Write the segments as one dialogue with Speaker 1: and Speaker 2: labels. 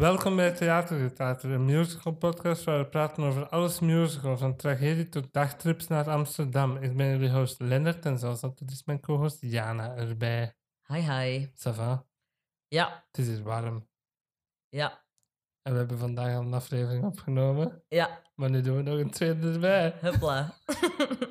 Speaker 1: Welkom bij Theatergetater, een musical podcast waar we praten over alles musical, van tragedie tot dagtrips naar Amsterdam. Ik ben jullie host Lennart en zoals altijd is mijn co-host Jana erbij.
Speaker 2: Hi, hi.
Speaker 1: Ça va?
Speaker 2: Ja,
Speaker 1: Het is hier warm.
Speaker 2: ja,
Speaker 1: En we hebben vandaag al een aflevering opgenomen,
Speaker 2: ja.
Speaker 1: maar nu doen we nog een tweede erbij.
Speaker 2: Hupla.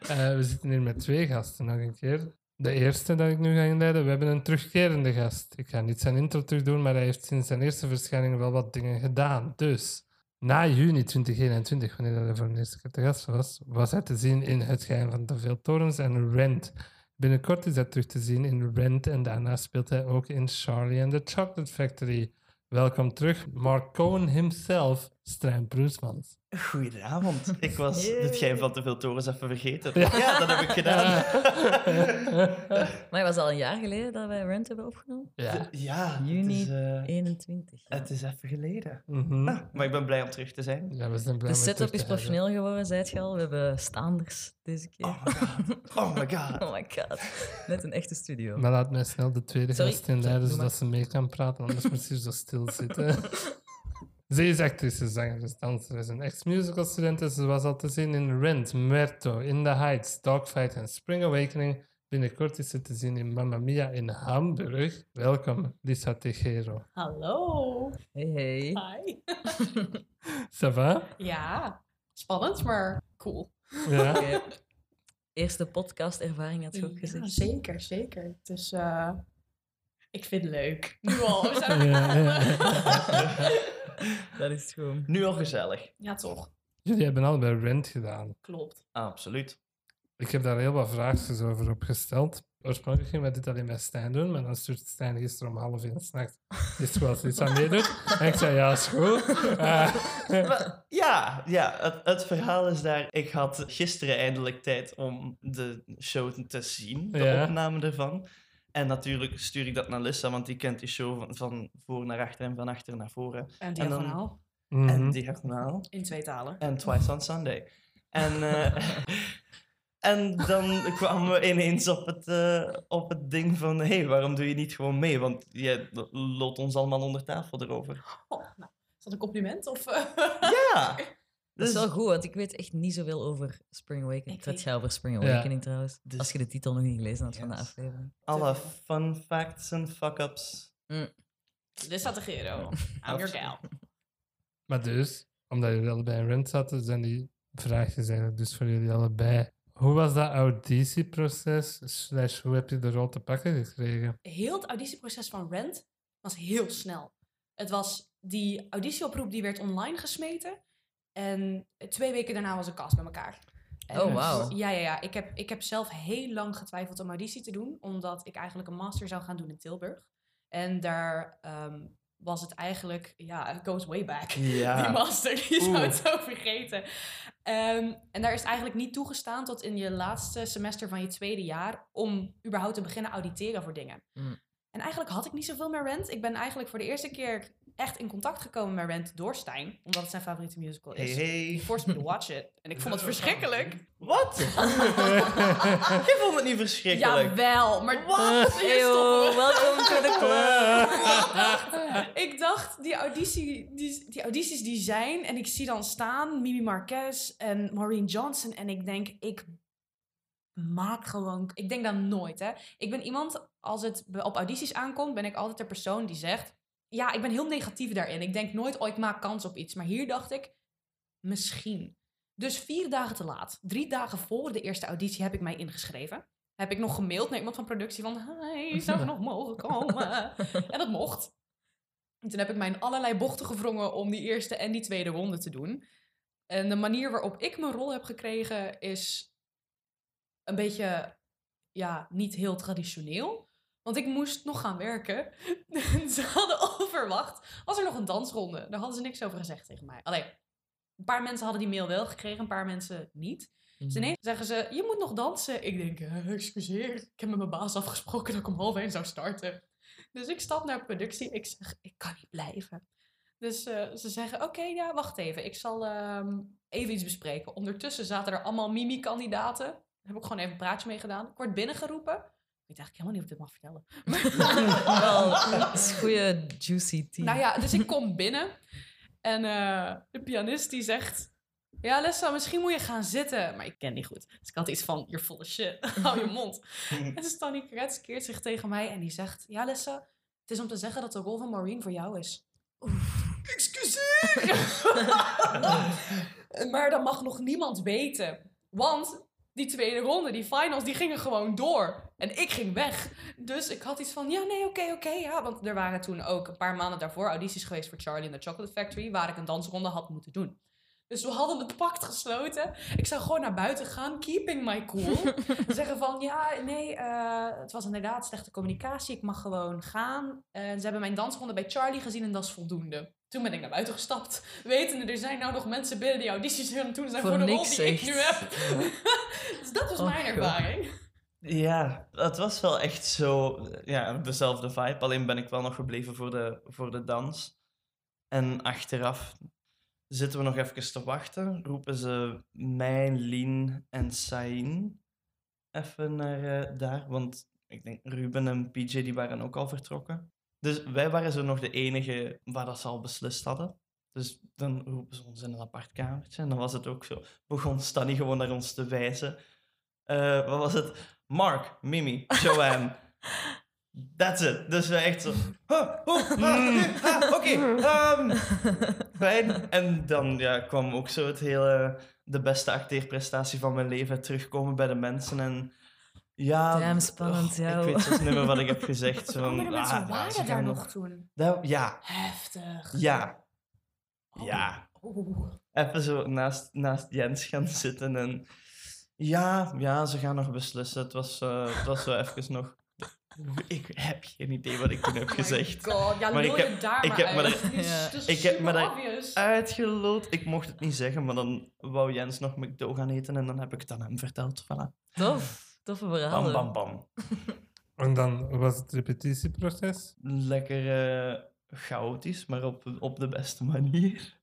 Speaker 1: Eh, we zitten hier met twee gasten nog een keer. De eerste dat ik nu ga inleiden, we hebben een terugkerende gast. Ik ga niet zijn intro terug doen, maar hij heeft sinds zijn eerste verschijning wel wat dingen gedaan. Dus, na juni 2021, wanneer hij voor de eerste keer te gast was, was hij te zien in Het Geheim van de Veel Torens en Rent. Binnenkort is hij terug te zien in Rent en daarna speelt hij ook in Charlie and the Chocolate Factory. Welkom terug, Mark Cohen himself, Stijn Proesmans.
Speaker 3: Goedenavond. Ik was het geheim van te veel torens even vergeten.
Speaker 1: Ja.
Speaker 3: Ja, dat heb ik gedaan.
Speaker 2: Maar het was al een jaar geleden dat wij Rent hebben opgenomen.
Speaker 1: Ja.
Speaker 3: Ja, het
Speaker 2: Juni
Speaker 3: is, eh,
Speaker 2: 21. ja.
Speaker 3: het is even geleden.
Speaker 1: Mhm.
Speaker 3: Ah, maar ik ben blij om terug te zijn.
Speaker 1: Ja, we zijn blij
Speaker 2: De setup is
Speaker 1: hebben.
Speaker 2: professioneel geworden, zei het je al. We hebben staanders deze keer.
Speaker 3: Oh my god. Oh my god.
Speaker 2: Oh my god. Net een echte studio.
Speaker 1: Maar laat mij snel de tweede gast inleiden,
Speaker 2: maar.
Speaker 1: zodat ze mee kan praten, anders moet ze zo stil zitten. Ze is actrice, zangeres, danseres en ex-musical-student en ze was al te zien in Rent, Merto, In the Heights, Dogfight en Spring Awakening. Binnenkort is ze te zien in Mamma Mia in Hamburg. Welkom, Lisa Tejero.
Speaker 4: Hallo.
Speaker 2: Hey, hey.
Speaker 4: Hi.
Speaker 1: Ça va?
Speaker 4: Ja, spannend, maar cool.
Speaker 1: Ja?
Speaker 2: Oké. Eerste podcast-ervaring had je ook
Speaker 4: Ja,
Speaker 2: gezegd.
Speaker 4: zeker, zeker. Dus eh, ik vind het leuk. Nu al. We zijn
Speaker 1: Ja, ja.
Speaker 2: Dat is gewoon.
Speaker 3: Nu al gezellig.
Speaker 4: Ja, toch.
Speaker 1: Jullie hebben allebei Rent gedaan.
Speaker 4: Klopt.
Speaker 3: Absoluut.
Speaker 1: Ik heb daar heel wat vraagjes over opgesteld. Oorspronkelijk gingen we dit alleen met Stijn doen, maar dan stuurt Stijn gisteren om half één s'nachts. Is het goed als Lisa meedoet? En ik zei, ja, is goed. Eh,
Speaker 3: Maar ja, ja het, het verhaal is daar. Ik had gisteren eindelijk tijd om de show te zien, de
Speaker 1: Ja.
Speaker 3: opname ervan. En natuurlijk stuur ik dat naar Lissa, want die kent die show van, van voor naar achter en van achter naar voren.
Speaker 4: En
Speaker 3: En dan-
Speaker 4: diagonaal.
Speaker 1: mhm.
Speaker 3: En diagonaal.
Speaker 4: In twee talen.
Speaker 3: En Twice on Sunday. En, eh, en dan kwamen we ineens op het, eh, op het ding van... Hé, hey, waarom doe je niet gewoon mee? Want je loopt ons allemaal onder tafel erover.
Speaker 4: Oh, nou, is dat een compliment? Of, eh?
Speaker 3: Ja!
Speaker 2: Dat is
Speaker 3: Dus-
Speaker 2: wel goed, want ik weet echt niet zoveel over Spring Awakening.
Speaker 4: Ik
Speaker 2: Het gaat jou over Spring
Speaker 1: Ja.
Speaker 2: Awakening trouwens.
Speaker 3: Dus-
Speaker 2: Als je de titel nog niet gelezen had van de aflevering.
Speaker 3: Alle fun facts en fuck-ups.
Speaker 4: Dit staat de Gero. I'm your gal.
Speaker 1: Maar dus, omdat jullie allebei in Rent zaten, zijn die vraagjes eigenlijk dus voor jullie allebei. Hoe was dat auditieproces? Slash, hoe heb je de rol te pakken gekregen?
Speaker 4: Heel het auditieproces van Rent was heel snel. Het was die auditieoproep die werd online gesmeten. En twee weken daarna was een cast bij elkaar. En
Speaker 2: Oh, wauw.
Speaker 4: Ja, ja, ja. Ik heb, ik heb zelf heel lang getwijfeld om auditie te doen. Omdat ik eigenlijk een master zou gaan doen in Tilburg. En daar ehm, was het eigenlijk... Ja, it goes way back. Die master, die zou het zo vergeten. Ehm, en daar is het eigenlijk niet toegestaan tot in je laatste semester van je tweede jaar... om überhaupt te beginnen auditeren voor dingen.
Speaker 2: Mm.
Speaker 4: En eigenlijk had ik niet zoveel meer Rent. Ik ben eigenlijk voor de eerste keer echt in contact gekomen met Rent door Stijn. Omdat het zijn favoriete musical is.
Speaker 3: hey.
Speaker 4: He forced me to watch it. En ik vond het verschrikkelijk.
Speaker 3: Wat? Je vond het niet verschrikkelijk.
Speaker 4: Jawel, maar wat?
Speaker 2: Eeuw, welkom to the club.
Speaker 4: ik dacht, die, auditie, die, die audities die zijn... En ik zie dan staan Mimi Marquez en Maureen Johnson. En ik denk, ik maak gewoon... Ik denk dan nooit, hè. Ik ben iemand, als het op audities aankomt... ben ik altijd de persoon die zegt... Ja, ik ben heel negatief daarin. Ik denk nooit, oh, ik maak kans op iets. Maar hier dacht ik, misschien. Dus vier dagen te laat, drie dagen voor de eerste auditie... heb ik mij ingeschreven. Heb ik nog gemaild naar iemand van productie van... Hey, zou ik nog mogen komen? En dat mocht. En toen heb ik mij in allerlei bochten gewrongen om die eerste en die tweede ronde te doen. En de manier waarop ik mijn rol heb gekregen is een beetje, ja, niet heel traditioneel. Want ik moest nog gaan werken. En ze hadden onverwacht, was er nog een dansronde. Daar hadden ze niks over gezegd tegen mij. Alleen, een paar mensen hadden die mail wel gekregen, een paar mensen niet. Dus ineens zeggen ze, je moet nog dansen. Ik denk, eh, excuseer, ik heb met mijn baas afgesproken dat ik om half één zou starten. Dus ik stap naar productie. Ik zeg, ik kan niet blijven. Dus eh, ze zeggen, oké, ja, wacht even. Ik zal ehm, even iets bespreken. Ondertussen zaten er allemaal Mimi-kandidaten. Daar heb ik gewoon even een praatje mee gedaan. Ik word binnengeroepen. Weet eigenlijk helemaal niet of ik dit mag vertellen.
Speaker 2: Wel, dat is goede juicy tea.
Speaker 4: Nou ja, dus ik kom binnen en eh, de pianist die zegt... Ja, Lessa, misschien moet je gaan zitten. Maar ik ken die goed. Dus ik had iets van, you're full of shit. Hou je mond. en Stanley Kretz keert zich tegen mij en die zegt... Ja, Lessa, het is om te zeggen dat de rol van Maureen voor jou is. Excuseer! maar dat mag nog niemand weten. Want die tweede ronde, die finals, die gingen gewoon door. En ik ging weg. Dus ik had iets van, ja, nee, oké, oké, ja. Want er waren toen ook een paar maanden daarvoor audities geweest voor Charlie in the Chocolate Factory, waar ik een dansronde had moeten doen. Dus we hadden het pact gesloten. Ik zou gewoon naar buiten gaan, keeping my cool. Zeggen van, ja, nee, eh, het was inderdaad slechte communicatie. Ik mag gewoon gaan. En ze hebben mijn dansronde bij Charlie gezien en dat is voldoende. Toen ben ik naar buiten gestapt. Wetende, er zijn nou nog mensen binnen die audities het doen zijn
Speaker 2: Voor
Speaker 4: voor, de rol die ik nu heb. dus dat was
Speaker 2: Oh,
Speaker 4: mijn
Speaker 2: God.
Speaker 3: Ja, het was wel echt zo, ja, dezelfde vibe. Alleen ben ik wel nog gebleven voor de, voor de dans. En achteraf zitten we nog even te wachten. Roepen ze mij, Lien en Sain even naar eh, daar. Want ik denk Ruben en PJ die waren ook al vertrokken. Dus wij waren zo nog de enige waar dat ze al beslist hadden. Dus dan roepen ze ons in een apart kamertje. En dan was het ook zo. Begon Stanny gewoon naar ons te wijzen. Eh, wat was het? Mark, Mimi, Joanne. That's it. Dus we echt zo. "Huh, oh, ah, ah, Oké, ehm, fijn. En dan ja, kwam ook zo het hele. De beste acteerprestatie van mijn leven terugkomen bij de mensen. En ja.
Speaker 2: Damn, spannend,
Speaker 3: oh,
Speaker 2: ja.
Speaker 3: Ik weet zelfs niet meer wat ik heb gezegd. Zo,
Speaker 4: Andere mensen
Speaker 3: ah,
Speaker 4: waren daar
Speaker 3: gaan
Speaker 4: nog toen.
Speaker 3: Dat- ja,
Speaker 4: Heftig.
Speaker 3: ja,
Speaker 4: Oh.
Speaker 3: ja. Even zo naast, naast Jens gaan zitten en... Ja, ja, ze gaan nog beslissen. Het was, eh, het was zo even nog... Ik heb geen idee wat ik toen heb
Speaker 4: Oh
Speaker 3: gezegd.
Speaker 4: god, ja,
Speaker 3: Maar ik heb-
Speaker 4: daar
Speaker 3: ik
Speaker 4: maar
Speaker 3: heb me
Speaker 2: Ja.
Speaker 4: het is
Speaker 3: Ik heb me
Speaker 4: obvious.
Speaker 3: Uitgeloot. Ik mocht het niet zeggen, maar dan wou Jens nog McDo gaan eten en dan heb ik het aan hem verteld. Voilà.
Speaker 2: Tof, toffe
Speaker 3: Bam,
Speaker 2: verhalen.
Speaker 3: bam, bam.
Speaker 1: En dan was het repetitieproces.
Speaker 3: Lekker eh, chaotisch, maar op, op de beste manier.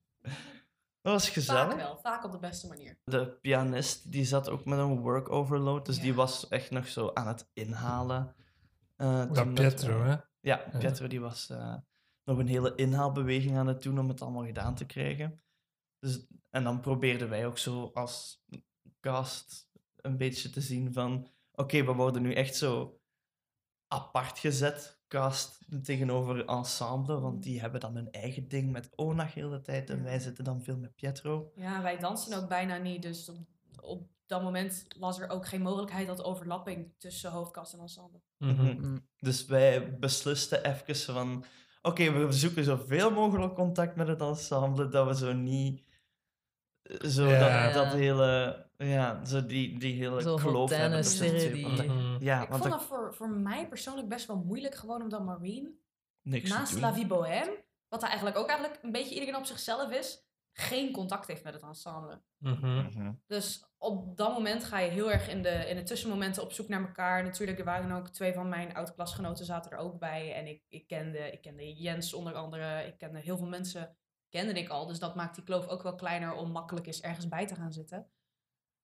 Speaker 3: Dat was gezellig.
Speaker 4: Vaak wel, vaak op de beste manier.
Speaker 3: De pianist die zat ook met een work overload, dus die was echt nog zo aan het inhalen. eh, toen
Speaker 1: Dat Pietro,
Speaker 3: we-
Speaker 1: hè?
Speaker 3: Ja, Pietro die was eh, nog een hele inhaalbeweging aan het doen om het allemaal gedaan te krijgen. Dus, en dan probeerden wij ook zo als cast een beetje te zien van... Oké, we worden nu echt zo apart gezet, cast tegenover ensemble, want die hebben dan hun eigen ding met Onag heel de tijd en wij zitten dan veel met Pietro.
Speaker 4: Ja, wij dansen ook bijna niet, dus op, op dat moment was er ook geen mogelijkheid tot overlapping tussen hoofdkast en ensemble.
Speaker 1: Mhm.
Speaker 2: Mm.
Speaker 3: Dus wij beslisten even van... Oké, we zoeken zoveel mogelijk contact met het ensemble, dat we zo niet... Zo
Speaker 1: Ja.
Speaker 3: dat, dat hele... Ja, zo die, die hele
Speaker 2: Zo
Speaker 3: kloof hebben.
Speaker 2: die-.
Speaker 1: Mhm.
Speaker 3: Ja,
Speaker 4: ik
Speaker 3: want
Speaker 4: vond dat voor, voor mij persoonlijk best wel moeilijk, gewoon omdat Marine
Speaker 3: niks
Speaker 4: naast La. Vie Bohème, wat hij eigenlijk ook eigenlijk een beetje iedereen op zichzelf is, geen contact heeft met het ensemble.
Speaker 1: Mhm.
Speaker 3: Mhm.
Speaker 4: Dus op dat moment ga je heel erg in de, in de tussenmomenten op zoek naar elkaar. Natuurlijk, er waren ook twee van mijn oud-klasgenoten zaten er ook bij. En ik, ik, kende, ik kende Jens onder andere. Ik kende heel veel mensen, kende ik al. Dus dat maakt die kloof ook wel kleiner om makkelijk eens ergens bij te gaan zitten.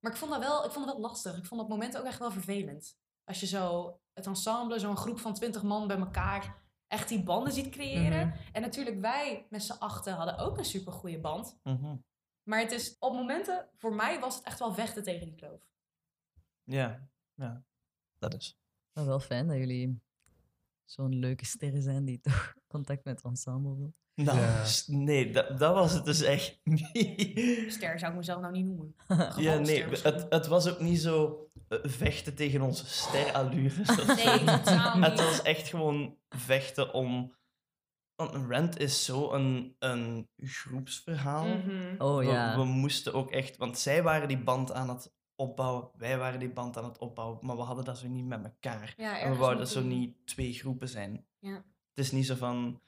Speaker 4: Maar ik vond dat wel, ik vond dat wel lastig. Ik vond dat moment ook echt wel vervelend. Als je zo het ensemble, zo'n groep van twintig man bij elkaar, echt die banden ziet creëren.
Speaker 2: Mhm.
Speaker 4: En natuurlijk wij met z'n achten hadden ook een super goede band.
Speaker 3: Mhm.
Speaker 4: Maar het is op momenten, voor mij was het echt wel vechten tegen die kloof.
Speaker 3: Ja, ja. Dat is.
Speaker 2: Maar wel fijn dat jullie zo'n leuke sterren zijn die toch contact met het ensemble wil.
Speaker 3: Nou,
Speaker 1: Ja.
Speaker 3: nee, dat, dat was het dus echt niet.
Speaker 4: Ster zou ik mezelf nou niet noemen.
Speaker 3: Ja, nee, het, het was ook niet zo eh, vechten tegen onze sterallures.
Speaker 4: Nee, totaal
Speaker 3: Het
Speaker 4: niet.
Speaker 3: was echt gewoon vechten om... Want Rent is zo een, een groepsverhaal.
Speaker 4: Mhm.
Speaker 2: Oh
Speaker 3: we,
Speaker 2: ja.
Speaker 3: we moesten ook echt... Want zij waren die band aan het opbouwen, wij waren die band aan het opbouwen, maar we hadden dat zo niet met elkaar.
Speaker 4: Ja,
Speaker 3: En we wouden zo
Speaker 4: een-
Speaker 3: niet twee groepen zijn.
Speaker 4: Ja.
Speaker 3: Het is niet zo van...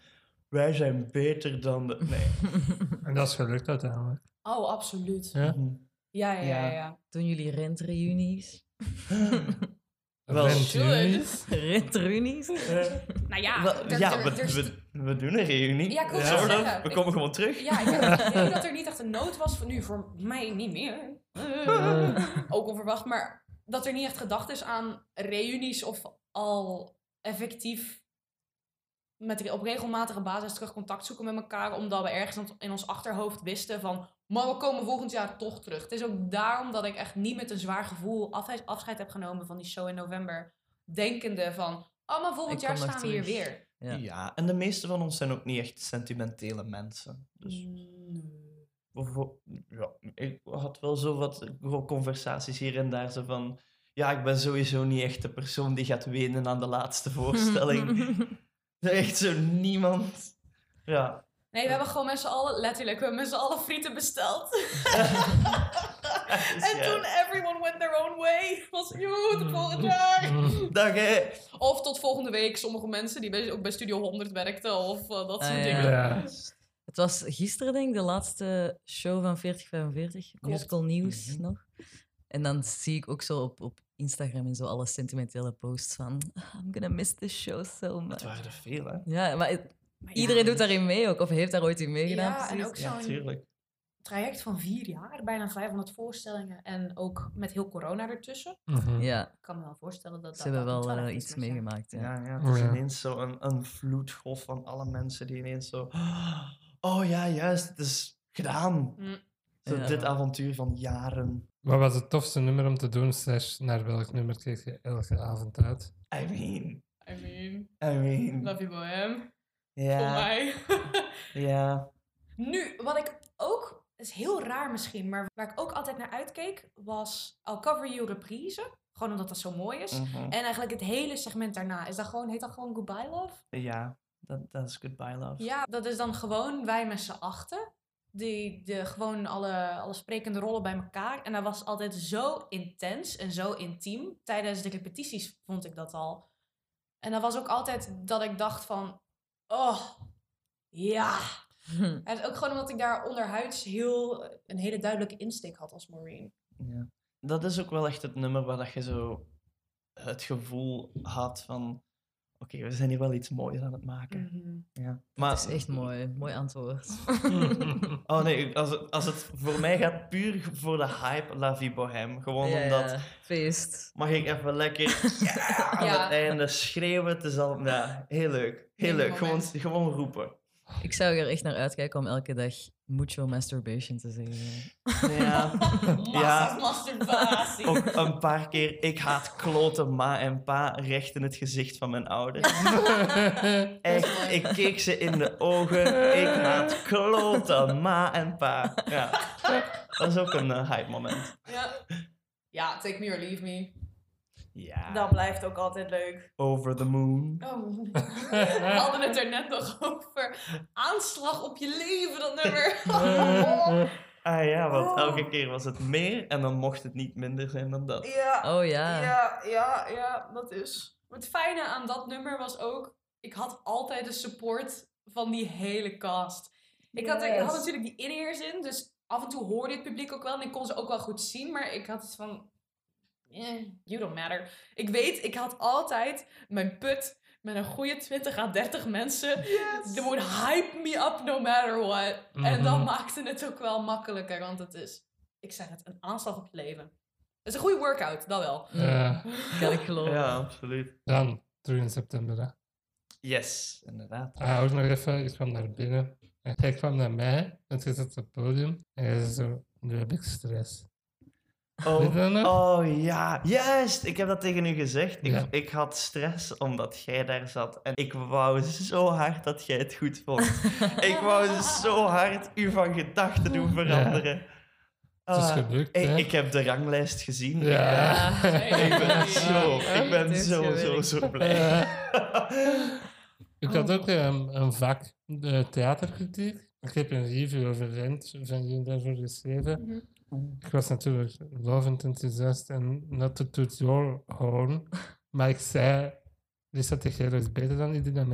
Speaker 3: Wij zijn beter dan de... Nee.
Speaker 1: En dat is gelukt uiteindelijk.
Speaker 4: Oh, absoluut.
Speaker 1: Ja?
Speaker 3: Mhm.
Speaker 4: Ja, ja, ja.
Speaker 3: Ja.
Speaker 2: Doen jullie rentreunies?
Speaker 3: Wel,
Speaker 1: Rent
Speaker 4: should.
Speaker 1: juni.
Speaker 2: Rentreunies?
Speaker 4: Nou ja,
Speaker 3: ja, we, we, we doen een reunie.
Speaker 4: Ja, zeggen.
Speaker 3: We
Speaker 4: Ik-
Speaker 3: komen gewoon terug.
Speaker 4: Ja, ik idee dat er niet echt een nood was van nu voor mij niet meer. Eh, ook onverwacht, maar dat er niet echt gedacht is aan reunies of al effectief met, op regelmatige basis terug contact zoeken met elkaar. Omdat we ergens in ons achterhoofd wisten van... Maar we komen volgend jaar toch terug. Het is ook daarom dat ik echt niet met een zwaar gevoel afscheid heb genomen van die show in november. Denkende van, oh maar volgend
Speaker 2: Ik
Speaker 4: jaar staan we hier
Speaker 2: terug.
Speaker 4: weer.
Speaker 2: Ja.
Speaker 3: Ja. en de meeste van ons zijn ook niet echt sentimentele mensen. Dus. Bijvo- Ja, ik had wel zo wat conversaties hier en daar. Zo van, ja, ik ben sowieso niet echt de persoon die gaat wenen aan de laatste voorstelling. echt zo niemand. Ja.
Speaker 4: Nee, we hebben gewoon met z'n allen, letterlijk, we hebben met z'n allen frieten besteld. En toen everyone went their own way. Was, joe, tot volgend jaar.
Speaker 3: Dag hè.
Speaker 4: Of tot volgende week. Sommige mensen die bij, ook bij Studio 100 werkten of eh, dat
Speaker 2: Ah,
Speaker 4: soort
Speaker 2: ja.
Speaker 4: dingen.
Speaker 1: Ja.
Speaker 2: Het was gisteren, denk ik, de laatste show van 4045. Musical Nieuws
Speaker 3: Mhm.
Speaker 2: nog. En dan zie ik ook zo op, op Instagram en zo alle sentimentele posts van... I'm gonna miss this show so much.
Speaker 3: Het waren er veel, hè?
Speaker 2: Ja, maar het-
Speaker 4: Maar ja,
Speaker 2: iedereen doet daarin mee ook. Of heeft daar ooit in meegedaan,
Speaker 4: Ja, en
Speaker 2: precies.
Speaker 4: ook
Speaker 3: Ja,
Speaker 4: zo'n
Speaker 3: tuurlijk.
Speaker 4: traject van vier jaar. Bijna 500 voorstellingen. En ook met heel corona ertussen.
Speaker 1: Mhm.
Speaker 2: Ja,
Speaker 4: Ik kan me wel voorstellen dat
Speaker 2: ze
Speaker 4: dat...
Speaker 2: hebben
Speaker 4: dat
Speaker 2: wel eh,
Speaker 4: is
Speaker 2: iets meegemaakt. Ja.
Speaker 3: Ja, ja, het is
Speaker 1: Ja.
Speaker 3: ineens zo een, een vloedgolf van alle mensen die ineens zo... Oh ja, juist, het is gedaan.
Speaker 4: Mm.
Speaker 3: Zo,
Speaker 2: Ja.
Speaker 3: Dit avontuur van jaren.
Speaker 1: Wat was het tofste nummer om te doen? Slash, naar welk nummer keek je elke avond uit?
Speaker 3: I mean,
Speaker 4: I mean,
Speaker 3: I mean.
Speaker 4: love you bohem. Voor
Speaker 3: Ja,
Speaker 4: mij.
Speaker 3: ja.
Speaker 4: Nu, wat ik ook, is heel raar misschien, maar waar ik ook altijd naar uitkeek, was I'll Cover You reprise. Gewoon omdat dat zo mooi is.
Speaker 3: mhm.
Speaker 4: En eigenlijk het hele segment daarna, is dat gewoon, heet dat gewoon Goodbye Love?
Speaker 3: Ja, dat dat is Goodbye Love.
Speaker 4: Ja, dat is dan gewoon wij met z'n achten. Die de, gewoon alle, alle sprekende rollen bij elkaar. En dat was altijd zo intens en zo intiem. Tijdens de repetities vond ik dat al. En dat was ook altijd dat ik dacht van... Oh, ja. En ook gewoon omdat ik daar onderhuids heel, een hele duidelijke insteek had als Marine.
Speaker 3: Ja. Dat is ook wel echt het nummer waar dat je zo het gevoel had van... Oké, we zijn hier wel iets moois aan het maken. Ja. Maar,
Speaker 2: Het is echt mooi. Mooi antwoord.
Speaker 3: Oh nee, als het, als het voor mij gaat puur voor de hype La Vie Bohème. Gewoon
Speaker 2: Ja,
Speaker 3: omdat...
Speaker 2: feest.
Speaker 3: Mag ik even lekker ja, aan
Speaker 4: Ja.
Speaker 3: het einde schreeuwen? Het is al... Ja, heel leuk. Heel leuk. Gewoon, gewoon roepen.
Speaker 2: Ik zou er echt naar uitkijken om elke dag mucho masturbation te zeggen.
Speaker 3: Ja. Ja.
Speaker 4: Masturbatie.
Speaker 3: Ook een paar keer, ik haat kloten ma en pa recht in het gezicht van mijn ouders. Echt, ik keek ze in de ogen. Ik haat kloten ma en pa. Ja, dat is ook een eh, hype moment.
Speaker 4: Ja. ja, take me or leave me.
Speaker 3: Ja,
Speaker 4: Dat blijft ook altijd leuk.
Speaker 3: over the moon.
Speaker 4: Oh, we hadden het er net nog over. Aanslag op je leven, dat nummer.
Speaker 3: Ah ja, want
Speaker 4: Oh.
Speaker 3: elke keer was het meer en dan mocht het niet minder zijn dan dat.
Speaker 4: Ja,
Speaker 2: Oh ja.
Speaker 4: ja, ja, ja, dat is. Het fijne aan dat nummer was ook, ik had altijd de support van die hele cast. Ik had, ik had natuurlijk die in-ears in, dus af en toe hoorde het publiek ook wel en ik kon ze ook wel goed zien, maar ik had iets van, eh, you don't matter. Ik weet, ik had altijd mijn put met een goede 20 à 30 mensen. They would hype me up no matter what. En dat
Speaker 1: Mhm.
Speaker 4: maakte het ook wel makkelijker, want het is, ik zeg het, een aanslag op je leven. Het is een goede workout, dat wel.
Speaker 1: Ja.
Speaker 2: Kan ik geloven.
Speaker 3: Ja, absoluut.
Speaker 1: Dan, terug in september. Hè.
Speaker 3: Yes, inderdaad.
Speaker 1: Ah, ook nog even, ik kwam naar binnen. En hij kwam naar mij, en hij zat op het podium. En hij zei zo, nu heb ik stress.
Speaker 3: Oh, oh ja, juist. Ik heb dat tegen u gezegd. Ik,
Speaker 1: Ja.
Speaker 3: ik had stress omdat jij daar zat. En ik wou zo hard dat jij het goed vond. ik wou zo hard u van gedachten doen veranderen.
Speaker 1: Het is
Speaker 3: Ah,
Speaker 1: gelukt,
Speaker 3: ik,
Speaker 1: hè?
Speaker 3: ik heb de ranglijst gezien.
Speaker 1: Ja.
Speaker 3: Ik ben zo, ik ben zo, zo, zo blij.
Speaker 1: Ik had ook een, een vak, de theaterkritiek. Ik heb een review over Rent van jullie daarvoor geschreven. Ik was natuurlijk lovend enthousiast en not to toot your horn. Maar ik zei, Lisa Teixeira is beter dan Idina.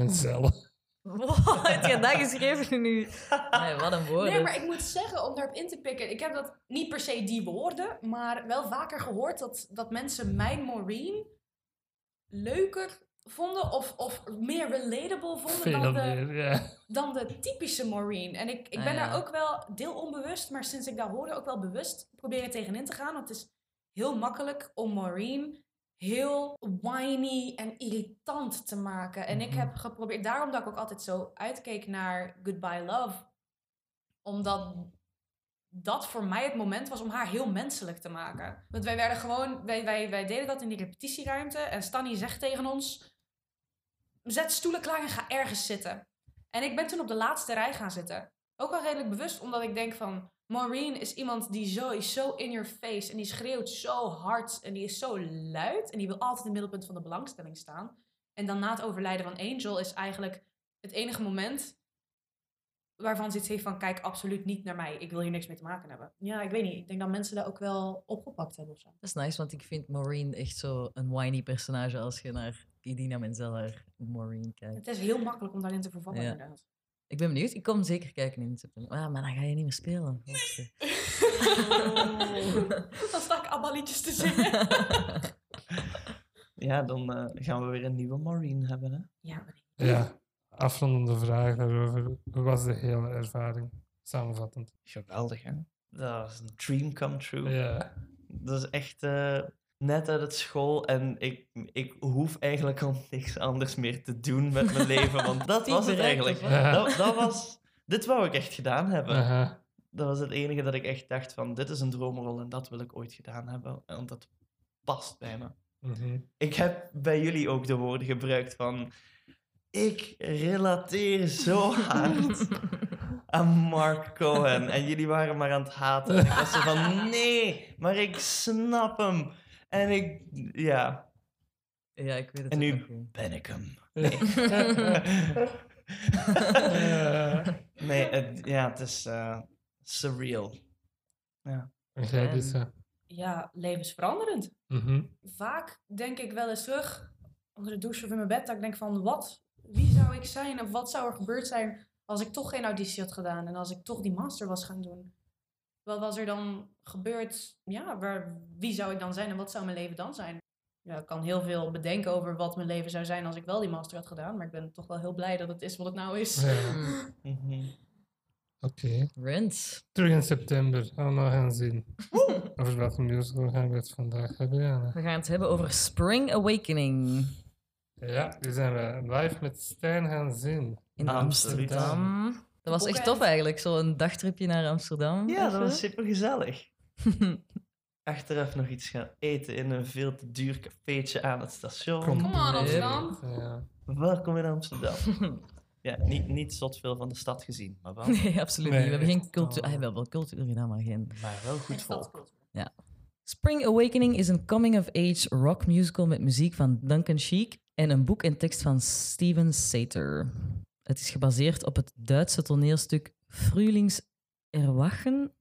Speaker 2: Wow, heb je dat geschreven nu? Nee, wat een woord.
Speaker 4: Nee, maar ik moet zeggen, om daarop in te pikken, ik heb dat niet per se die woorden, maar wel vaker gehoord dat, dat mensen mijn Maureen leuker vonden of, of meer relatable vonden dan de,
Speaker 1: meer, ja.
Speaker 4: dan de typische Maureen. En ik, ik
Speaker 2: Ah,
Speaker 4: ben
Speaker 2: ja.
Speaker 4: daar ook wel deel onbewust, maar sinds ik dat hoorde ook wel bewust proberen tegenin te gaan. Want het is heel makkelijk om Maureen heel whiny en irritant te maken. En ik
Speaker 1: Mhm.
Speaker 4: heb geprobeerd, daarom dat ik ook altijd zo uitkeek naar Goodbye Love. Omdat dat voor mij het moment was om haar heel menselijk te maken. Want wij werden gewoon, wij, wij, wij deden dat in die repetitieruimte. En Stanny zegt tegen ons: zet stoelen klaar en ga ergens zitten. En ik ben toen op de laatste rij gaan zitten. Ook wel redelijk bewust, omdat ik denk van... Maureen is iemand die zo is zo in your face. En die schreeuwt zo hard. En die is zo luid. En die wil altijd in het middelpunt van de belangstelling staan. En dan na het overlijden van Angel is eigenlijk het enige moment... waarvan ze iets heeft van... kijk absoluut niet naar mij. Ik wil hier niks mee te maken hebben. Ja, ik weet niet. Ik denk dat mensen dat ook wel opgepakt hebben of zo.
Speaker 2: Dat is nice, want ik vind Maureen echt zo een whiny personage als je naar Idina Menzel haar Maureen kijkt.
Speaker 4: Het is heel makkelijk om daarin te vervallen
Speaker 2: Ja.
Speaker 4: inderdaad.
Speaker 2: Ik ben benieuwd. Ik kom zeker kijken in september. Ah, maar dan ga je niet meer spelen. Hoopste.
Speaker 4: dan sta ik allemaal liedjes te zingen.
Speaker 3: Ja, dan eh, gaan we weer een nieuwe Maureen hebben. Hè?
Speaker 4: ja, maar
Speaker 1: Ja, afrondende vraag daarover. Hoe was de hele ervaring? Samenvattend.
Speaker 3: Geweldig, hè? Dat is een dream come true.
Speaker 1: Ja.
Speaker 3: Dat is echt eh, net uit het school en ik, ik hoef eigenlijk al niks anders meer te doen met mijn leven, want dat was het eigenlijk.
Speaker 1: Ja.
Speaker 3: Dat, dat was, dit wou ik echt gedaan hebben.
Speaker 1: Aha.
Speaker 3: Dat was het enige dat ik echt dacht van, dit is een droomrol en dat wil ik ooit gedaan hebben, want dat past bij me.
Speaker 1: Mhm.
Speaker 3: Ik heb bij jullie ook de woorden gebruikt van, ik relateer zo hard aan Mark Cohen. En jullie waren maar aan het haten. En ik was zo van, nee, maar ik snap hem. En ik, ja,
Speaker 2: Ja, ik weet het
Speaker 3: En nu- ben ik hem.
Speaker 1: Ja.
Speaker 3: nee, het, ja, het is eh, surreal.
Speaker 1: En jij
Speaker 2: En-
Speaker 1: dus, eh,
Speaker 4: ja, levensveranderend.
Speaker 1: mhm.
Speaker 4: Vaak denk ik wel eens terug onder de douche of in mijn bed. Dat ik denk van, wat, wie zou ik zijn? Of wat zou er gebeurd zijn als ik toch geen auditie had gedaan? En als ik toch die master was gaan doen? Wat was er dan gebeurd? Ja, waar, wie zou ik dan zijn en wat zou mijn leven dan zijn? Ja, ik kan heel veel bedenken over wat mijn leven zou zijn als ik wel die master had gedaan. Maar ik ben toch wel heel blij dat het is wat het nou is.
Speaker 1: Ja.
Speaker 2: Mm.
Speaker 3: Mhm.
Speaker 1: Oké.
Speaker 2: Rent.
Speaker 1: Terug in september. Allemaal gaan zien. Over welke musical gaan we het vandaag hebben, Jana?
Speaker 2: We gaan het hebben over Spring Awakening
Speaker 1: Ja, die zijn we live met Stijn gaan zien.
Speaker 2: in
Speaker 3: Absoluut.
Speaker 2: Amsterdam. Dat was echt tof eigenlijk, zo'n dagtripje naar Amsterdam.
Speaker 3: Ja, dat was super gezellig. Achteraf nog iets gaan eten in een veel te duur cafeetje aan het station.
Speaker 1: Kom.
Speaker 2: Nee.
Speaker 4: Amsterdam.
Speaker 1: Ja.
Speaker 3: Welkom in Amsterdam. Ja, niet, niet zot veel van de stad gezien, maar wel,
Speaker 2: Nee, absoluut
Speaker 1: Nee,
Speaker 2: niet. We hebben geen cultuur.
Speaker 1: wel.
Speaker 2: Ah, we hebben wel cultuur gedaan, maar geen.
Speaker 3: maar wel goed volk.
Speaker 2: Spring Awakening is een coming-of-age rock musical met muziek van Duncan Sheik en een boek en tekst van Steven Sater. Het is gebaseerd op het Duitse toneelstuk Frühlings Erwachen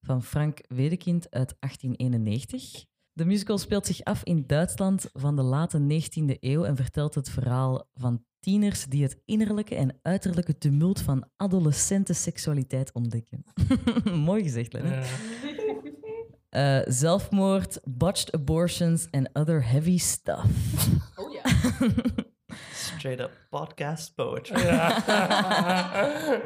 Speaker 2: van Frank Wedekind uit 1891. De musical speelt zich af in Duitsland van de late 19e eeuw en vertelt het verhaal van tieners die het innerlijke en uiterlijke tumult van adolescente seksualiteit ontdekken. Mooi gezegd.
Speaker 1: Ja.
Speaker 2: Eh, zelfmoord, botched abortions en other heavy stuff.
Speaker 4: Oh ja.
Speaker 3: Straight up podcast poetry.
Speaker 1: Ja.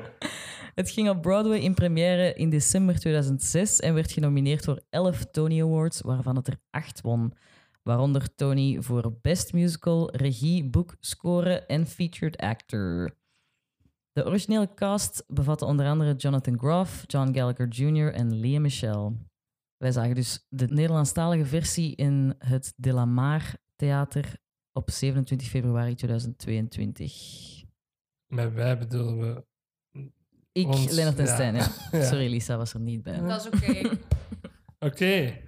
Speaker 2: Het ging op Broadway in première in december 2006 en werd genomineerd voor 11 Tony Awards, waarvan het er 8 won. Waaronder Tony voor Best Musical, Regie, Boek, Score en Featured Actor. De originele cast bevatte onder andere Jonathan Groff, John Gallagher Jr. en Lea Michele. Wij zagen dus de Nederlandstalige versie in het De La Mar Theater op 27 februari 2022.
Speaker 1: Met wij bedoelen we...
Speaker 2: Ik,
Speaker 1: Ons,
Speaker 2: Lennart en
Speaker 1: ja.
Speaker 2: Stijn, ja.
Speaker 1: Ja.
Speaker 2: Sorry, Lisa was er niet bij.
Speaker 4: Dat is oké.
Speaker 1: Oké.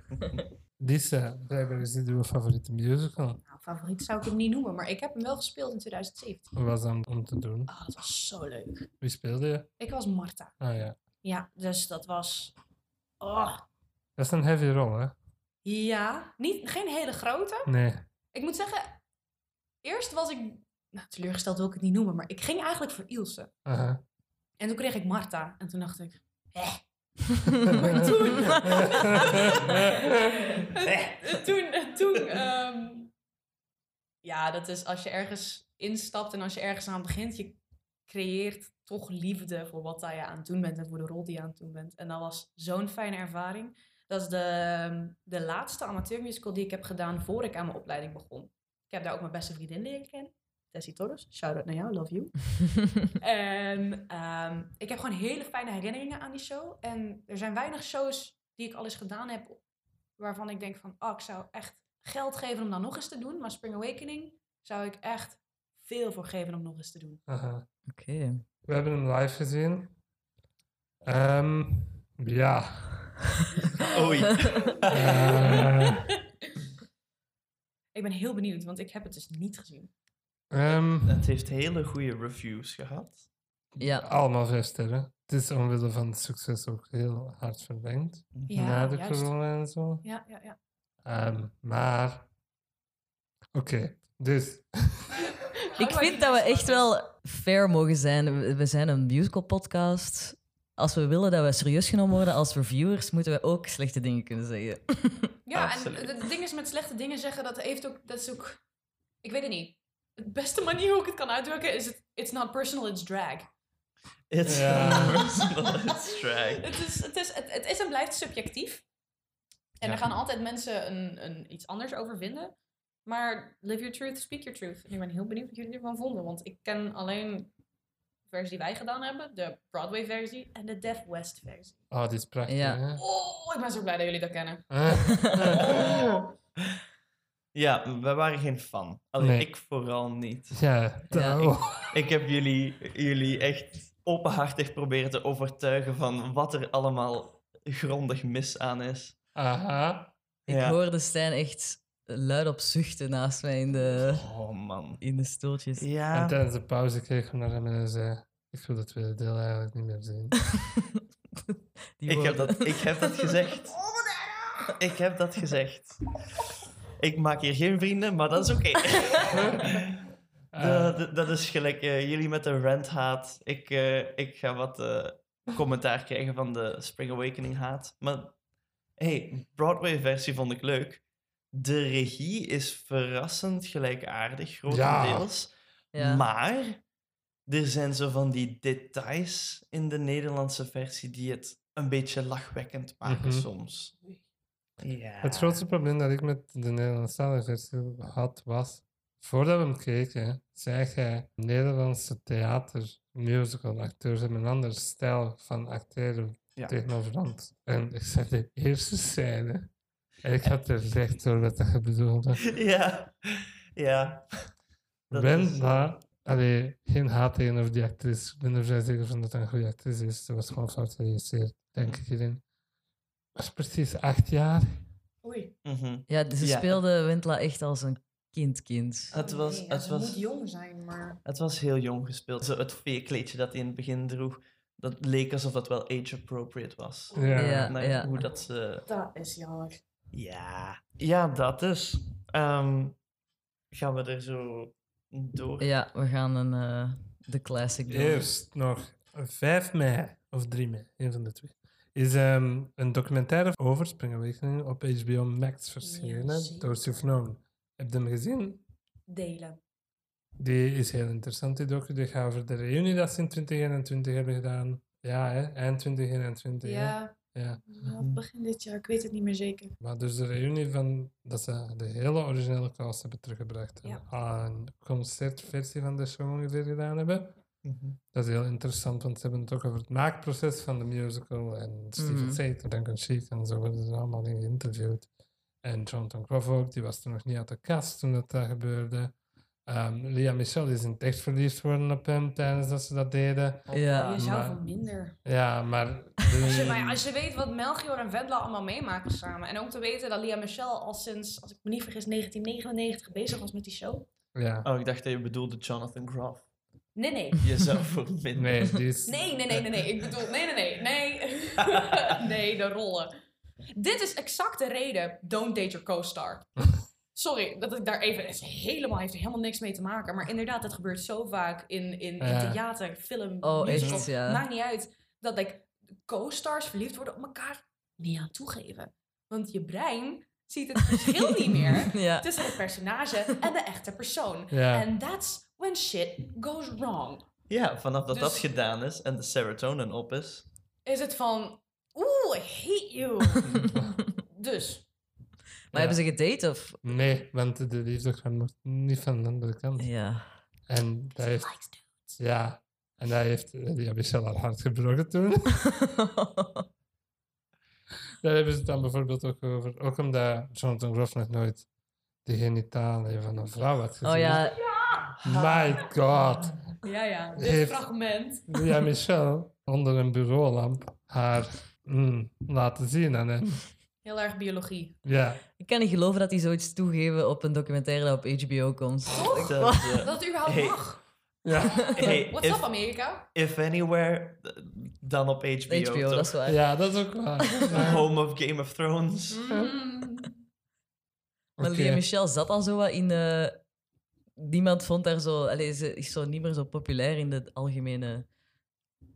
Speaker 1: Lisa, blijkbaar is dit uw favoriete musical.
Speaker 4: Nou, favoriet zou ik hem niet noemen, maar ik heb hem wel gespeeld in 2017.
Speaker 1: Hoe was dat om te doen?
Speaker 4: Ah, dat was zo leuk.
Speaker 1: Wie speelde je?
Speaker 4: Ik was Marta.
Speaker 1: Ah ja.
Speaker 4: Ja, dus dat was... Oh,
Speaker 1: Dat is een heavy rol, hè?
Speaker 4: ja, niet, geen hele grote.
Speaker 1: Nee.
Speaker 4: Ik moet zeggen, eerst was ik... Nou, teleurgesteld wil ik het niet noemen, maar ik ging eigenlijk voor Ilse.
Speaker 1: Aha.
Speaker 4: En toen kreeg ik Marta. En toen dacht ik... Eh. Toen- En toen, en toen ehm, ja, dat is als je ergens instapt en als je ergens aan begint, je creëert toch liefde voor wat je aan het doen bent en voor de rol die je aan het doen bent. En dat was zo'n fijne ervaring. Dat is de, de laatste amateurmusical die ik heb gedaan voor ik aan mijn opleiding begon. Ik heb daar ook mijn beste vriendin leren kennen. Tessie Torres. Shout-out naar jou, love you. en ehm, ik heb gewoon hele fijne herinneringen aan die show. En er zijn weinig shows die ik al eens gedaan heb waarvan ik denk van, oh, ik zou echt geld geven om dat nog eens te doen. Maar Spring Awakening zou ik echt veel voor geven om nog eens te doen.
Speaker 1: Aha.
Speaker 2: Oké.
Speaker 1: We hebben hem live gezien. Ehm, ja.
Speaker 3: Oei.
Speaker 4: Ik ben heel benieuwd, want ik heb het dus niet gezien.
Speaker 1: ehm,
Speaker 3: Het heeft hele goede reviews gehad.
Speaker 2: Ja.
Speaker 1: allemaal vijf sterren. Het is omwille van het succes ook heel hard verlengd.
Speaker 4: Ja,
Speaker 1: na de
Speaker 4: juist.
Speaker 1: corona en zo.
Speaker 4: Ja, ja, ja.
Speaker 1: Ehm, maar. Oké, dus.
Speaker 2: Ik vind dat we echt wel fair mogen zijn. We- We zijn een musical podcast. Als we willen dat we serieus genomen worden als reviewers, moeten we ook slechte dingen kunnen zeggen.
Speaker 4: Ja,
Speaker 3: Absoluut.
Speaker 4: en het ding is met slechte dingen zeggen, dat heeft ook, dat is ook, ik weet het niet. De beste manier hoe ik het kan uitdrukken is, het, it's not personal, it's drag.
Speaker 3: It's
Speaker 1: Ja.
Speaker 3: personal, it's drag.
Speaker 4: Het is, het is, het, het is en blijft subjectief. En
Speaker 3: Ja.
Speaker 4: er gaan altijd mensen een, een, iets anders over vinden. Maar live your truth, speak your truth. En ik ben heel benieuwd wat jullie ervan vonden. Want ik ken alleen versie die wij gedaan hebben. De Broadway versie en de Deaf West versie.
Speaker 1: Oh, dit is prachtig.
Speaker 2: Ja.
Speaker 1: Hè?
Speaker 4: Oh, ik ben zo blij dat jullie dat kennen.
Speaker 1: Eh,
Speaker 3: Ja, we waren geen fan. Alleen
Speaker 1: Nee.
Speaker 3: ik vooral niet.
Speaker 1: ja,
Speaker 2: Ja,
Speaker 1: oh.
Speaker 3: Ik heb jullie, jullie echt openhartig proberen te overtuigen van wat er allemaal grondig mis aan is.
Speaker 1: Aha.
Speaker 2: Ik
Speaker 3: Ja.
Speaker 2: hoorde Stijn echt luid op zuchten naast mij in de,
Speaker 3: Oh man.
Speaker 2: in de stoeltjes.
Speaker 1: En
Speaker 3: Ja.
Speaker 1: tijdens de pauze keek ik naar hem en zei: Ik wil het tweede deel eigenlijk niet meer zien.
Speaker 2: Die
Speaker 3: Ik heb, dat, ik heb dat gezegd. Ik heb dat gezegd. Ik maak hier geen vrienden, maar dat is oké.
Speaker 1: Eh,
Speaker 3: Dat- dat- dat is gelijk eh, jullie met de rant haat. Ik, eh, ik ga wat eh, commentaar krijgen van de Spring Awakening haat. Maar hey, Broadway versie vond ik leuk. De regie is verrassend gelijkaardig, grotendeels.
Speaker 2: Ja.
Speaker 3: Maar er zijn zo van die details in de Nederlandse versie die het een beetje lachwekkend maken
Speaker 1: Mhm.
Speaker 3: soms. Ja.
Speaker 1: Het grootste probleem dat ik met de Nederlandstalige versie had was, voordat we hem keken, zei jij, Nederlandse theater, musical acteurs hebben een andere stijl van acteren
Speaker 3: Ja.
Speaker 1: tegenover ons. En ik zei de eerste scène, ik had er recht door wat dat je bedoelde.
Speaker 3: Ja, ja. Dat
Speaker 1: ben
Speaker 3: is-
Speaker 1: daar, allee, geen haat tegenover die actrice. Ik ben er vrij zeker van dat het een goede actrice is. Ze was gewoon fout geregisseerd, denk ik hierin. Was precies acht jaar.
Speaker 4: Oei.
Speaker 3: Mhm.
Speaker 2: Ja, ze
Speaker 3: Ja.
Speaker 2: speelde Wendla echt als een kind-kind.
Speaker 3: Het was,
Speaker 4: Nee,
Speaker 3: het, was,
Speaker 4: moet jong zijn, maar...
Speaker 3: het was heel jong gespeeld. Zo het veekleedje dat hij in het begin droeg, dat leek alsof dat wel age-appropriate was.
Speaker 1: Ja.
Speaker 2: Ja.
Speaker 3: Hoe dat ze...
Speaker 4: Dat is jammer.
Speaker 3: Ja. Ja, dat dus. Ehm, gaan we er zo door?
Speaker 2: Ja, we gaan een, eh, de classic doen.
Speaker 1: Eerst nog 5 mei, of 3 mei, een van de twee. Is ehm, een documentaire over Spring Awakening op HBO Max verschenen door Sufnoon. Heb je hem gezien?
Speaker 4: Delen.
Speaker 1: Die is heel interessant, die docu. Die gaat over de reunie dat ze in 2021 hebben gedaan. Ja, hè? eind 2021. hè?
Speaker 4: Ja,
Speaker 1: ja.
Speaker 4: ja, begin dit jaar. Ik weet het niet meer zeker.
Speaker 1: Maar dus de reunie van dat ze de hele originele cast hebben teruggebracht. En
Speaker 4: Ja.
Speaker 1: een concertversie van de show ongeveer gedaan hebben.
Speaker 3: Mhm.
Speaker 1: Dat is heel interessant, want ze hebben het ook over het maakproces van de musical. En Steven
Speaker 2: Mhm.
Speaker 1: Sater, Duncan Sheik en zo worden er allemaal in geïnterviewd. En Jonathan ook, die was er nog niet uit de kast toen dat, dat gebeurde. Ehm Lia Michel is in het echt verliefd geworden op hem tijdens dat ze dat deden.
Speaker 2: Ja,
Speaker 4: je zou
Speaker 1: maar-
Speaker 4: van minder.
Speaker 1: Ja, maar...
Speaker 4: Als je, maar als je weet wat Melchior en Vendela allemaal meemaken samen. En ook te weten dat Lia Michelle al sinds, als ik me niet vergis, 1999 bezig was met die show.
Speaker 1: ja.
Speaker 3: Oh, ik dacht dat je bedoelde Jonathan Groff.
Speaker 4: Nee, nee.
Speaker 3: Je zou voor minder.
Speaker 1: Nee, die is...
Speaker 4: Nee, nee, nee, nee, nee. Ik bedoel, nee, nee, nee, nee. nee, de rollen. Dit is exact de reden. Don't date your co-star. Sorry, dat ik daar even... Het helemaal, heeft er helemaal niks mee te maken. Maar inderdaad, het gebeurt zo vaak in, in, theater, film,
Speaker 2: Oh,
Speaker 4: musical.
Speaker 2: echt, ja.
Speaker 4: Maakt niet uit. Dat like, co-stars verliefd worden op elkaar. Niet aan toegeven. Want je brein ziet het verschil niet meer
Speaker 2: Ja.
Speaker 4: tussen het personage en de echte persoon.
Speaker 1: Ja.
Speaker 4: And that's when shit goes wrong.
Speaker 3: Ja, vanaf dat dat
Speaker 4: Dus-
Speaker 3: gedaan is en de serotonin op is.
Speaker 4: Is het van, Oeh, I hate you. dus.
Speaker 2: Maar hebben ze gedate of...
Speaker 1: Nee, want de liefde nog niet van de andere kant.
Speaker 2: Ja.
Speaker 1: En dat heeft, ja, en hij heeft ja, Michel haar hart gebroken toen. Daar hebben ze het dan bijvoorbeeld ook over. Ook omdat Jonathan Groff nog nooit de genitalen van een vrouw had gezien.
Speaker 2: oh ja,
Speaker 1: My god.
Speaker 4: Ja, ja. Dit
Speaker 1: Heeft-
Speaker 4: fragment.
Speaker 1: Ja, Michel onder een bureaulamp haar mm, laten zien aan hem.
Speaker 4: Heel erg biologie.
Speaker 1: Ja,
Speaker 2: ik kan niet geloven dat hij zoiets toegeven op een documentaire dat op HBO komt.
Speaker 3: Dat, eh,
Speaker 4: Dat het überhaupt
Speaker 3: Hey.
Speaker 4: mag.
Speaker 1: ja,
Speaker 3: hey,
Speaker 4: What's up, Amerika?
Speaker 3: if anywhere, eh, dan op HBO.
Speaker 2: HBO,
Speaker 3: toch?
Speaker 2: dat is waar.
Speaker 1: ja, dat is ook waar. Ja.
Speaker 3: Home of Game of Thrones.
Speaker 4: Mm.
Speaker 2: Maar Michel zat al zo wat in de... Niemand vond haar zo... Allee, ze is zo niet meer zo populair in de algemene...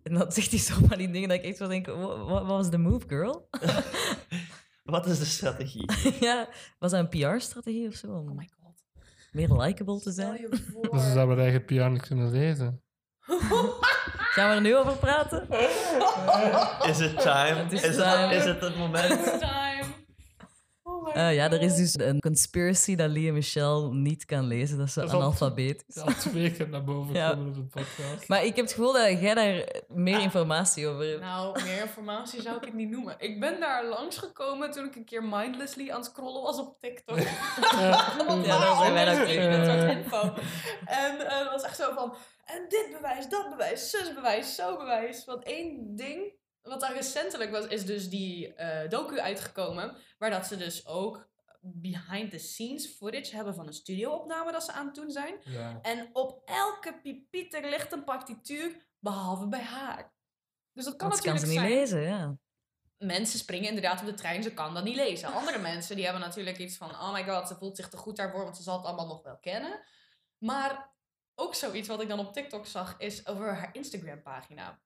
Speaker 2: En dan zegt hij zo van die dingen dat ik echt zo denk... Wat wat was de move, girl?
Speaker 3: Wat is de strategie?
Speaker 2: ja, was dat een PR-strategie of zo?
Speaker 4: Oh
Speaker 2: Om
Speaker 4: my god.
Speaker 2: meer likable te
Speaker 4: Stel
Speaker 2: zijn?
Speaker 4: je
Speaker 1: Dus ze
Speaker 4: voor.
Speaker 1: zouden haar eigen piano niet kunnen lezen.
Speaker 2: Gaan we er nu over praten?
Speaker 3: Is het time?
Speaker 2: Is
Speaker 3: is,
Speaker 2: time.
Speaker 3: Het, is het het moment?
Speaker 2: Eh, ja, er is dus een conspiracy dat Lea Michel niet kan lezen. Dat ze
Speaker 1: Dat
Speaker 2: analfabeet is.
Speaker 1: Al twee keer naar boven
Speaker 2: Ja.
Speaker 1: komen op de podcast.
Speaker 2: Maar ik heb het gevoel dat jij daar meer informatie over hebt.
Speaker 4: Nou, meer informatie zou ik het niet noemen. Ik ben daar langsgekomen toen ik een keer mindlessly aan het scrollen was op TikTok.
Speaker 2: Ja, daar zijn wij ook tegen.
Speaker 4: Met wat info. En eh, dat was echt zo van... En dit bewijs, dat bewijs, zus bewijs, zo bewijs. Want één ding, wat daar recentelijk was, is dus die eh, docu uitgekomen. Waar dat ze dus ook behind the scenes footage hebben van een studioopname dat ze aan het doen zijn.
Speaker 1: Ja.
Speaker 4: En op elke pipieter ligt een partituur, behalve bij haar. Dus dat kan
Speaker 2: Want ze kan
Speaker 4: natuurlijk
Speaker 2: ze niet
Speaker 4: zijn.
Speaker 2: lezen, ja.
Speaker 4: Mensen springen inderdaad op de trein, ze kan dat niet lezen. Andere mensen die hebben natuurlijk iets van, oh my god, ze voelt zich te goed daarvoor, want ze zal het allemaal nog wel kennen. Maar ook zoiets wat ik dan op TikTok zag, is over haar Instagram pagina.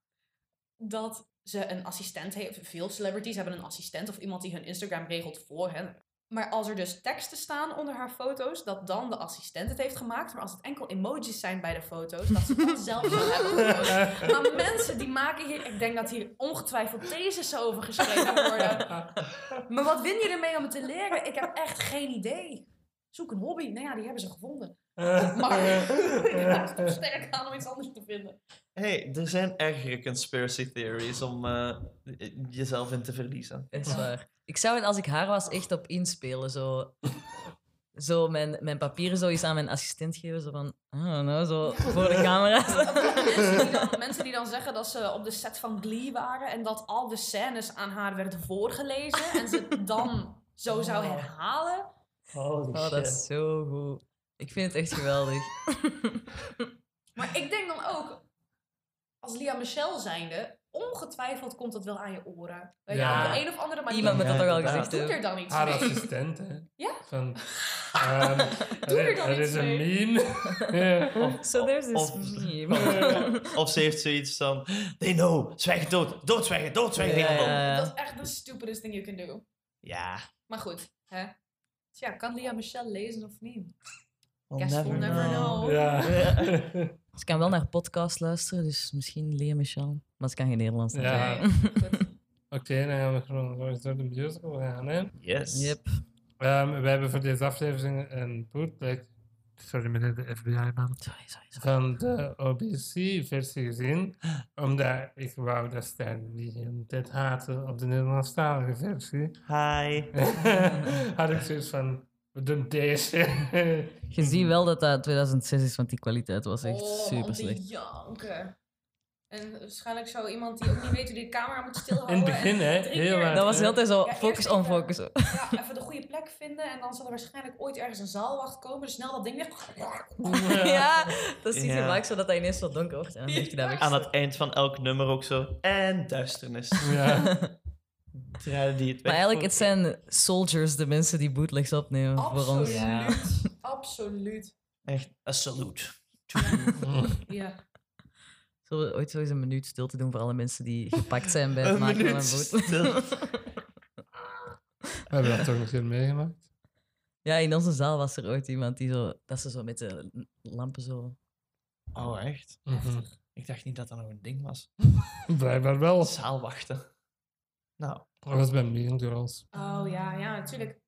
Speaker 4: Dat ze een assistent heeft, veel celebrities hebben een assistent of iemand die hun Instagram regelt voor hen. Maar als er dus teksten staan onder haar foto's, dat dan de assistent het heeft gemaakt. Maar als het enkel emojis zijn bij de foto's, dat ze dan zelf zo hebben. Maar mensen die maken hier, ik denk dat hier ongetwijfeld theses over geschreven worden. Maar wat win je ermee om het te leren? Ik heb echt geen idee. Zoek een hobby. Nou ja, die hebben ze gevonden. Maar ik raad het toch sterk aan om iets anders te vinden.
Speaker 3: hey, er zijn ergere conspiracy theories om eh, jezelf in te verliezen.
Speaker 2: Is waar. Ik zou het als ik haar was echt op inspelen. Zo, zo mijn, mijn papieren zo eens aan mijn assistent geven. Zo van, ah, nou, zo voor de camera.
Speaker 4: Mensen die, dan, mensen die dan zeggen dat ze op de set van Glee waren en dat al de scènes aan haar werden voorgelezen en ze het dan zo zou herhalen.
Speaker 3: Holy
Speaker 2: Oh, dat is zo goed. Ik vind het echt geweldig.
Speaker 4: Maar ik denk dan ook, als Lia Michelle zijnde, ongetwijfeld komt dat wel aan je oren. Weet je,
Speaker 1: Ja.
Speaker 4: op de een of andere manier.
Speaker 2: Iemand moet dat al
Speaker 3: inderdaad.
Speaker 2: gezegd
Speaker 4: doet er dan iets
Speaker 1: Haar
Speaker 4: mee.
Speaker 1: assistent, hè.
Speaker 4: Ja.
Speaker 1: Van, ehm,
Speaker 4: Doe er dan
Speaker 1: er
Speaker 4: iets
Speaker 1: is een
Speaker 4: mee.
Speaker 1: meme.
Speaker 2: So there's this
Speaker 3: Of-
Speaker 2: meme.
Speaker 3: Of ze heeft zoiets van, they know, zwijgen dood, doodzwijgen, doodzwijgen.
Speaker 2: Ja,
Speaker 3: Ja,
Speaker 2: ja,
Speaker 4: Dat is echt the stupidest thing you can do.
Speaker 3: ja.
Speaker 4: Maar goed, hè. Dus ja, kan Lia Michelle lezen of niet?
Speaker 3: We'll
Speaker 4: Guess we'll never know.
Speaker 1: Ja.
Speaker 2: Ze kan wel naar podcast luisteren, dus misschien Lea Michel. Maar ze kan geen Nederlands.
Speaker 1: Ja. Oké, dan gaan we gewoon door de musical gaan, hè.
Speaker 3: Yes.
Speaker 2: Yep.
Speaker 1: Ehm, we hebben voor deze aflevering een bootleg, sorry meneer de FBI-man,
Speaker 2: Sorry, sorry, sorry.
Speaker 1: van de OBC-versie gezien. Omdat ik wou dat Stijn die tijd haatte op de Nederlandstalige versie.
Speaker 3: Hi.
Speaker 1: Had ik zoiets van, we doen deze.
Speaker 2: Je ziet wel dat dat 2006 is, want die kwaliteit was echt
Speaker 4: Oh,
Speaker 2: super slecht.
Speaker 4: janken. En waarschijnlijk zo iemand die ook niet weet hoe die de camera moet stilhouden.
Speaker 1: In het begin,
Speaker 4: en
Speaker 1: hè, heel
Speaker 4: keer-.
Speaker 2: Dat was
Speaker 1: hè?
Speaker 2: altijd zo,
Speaker 4: Ja,
Speaker 2: focus on
Speaker 4: even-
Speaker 2: focus.
Speaker 4: Ja, even de goede plek vinden en dan zal er waarschijnlijk ooit ergens een zaalwacht komen. Dus snel dat ding weg.
Speaker 2: ja, dat zie je vaak zo dat dat ineens zo donker wordt. En dan hij weg.
Speaker 3: Aan het eind van elk nummer ook zo. En duisternis.
Speaker 1: Ja.
Speaker 3: Draaien die het weg.
Speaker 2: Maar eigenlijk, het zijn soldiers, de mensen die bootlegs opnemen voor ons.
Speaker 4: Absoluut.
Speaker 3: Ja.
Speaker 4: Absoluut.
Speaker 3: Echt een salute.
Speaker 4: Ja.
Speaker 2: Zullen we ooit zo eens een minuut stil te doen voor alle mensen die gepakt zijn bij het
Speaker 3: Een
Speaker 2: maken van een bootleg?
Speaker 3: stil.
Speaker 1: We hebben dat toch een keer meegemaakt.
Speaker 2: Ja, in onze zaal was er ooit iemand die zo, dat ze zo met de lampen zo.
Speaker 3: Oh, echt?
Speaker 1: Mhm.
Speaker 3: Ik dacht niet dat dat nog een ding was.
Speaker 1: Blijkbaar wel.
Speaker 3: Zaalwachten. Nou,
Speaker 1: Dat was bij Mean Girls.
Speaker 4: Oh ja, ja, natuurlijk.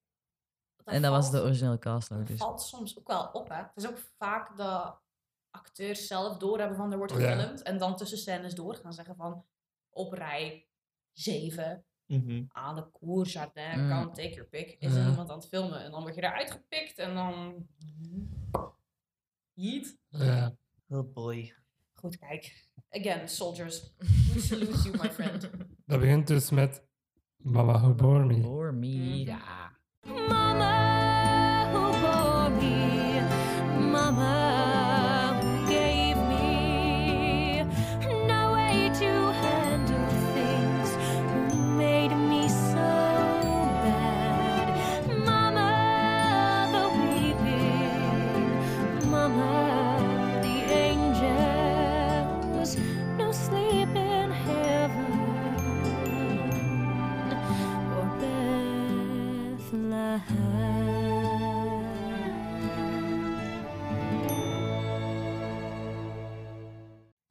Speaker 2: En dat was de originele cast
Speaker 4: dat
Speaker 2: dus.
Speaker 4: valt soms ook wel op, hè. Het is ook vaak de acteurs zelf doorhebben van er wordt
Speaker 1: Ja.
Speaker 4: gefilmd. En dan tussen scènes door gaan zeggen van op rij 7
Speaker 3: mhm.
Speaker 4: aan de Cour Jardin,
Speaker 2: Mm.
Speaker 4: kan take your pick. Is er iemand aan het filmen? En dan word je eruit gepikt en dan... Yeet.
Speaker 1: Ja.
Speaker 3: oh boy.
Speaker 4: Goed, kijk. Again, soldiers. We salute you, my friend.
Speaker 1: Dat begint dus met Mama Who Bore Me.
Speaker 2: For me.
Speaker 4: Ja.
Speaker 5: Mama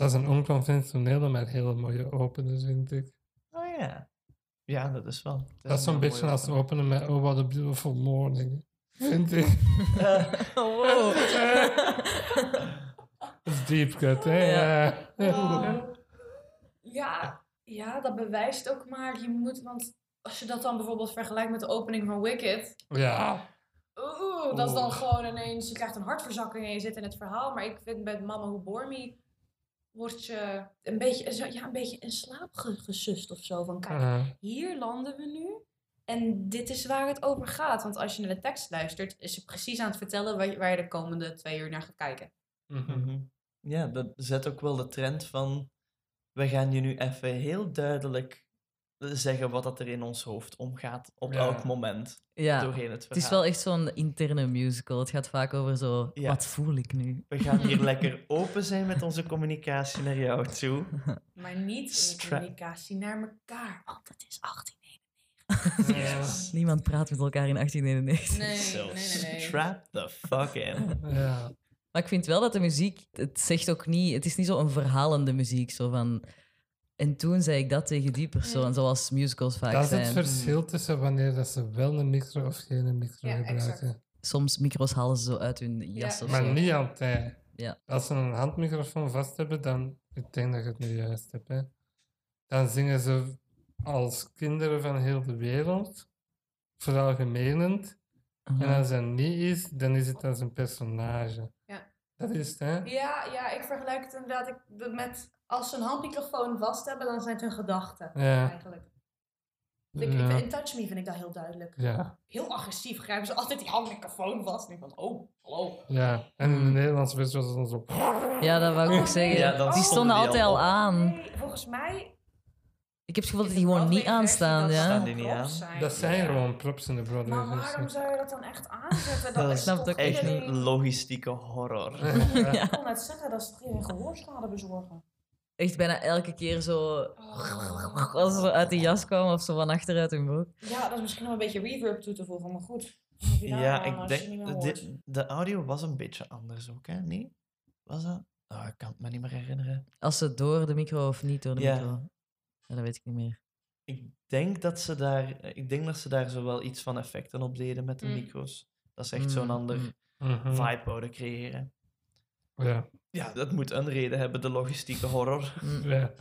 Speaker 1: Dat is een onconventionele, maar hele mooie opener, vind ik.
Speaker 3: Oh ja. Ja, dat is wel.
Speaker 1: Dat is zo'n beetje als openen met Oh, what a beautiful morning. Vind ik.
Speaker 2: wow.
Speaker 1: Dat is deep cut, hè?
Speaker 2: Ja.
Speaker 1: Ja.
Speaker 4: Ja, ja, dat bewijst ook maar, je moet, want als je dat dan bijvoorbeeld vergelijkt met de opening van Wicked,
Speaker 1: Ja.
Speaker 4: oeh, dat is dan gewoon ineens, je krijgt een hartverzakking en je zit in het verhaal, maar ik vind bij Mama Who Bore Me, word je een beetje, zo- ja, een beetje in slaap ge- gesust of zo, van kijk,
Speaker 1: Ja.
Speaker 4: hier landen we nu. En dit is waar het over gaat. Want als je naar de tekst luistert, is ze precies aan het vertellen waar je, waar je de komende twee uur naar gaat kijken.
Speaker 1: Mhm.
Speaker 3: Mhm. Ja, dat zet ook wel de trend van. We gaan je nu even heel duidelijk zeggen wat dat er in ons hoofd omgaat op
Speaker 1: Ja.
Speaker 3: elk moment
Speaker 2: Ja,
Speaker 3: doorheen het
Speaker 2: het
Speaker 3: verhaal.
Speaker 2: is wel echt zo'n interne musical. Het gaat vaak over zo,
Speaker 3: Ja.
Speaker 2: wat voel ik nu?
Speaker 3: We gaan hier lekker open zijn met onze communicatie naar jou toe.
Speaker 4: Maar niet in de
Speaker 3: Stra-
Speaker 4: communicatie naar elkaar. Want het is 18.
Speaker 3: Yes.
Speaker 2: Niemand praat met elkaar in 1891.
Speaker 4: Nee,
Speaker 3: So
Speaker 4: nee, nee, nee.
Speaker 3: strap the fuck in.
Speaker 1: Ja.
Speaker 2: Maar ik vind wel dat de muziek, het zegt ook niet, het is niet zo een verhalende muziek. Zo van, en toen zei ik dat tegen die persoon, zoals musicals vaak
Speaker 1: Dat is het
Speaker 2: zijn.
Speaker 1: verschil tussen wanneer dat ze wel een micro of geen micro
Speaker 4: Ja,
Speaker 1: gebruiken.
Speaker 4: exact.
Speaker 2: Soms micro's halen ze zo uit hun jas
Speaker 4: Ja.
Speaker 2: of
Speaker 1: Maar
Speaker 2: zo.
Speaker 1: niet altijd.
Speaker 2: Ja.
Speaker 1: Als ze een handmicrofoon vast hebben, dan, ik denk dat je het nu juist hebt, hè, dan zingen ze als kinderen van heel de wereld, veralgemenend.
Speaker 2: Aha.
Speaker 1: En als dat niet is, dan is het als een personage.
Speaker 4: Ja.
Speaker 1: Dat is het, hè?
Speaker 4: Ja, ja, ik vergelijk het inderdaad ik, met... Als ze een handmicrofoon vast hebben, dan zijn het hun gedachten.
Speaker 1: Ja.
Speaker 4: Eigenlijk. Ik, in Touch Me vind ik dat heel duidelijk.
Speaker 1: Ja,
Speaker 4: Heel agressief grijpen ze altijd die handmicrofoon vast. En ik van, oh, hallo.
Speaker 1: ja. En in de Nederlandse versie was het dan zo...
Speaker 2: Ja, dat wou ik ook zeggen.
Speaker 3: Ja, dan
Speaker 2: die
Speaker 3: stonden
Speaker 2: stonden
Speaker 3: die
Speaker 2: altijd
Speaker 3: al
Speaker 2: aan.
Speaker 4: Nee, volgens mij...
Speaker 2: Ik heb het gevoel dat die gewoon niet aanstaan.
Speaker 4: dat ze
Speaker 2: Ja?
Speaker 3: Staan
Speaker 4: dan
Speaker 3: die niet
Speaker 4: props
Speaker 3: aan?
Speaker 4: zijn.
Speaker 1: Dat zijn gewoon props in de Broadway
Speaker 4: Maar waarom zou je dat dan echt aanzetten?
Speaker 3: Dat
Speaker 4: is
Speaker 3: is Echt
Speaker 4: iedereen-
Speaker 3: een logistieke horror.
Speaker 1: Ja.
Speaker 4: Ik kon net zeggen, dat is toch iedereen gehoorschade bezorgen?
Speaker 2: Echt bijna elke keer zo...
Speaker 4: Oh.
Speaker 2: Als ze uit die jas kwamen of zo van achteruit hun broek.
Speaker 4: Ja, dat is misschien wel een beetje reverb toe te voegen, maar goed.
Speaker 3: Ja, ik denk... de audio was een beetje anders ook, hè? Nee? Was dat? Oh, ik kan het me niet meer herinneren.
Speaker 2: Als ze door de micro of niet door de
Speaker 3: Ja.
Speaker 2: micro. Ja, dat weet ik niet meer.
Speaker 3: Ik denk dat ze daar, ik denk dat ze daar zo wel iets van effecten op deden met de
Speaker 4: Mm.
Speaker 3: micro's. Dat ze echt zo'n
Speaker 2: Mm,
Speaker 3: ander
Speaker 2: mm.
Speaker 1: Mhm.
Speaker 3: vibe wouden creëren.
Speaker 1: Ja.
Speaker 3: Ja, dat moet een reden hebben, de logistieke horror.
Speaker 2: Mm.
Speaker 1: ja.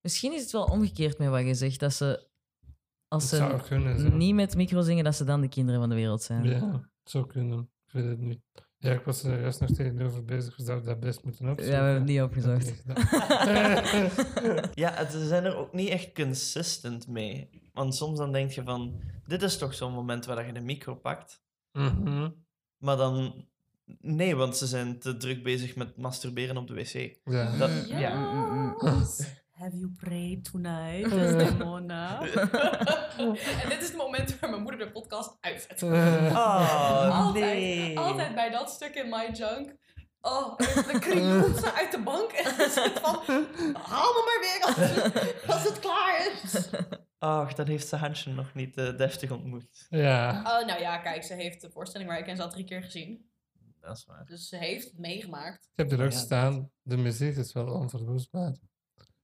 Speaker 2: Misschien is het wel omgekeerd met wat je zegt. Dat ze, als
Speaker 1: zou
Speaker 2: ze
Speaker 1: kunnen. Zo.
Speaker 2: niet met micro zingen, dat ze dan de kinderen van de wereld zijn.
Speaker 1: Ja, het zou kunnen. Ik weet het niet. Ja, ik was er juist nog tegenover bezig. We zouden dat best moeten
Speaker 2: Ja,
Speaker 1: opzoeken.
Speaker 2: we hebben het niet
Speaker 1: Dat heb
Speaker 2: opgezocht.
Speaker 1: ik niet gedaan.
Speaker 3: Ja, ze zijn er ook niet echt consistent mee. Want soms dan denk je van, dit is toch zo'n moment waar je de micro pakt.
Speaker 1: Mhm.
Speaker 3: Maar dan, nee, want ze zijn te druk bezig met masturberen op de wc.
Speaker 1: Ja.
Speaker 3: Dat,
Speaker 2: Mm,
Speaker 3: ja.
Speaker 2: mm, mm,
Speaker 4: Have you prayed tonight, Desdemona? en dit is het moment waar mijn moeder de podcast uitzet.
Speaker 3: Oh,
Speaker 4: altijd,
Speaker 3: nee.
Speaker 4: altijd bij dat stuk in My Junk. Oh, dan kriebelt ze uit de bank en ze zit van, haal me maar weer als, als het klaar is.
Speaker 3: Ach, dan heeft ze Hansje nog niet eh, deftig ontmoet.
Speaker 1: ja.
Speaker 4: Oh, nou ja, kijk, ze heeft de voorstelling waar ik in zat drie keer gezien.
Speaker 3: Dat is waar.
Speaker 4: Dus ze heeft het meegemaakt.
Speaker 1: Ik heb er ook
Speaker 3: Ja,
Speaker 1: staan. De muziek is wel onverwoestbaar.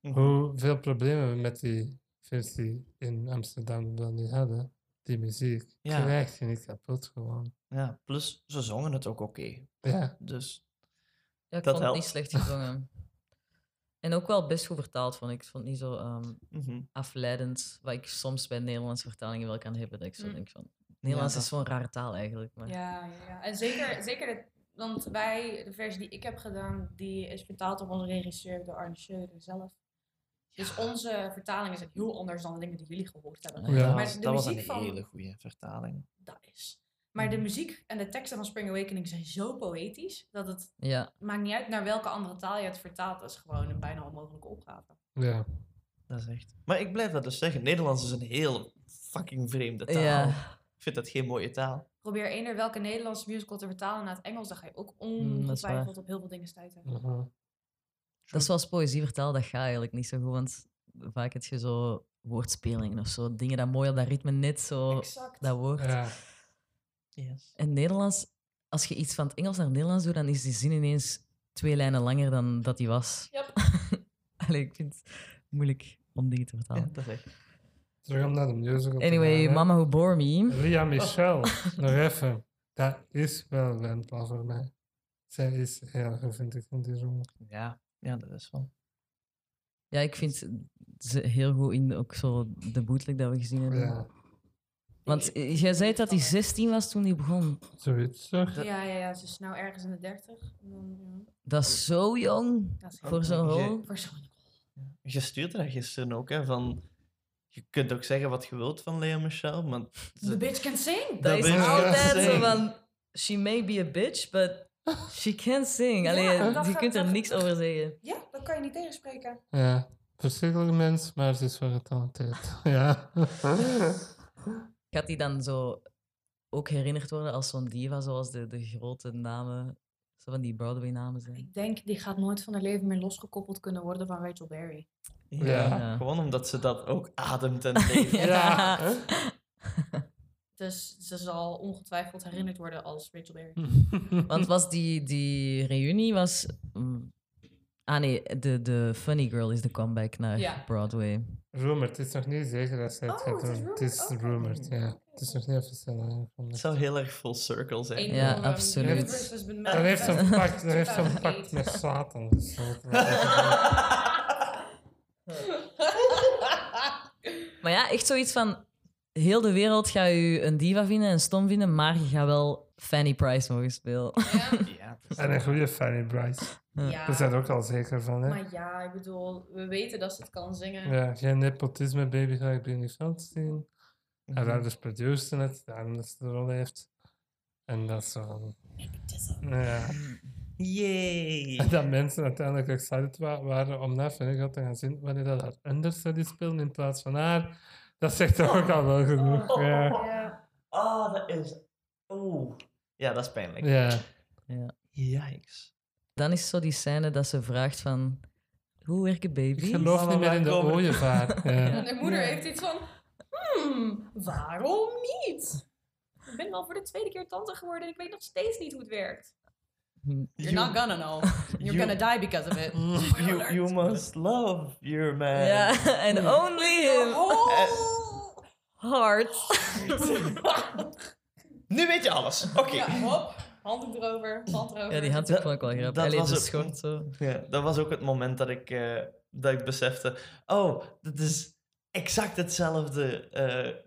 Speaker 3: Mhm.
Speaker 1: Hoeveel problemen we met die versie in Amsterdam wel niet hadden, die muziek,
Speaker 3: Ja.
Speaker 1: krijg je niet kapot gewoon.
Speaker 3: Ja, plus ze zongen het ook oké.
Speaker 1: Ja,
Speaker 3: Dus
Speaker 2: Ja, ik
Speaker 3: Dat
Speaker 2: vond het niet slecht gezongen. En ook wel best goed vertaald, vond ik. Ik vond het niet zo ehm,
Speaker 3: mhm.
Speaker 2: afleidend, wat ik soms bij Nederlandse vertalingen wel kan hebben. Dat ik zo
Speaker 4: Mm.
Speaker 2: denk van... Nederlands
Speaker 3: dat-
Speaker 2: is zo'n rare taal eigenlijk. Maar...
Speaker 4: Ja, ja, ja. En zeker, zeker de, want wij, de versie die ik heb gedaan, die is vertaald door onze regisseur, door Arne Scheuren zelf. Dus onze vertalingen zijn heel anders dan de dingen die jullie gehoord hebben.
Speaker 1: Ja.
Speaker 3: dat,
Speaker 4: Maar
Speaker 3: was,
Speaker 4: de
Speaker 3: dat was een
Speaker 4: van-
Speaker 3: hele goede vertaling.
Speaker 4: Dat is. Maar de
Speaker 3: Mhm.
Speaker 4: muziek en de teksten van Spring Awakening zijn zo poëtisch, dat het
Speaker 2: Ja,
Speaker 4: maakt niet uit naar welke andere taal je het vertaalt. Dat is gewoon een bijna onmogelijke opgave.
Speaker 1: ja.
Speaker 3: Dat is echt. Maar ik blijf dat dus zeggen. Nederlands is een heel fucking vreemde taal.
Speaker 2: ja.
Speaker 3: Ik vind dat geen mooie taal.
Speaker 4: Probeer eender welke Nederlandse musical te vertalen naar het Engels, dan ga je ook
Speaker 2: Mm, dat
Speaker 4: ongetwijfeld op heel veel dingen stuiten.
Speaker 1: mhm.
Speaker 2: Dat is zoals poëzie vertalen, dat gaat eigenlijk niet zo goed. Want vaak heb je zo woordspelingen of zo. Dingen dat mooi op dat ritme net zo
Speaker 4: Exact.
Speaker 2: dat woord.
Speaker 1: ja.
Speaker 3: Yes.
Speaker 2: En Nederlands, als je iets van het Engels naar het Nederlands doet, dan is die zin ineens twee lijnen langer dan dat die was.
Speaker 4: Yep.
Speaker 2: Allee, ik vind het moeilijk om dingen te
Speaker 3: Ja,
Speaker 2: vertalen.
Speaker 3: dat is echt.
Speaker 1: Terug om naar de musical te
Speaker 2: Anyway,
Speaker 1: gaan.
Speaker 2: Mama Who Bore Me.
Speaker 1: Ria Michel, nog even. Dat is wel Wendla voor mij. Zij is heel goed, vind ik, in die rol.
Speaker 3: Ja, ja, dat is wel.
Speaker 2: Ja, ik vind ze heel goed in ook zo de bootleg dat we gezien hebben.
Speaker 1: Ja,
Speaker 2: Want jij zei dat hij 16 was toen hij begon.
Speaker 1: zoiets toch?
Speaker 4: Ja, ja, ja, ze is nou ergens in de 30. En dan, ja,
Speaker 2: Dat is zo jong
Speaker 4: dat is heel
Speaker 2: voor zo'n
Speaker 3: Je-
Speaker 2: rol.
Speaker 4: voor zo'n
Speaker 3: Je stuurde dat gisteren ook, hè, van... Je kunt ook zeggen wat je wilt van Lea Michel, maar...
Speaker 4: The bitch can sing.
Speaker 2: Dat is altijd zo van... She may be a bitch, but she can sing.
Speaker 4: Ja,
Speaker 2: Allee,
Speaker 4: dat
Speaker 2: je kunt er niks over zeggen.
Speaker 4: Ja, dat kan je niet tegenspreken.
Speaker 1: Ja, verschrikkelijk mens, maar ze is wel getalenteerd. ja.
Speaker 2: Gaat hij dan zo ook herinnerd worden als zo'n diva, zoals de, de grote namen, zo van die Broadway-namen zijn?
Speaker 4: Ik denk, die gaat nooit van haar leven meer losgekoppeld kunnen worden van Rachel Berry.
Speaker 3: Ja,
Speaker 1: Ja.
Speaker 3: Gewoon omdat ze dat ook ademt en leeft.
Speaker 1: Ja.
Speaker 4: Dus ze zal ongetwijfeld herinnerd worden als Rachel Berry.
Speaker 2: Want was die, die reunie was... mm, ah nee, de, de Funny Girl is de comeback naar
Speaker 4: Ja.
Speaker 2: Broadway.
Speaker 1: Rumor, het is nog niet zeker dat zij het
Speaker 4: Oh,
Speaker 1: gaat
Speaker 4: het is
Speaker 1: doen. Het
Speaker 4: rumored, oké.
Speaker 1: rumored, ja. Het is nog niet officieel
Speaker 3: Het
Speaker 1: aangekondigd.
Speaker 3: zou heel erg full circle zijn.
Speaker 4: Eén
Speaker 2: Ja,
Speaker 4: van, ehm,
Speaker 2: absoluut.
Speaker 1: Dan heeft ze een pact, dan heeft ze een
Speaker 4: 2008.
Speaker 1: pact met Satan gesloten.
Speaker 2: Maar ja, echt zoiets van... Heel de wereld gaat u een diva vinden en stom vinden, maar je gaat wel Fanny Price mogen spelen.
Speaker 4: Ja,
Speaker 3: Ja, is-
Speaker 1: En een goede Fanny Bryce.
Speaker 4: ja.
Speaker 1: Daar zijn we ook al zeker van, hè?
Speaker 4: Maar ja, ik bedoel, we weten dat ze het kan zingen.
Speaker 1: Ja, geen nepotisme baby ga ik Britney Feldstein. Haar
Speaker 3: Mhm.
Speaker 1: ouders produceren het, daarom dat ze de rol heeft. En dat is zo... Ja.
Speaker 3: Yay!
Speaker 1: En dat mensen uiteindelijk excited wa- waren om naar Finnegan te gaan zien wanneer dat haar understudy speelde in plaats van haar. Dat zegt toch ook al wel genoeg. Ja.
Speaker 4: Ja.
Speaker 3: Oh, dat is... Oeh. Ja, dat is pijnlijk.
Speaker 1: ja.
Speaker 3: Yikes.
Speaker 2: Dan is zo die scène dat ze vraagt van... Hoe werken
Speaker 1: Ik
Speaker 2: baby's?
Speaker 1: geloof niet meer in de ooievaar.
Speaker 4: En
Speaker 1: Ja.
Speaker 4: de moeder heeft iets van, hmm, waarom niet? Ik ben al voor de tweede keer tante geworden en ik weet nog steeds niet hoe het werkt. You're not gonna know. You're
Speaker 3: you-
Speaker 4: gonna die because of it.
Speaker 3: You, you must love your man.
Speaker 2: Ja, en only him.
Speaker 4: Oh.
Speaker 2: Hard.
Speaker 3: Nu weet je alles. Oké.
Speaker 4: Ja, hop. Handdoek erover, hand erover.
Speaker 2: Ja, die vond ik wel grappig.
Speaker 3: dat
Speaker 2: Allee,
Speaker 3: was
Speaker 2: de
Speaker 3: ook-
Speaker 2: schort zo.
Speaker 3: Ja, dat was ook het moment dat ik, eh, dat ik besefte... Oh, dat is exact hetzelfde... eh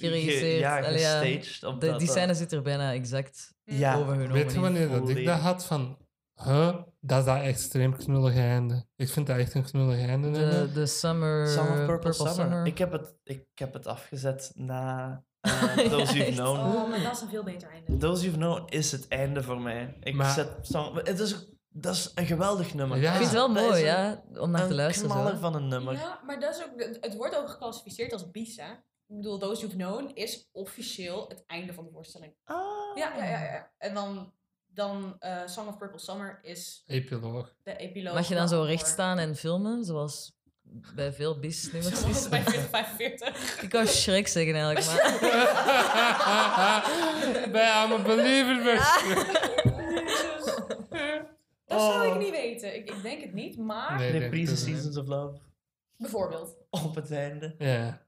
Speaker 3: Ja,
Speaker 2: allee, ja.
Speaker 3: gestaged. op
Speaker 2: De,
Speaker 3: dat-
Speaker 2: die
Speaker 3: dat-
Speaker 2: scène zit er bijna exact
Speaker 3: Ja.
Speaker 2: overgenomen.
Speaker 1: Weet je wanneer dat ik dat had van... Huh? Dat is dat extreem knullige einde. Ik vind dat echt een knullige einde.
Speaker 2: De, de Summer,
Speaker 3: Song of Purple,
Speaker 2: Purple
Speaker 3: Summer.
Speaker 2: Summer.
Speaker 3: Ik, heb het, ik heb het afgezet na eh, Those You've? Known.
Speaker 4: Oh, maar dat is een veel beter einde.
Speaker 3: Those You've Known is het einde voor mij. Ik
Speaker 1: Maar-
Speaker 3: zet song, het is, dat is een geweldig nummer.
Speaker 1: Ja.
Speaker 2: Ik vind het wel mooi,
Speaker 3: een-
Speaker 2: ja, om naar te
Speaker 3: Een
Speaker 2: luisteren.
Speaker 3: knaller
Speaker 2: Zo.
Speaker 3: van een nummer.
Speaker 4: Ja, maar dat is ook, het- het wordt ook geclassificeerd als bis, hè? Ik bedoel, Those You've Known is officieel het einde van de voorstelling.
Speaker 3: Ah.
Speaker 4: Ja, ja, ja. ja. En dan, dan eh, Song of Purple Summer is
Speaker 1: Epiloog.
Speaker 4: de epiloog.
Speaker 2: Mag je dan zo recht staan en filmen, zoals bij veel bis-nummers
Speaker 4: Zoals
Speaker 2: is?
Speaker 4: bij 4045.
Speaker 2: Ik wou Shrek zeggen eigenlijk, maar...
Speaker 1: Bij I'm a believer.
Speaker 4: Dat zou
Speaker 3: Oh.
Speaker 4: ik niet weten. Ik, ik denk het niet, maar...
Speaker 1: Nee. Niet.
Speaker 3: Seasons of Love.
Speaker 4: Bijvoorbeeld.
Speaker 3: op het einde.
Speaker 1: Ja.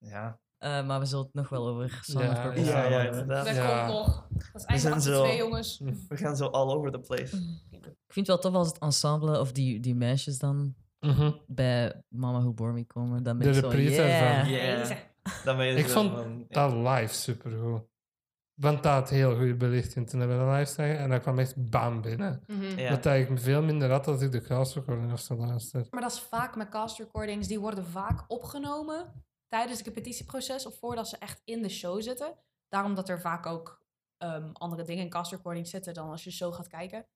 Speaker 3: Ja,
Speaker 2: Eh, maar we zullen het nog wel over
Speaker 1: Ja,
Speaker 2: Purple
Speaker 1: ja,
Speaker 3: ja,
Speaker 2: hebben.
Speaker 3: inderdaad.
Speaker 4: Dat
Speaker 1: Ja.
Speaker 4: komt nog. Dat is
Speaker 3: zo-
Speaker 4: 2, jongens.
Speaker 3: we gaan zo all over the place.
Speaker 2: Ik vind het wel tof als het ensemble of die, die meisjes dan
Speaker 1: Mhm.
Speaker 2: bij Mama Who Bore Me komen. Dan ben
Speaker 1: De reprise
Speaker 2: yeah.
Speaker 1: ervan.
Speaker 3: Ja,
Speaker 4: Deze.
Speaker 3: dan ben je
Speaker 1: Ik
Speaker 3: zo
Speaker 1: vond
Speaker 3: van.
Speaker 1: Dat live supergoed. Want dat had heel goede belichting toen we dat live zagen. En dat kwam echt bam binnen.
Speaker 3: Ja.
Speaker 1: Wat ik veel minder had als ik de cast recording of zo luister.
Speaker 4: Maar dat is vaak met cast recordings, die worden vaak opgenomen tijdens het repetitieproces of voordat ze echt in de show zitten. Daarom dat er vaak ook ehm, andere dingen in cast recordings zitten dan als je de show gaat kijken.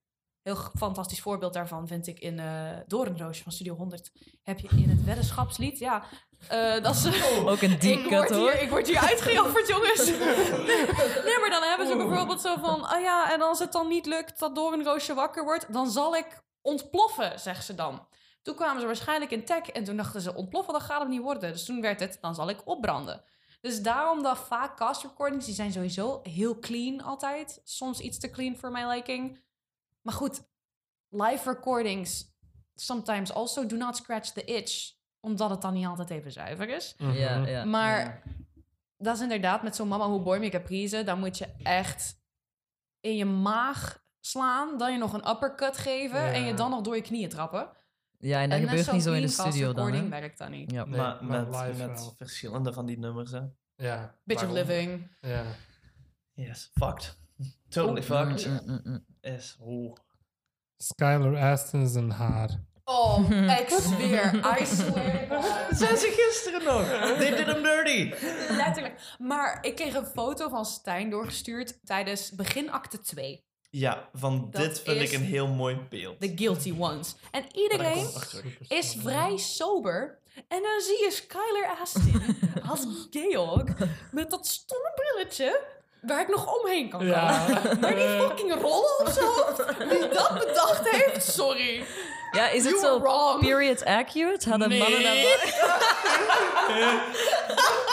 Speaker 4: Heel fantastisch voorbeeld daarvan vind ik in eh Doornroosje van Studio 100. Heb je in het weddenschapslied, ja, eh, dat is...
Speaker 2: Ook een cut
Speaker 4: word
Speaker 2: hoor.
Speaker 4: hier, ik word hier uitgejafferd, jongens. nee, maar dan hebben ze bijvoorbeeld zo van... Oh ja, en als het dan niet lukt dat Doornroosje wakker wordt... dan zal ik ontploffen, zegt ze dan. Toen kwamen ze waarschijnlijk in tech en toen dachten ze... ontploffen, dat gaat het niet worden. Dus toen werd het, dan zal ik opbranden. Dus daarom dat vaak cast recordings... die zijn sowieso heel clean altijd. Soms iets te clean voor mijn liking. Maar goed, live recordings... sometimes also do not scratch the itch... omdat het dan niet altijd even zuiver is.
Speaker 1: Mhm.
Speaker 2: Ja, ja.
Speaker 4: Maar dat is inderdaad met zo'n Mama Who Bore Me Caprice. Dan moet je echt in je maag slaan. Dan je nog een uppercut geven.
Speaker 1: Ja.
Speaker 4: En je dan nog door je knieën trappen.
Speaker 2: Ja, en dat gebeurt niet zo in de studio dan.
Speaker 4: recording
Speaker 2: Hè?
Speaker 4: werkt dat niet.
Speaker 2: Ja.
Speaker 1: Nee,
Speaker 3: maar
Speaker 1: maar
Speaker 3: met,
Speaker 1: live
Speaker 3: met
Speaker 1: wel.
Speaker 3: verschillende van die nummers, hè.
Speaker 1: Ja.
Speaker 4: Bitch of? Living.
Speaker 1: Ja.
Speaker 3: Yes, fucked. Totally fucked.
Speaker 2: Mm, mm, mm.
Speaker 3: Is, oeh.
Speaker 1: Skylar Aston zijn haar.
Speaker 4: Oh, ik zweer. I swear.
Speaker 3: Zijn ze gisteren nog? They did him dirty.
Speaker 4: Letterlijk. Maar ik kreeg een foto van Stijn doorgestuurd tijdens begin acte 2.
Speaker 3: Ja, van
Speaker 4: Dat
Speaker 3: dit vind ik een heel mooi beeld.
Speaker 4: The Guilty Ones. En iedereen is vrij sober. En dan zie je Skylar Astin als Georg met dat stomme brilletje waar ik nog omheen kan komen.
Speaker 1: Ja.
Speaker 4: Maar die fucking rollen op zijn hoofd, wie dat bedacht heeft, sorry.
Speaker 2: Ja, is het zo
Speaker 4: wrong.
Speaker 2: period accurate? Hadden mannen dat...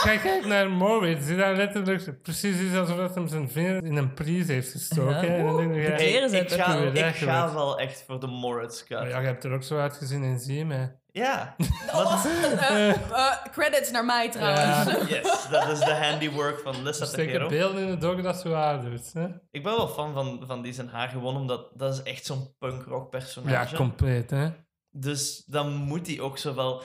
Speaker 1: Kijk, kijk naar Moritz. Die daar letterlijk precies is alsof dat hem zijn vinger in een prise heeft gestoken.
Speaker 2: Ja.
Speaker 1: En dan denk ik, ja,
Speaker 3: ik ga, ik wel echt voor de Moritz cut.
Speaker 1: ja, je hebt er ook zo uitgezien in Zie hè.
Speaker 3: Ja.
Speaker 4: Oh, credits naar mij trouwens.
Speaker 1: Ja.
Speaker 3: Yes, dat is de handiwork van Lissa
Speaker 1: Steek
Speaker 3: Tejero.
Speaker 1: een beeld in het oog dat zo haar doet. Hè?
Speaker 3: Ik ben wel fan van, van die zijn haar gewoon, omdat dat is echt zo'n punkrock
Speaker 1: Ja,
Speaker 3: personage.
Speaker 1: compleet, hè.
Speaker 3: Dus dan moet hij ook zo wel...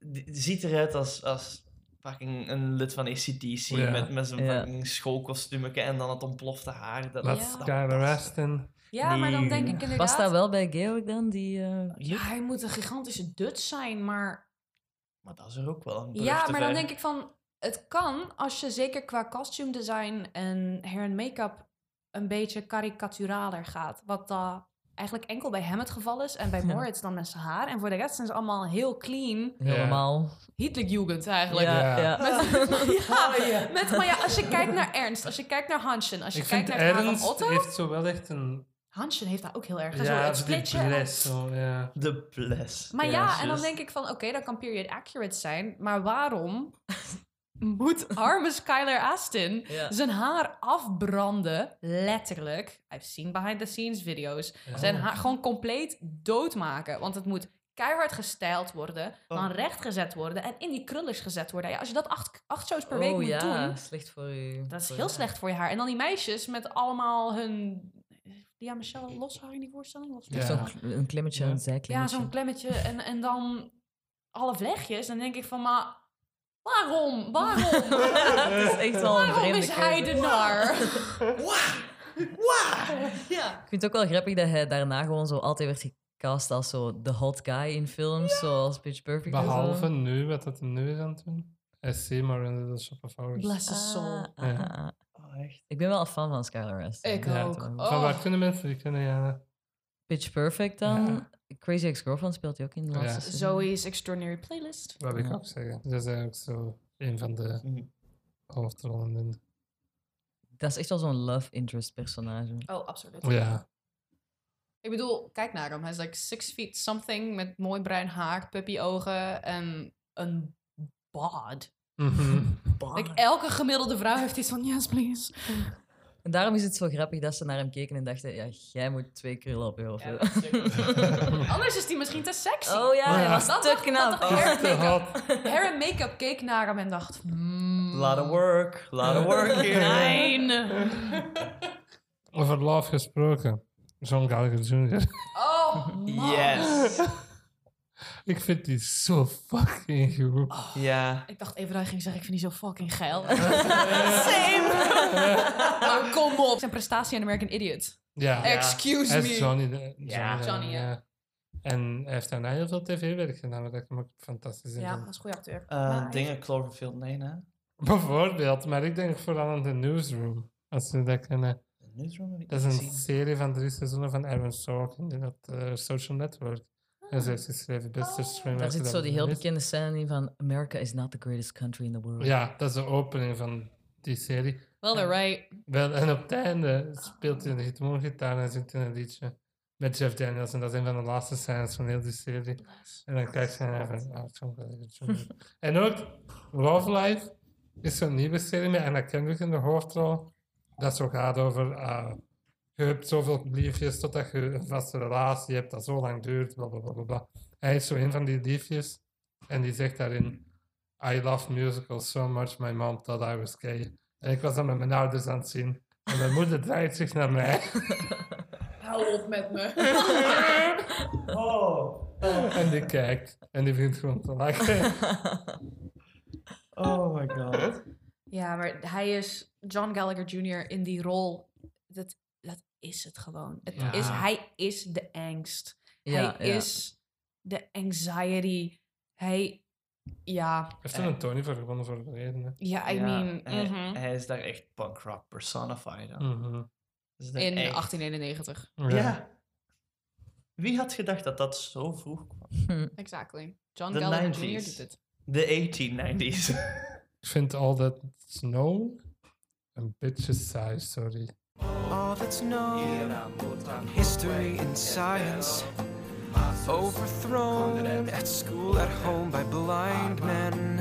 Speaker 3: Die, ziet eruit als, als fucking een lid van ACDC
Speaker 1: Ja.
Speaker 3: met, met zijn
Speaker 2: Ja.
Speaker 3: fucking schoolkostuumetje en dan het ontplofte haar. Dat,
Speaker 1: Wat
Speaker 4: Ja.
Speaker 1: Aston.
Speaker 4: Ja, maar dan denk ik inderdaad...
Speaker 2: Past dat wel bij Georg dan? Die, eh,
Speaker 4: Ja, hij moet een gigantische Dutch zijn, maar...
Speaker 3: Maar dat is er ook wel een
Speaker 4: Ja, maar dan denk ik van... Het kan als je zeker qua costume design en hair en make-up een beetje karikaturaler gaat. Wat dan eigenlijk enkel bij hem het geval is. En bij
Speaker 2: Ja.
Speaker 4: Moritz dan met zijn haar. En voor de rest zijn ze allemaal heel clean.
Speaker 2: helemaal.
Speaker 4: Hitlerjugend eigenlijk.
Speaker 2: Ja,
Speaker 1: Ja.
Speaker 2: ja.
Speaker 4: Met, ja, met, maar ja, als je kijkt naar Ernst, als je kijkt naar Hanschen, als je
Speaker 1: Ik
Speaker 4: kijkt
Speaker 1: vind
Speaker 4: naar
Speaker 1: Ernst
Speaker 4: Otto...
Speaker 1: heeft zo wel echt een...
Speaker 4: Hanschen heeft daar ook heel erg. zo
Speaker 1: Ja,
Speaker 4: het
Speaker 1: die
Speaker 4: splitje. en-
Speaker 1: bles, zo, ja.
Speaker 3: De bles.
Speaker 4: Maar ja, en dan denk ik van, oké, dat kan period accurate zijn. Maar waarom moet arme Skylar Astin zijn haar afbranden? Letterlijk. I've seen behind the scenes video's.
Speaker 1: Ja.
Speaker 4: Zijn haar gewoon compleet doodmaken. Want het moet keihard gestyled worden,
Speaker 3: Oh.
Speaker 4: dan rechtgezet worden en in die krullers gezet worden. Ja, als je dat acht, acht shows per week
Speaker 2: oh
Speaker 4: moet
Speaker 2: ja,
Speaker 4: doen,
Speaker 2: slecht voor u.
Speaker 4: dat is
Speaker 2: voor
Speaker 4: heel
Speaker 2: je.
Speaker 4: slecht voor je haar. En dan die meisjes met allemaal hun... Ja, Michelle, los haar in die voorstelling? Los
Speaker 1: Ja.
Speaker 2: Zo'n een klemmetje,
Speaker 1: Ja.
Speaker 2: een
Speaker 4: Ja,
Speaker 2: zijklemmetje.
Speaker 4: zo'n klemmetje en, en dan alle vlechtjes. Dan denk ik van, maar waarom? Waarom?
Speaker 2: Is echt wel een
Speaker 4: waarom is hij de nar?
Speaker 2: Ik vind het ook wel grappig dat hij daarna gewoon zo altijd werd gecast als zo de hot guy in films, zoals Pitch Perfect en zo.
Speaker 1: Behalve nu, wat dat nu is aan het doen. I see more in the shop of hours.
Speaker 4: Bless his soul.
Speaker 2: Ah, ah,
Speaker 1: Ja.
Speaker 3: Oh, echt.
Speaker 2: Ik ben wel een fan van Skylar Astin.
Speaker 4: Ik
Speaker 1: Ja,
Speaker 4: ook. Oh.
Speaker 1: Van waar kunnen mensen die kunnen, ja.
Speaker 2: Pitch Perfect dan.
Speaker 1: Ja.
Speaker 2: Crazy Ex-Girlfriend speelt hij ook in de laatste.
Speaker 4: Zoe's Extraordinary Playlist.
Speaker 1: Dat wil ik
Speaker 2: Ja.
Speaker 1: ook zeggen. Dat is eigenlijk zo een van de
Speaker 3: Mhm.
Speaker 1: hoofdrollen in.
Speaker 2: Dat is echt wel zo'n love interest personage.
Speaker 4: Oh, absoluut.
Speaker 1: Ja.
Speaker 4: Ik bedoel, kijk naar hem. Hij is like six feet something met mooi bruin haar, puppyogen en een bod. Like, elke gemiddelde vrouw heeft iets van, yes please.
Speaker 2: En daarom is het zo grappig dat ze naar hem keken en dachten, ja, jij moet twee krullen op je hoofd
Speaker 4: Ja. Anders is die misschien te sexy.
Speaker 2: Oh ja, hij
Speaker 1: Ja.
Speaker 2: was
Speaker 4: Dat
Speaker 2: te
Speaker 4: dacht-
Speaker 2: knap.
Speaker 4: dat hair,
Speaker 1: Te
Speaker 4: make-up,
Speaker 1: hot.
Speaker 4: hair en make-up keek naar hem en dacht... hmm,
Speaker 3: Lot of work, lot of work here.
Speaker 4: Nee.
Speaker 1: Over love gesproken. John Gallagher Jr.
Speaker 4: Oh, man.
Speaker 3: Yes.
Speaker 1: Ik vind die zo fucking goed.
Speaker 3: Ja.
Speaker 4: Ik dacht even dat hij ging zeggen, ik vind die zo fucking geil. Same. maar kom op. Zijn prestatie in American Idiot.
Speaker 1: Ja,
Speaker 4: Excuse
Speaker 1: hij
Speaker 4: me.
Speaker 1: is Johnny. de-
Speaker 3: Ja.
Speaker 1: Johnny,
Speaker 4: Johnny, ja.
Speaker 1: En hij heeft daarna heel veel tv-werk gedaan, wat ik hem ook fantastisch in
Speaker 4: Ja,
Speaker 1: vind.
Speaker 4: dat is een goede acteur.
Speaker 3: Eh,
Speaker 4: Maar hij-
Speaker 3: dingen Cloverfield 9, hè?
Speaker 1: Bijvoorbeeld, maar ik denk vooral aan The Newsroom. Als je dat kennen.
Speaker 3: De Newsroom heb ik
Speaker 1: Dat is
Speaker 3: niet
Speaker 1: een
Speaker 3: gezien.
Speaker 1: serie van drie seizoenen van Aaron Sorkin in dat eh, Social Network. En ze heeft geschreven beste streamer.
Speaker 2: Daar zit zo die heel bekende scène in van America is not the greatest country in the world.
Speaker 1: Ja, dat is de opening van die serie.
Speaker 4: Well, they're right.
Speaker 1: Wel, en op het einde speelt hij de gitaar en zingt hij een liedje met Jeff Daniels. En dat is een van de laatste scènes van heel die serie. En dan kijk je naar van, ah. En ook Love Life is zo'n nieuwe serie met Anna Kendrick in de hoofdrol. Dat zo gaat over, ah, je hebt zoveel liefjes totdat je een vaste relatie hebt dat zo lang duurt, bla bla bla bla, bla. Hij is zo een van die liefjes en die zegt daarin, I love musicals so much, my mom thought I was gay. En ik was dat met mijn ouders aan het zien. En mijn moeder draait zich naar mij.
Speaker 4: Hou op met me.
Speaker 3: Oh.
Speaker 1: en die kijkt. En die vindt gewoon te lachen.
Speaker 3: Oh my god.
Speaker 4: Ja, maar hij is John Gallagher Jr. in die rol. Dat is het gewoon. Het
Speaker 1: Ja.
Speaker 4: is, hij is de angst.
Speaker 2: Ja,
Speaker 4: hij
Speaker 2: ja.
Speaker 4: is de anxiety. Hij, ja,
Speaker 1: heeft er een Tony voor gewonnen voor verleden. Hè.
Speaker 4: ja, I
Speaker 3: Ja,
Speaker 4: mean,
Speaker 3: hij,
Speaker 4: mhm.
Speaker 3: hij is daar echt punk rock personified.
Speaker 1: Mhm.
Speaker 3: Dat
Speaker 4: in
Speaker 3: echt-
Speaker 4: 1891.
Speaker 3: Ja. Wie had gedacht dat dat zo vroeg kwam?
Speaker 4: Exactly. John
Speaker 3: The
Speaker 4: Gallagher
Speaker 3: 90s.
Speaker 4: Jr. doet het.
Speaker 3: De 1890s.
Speaker 1: Ik vind all that snow een beetje saai, sorry.
Speaker 6: All that's known history and science. Overthrown at school at home by blind men.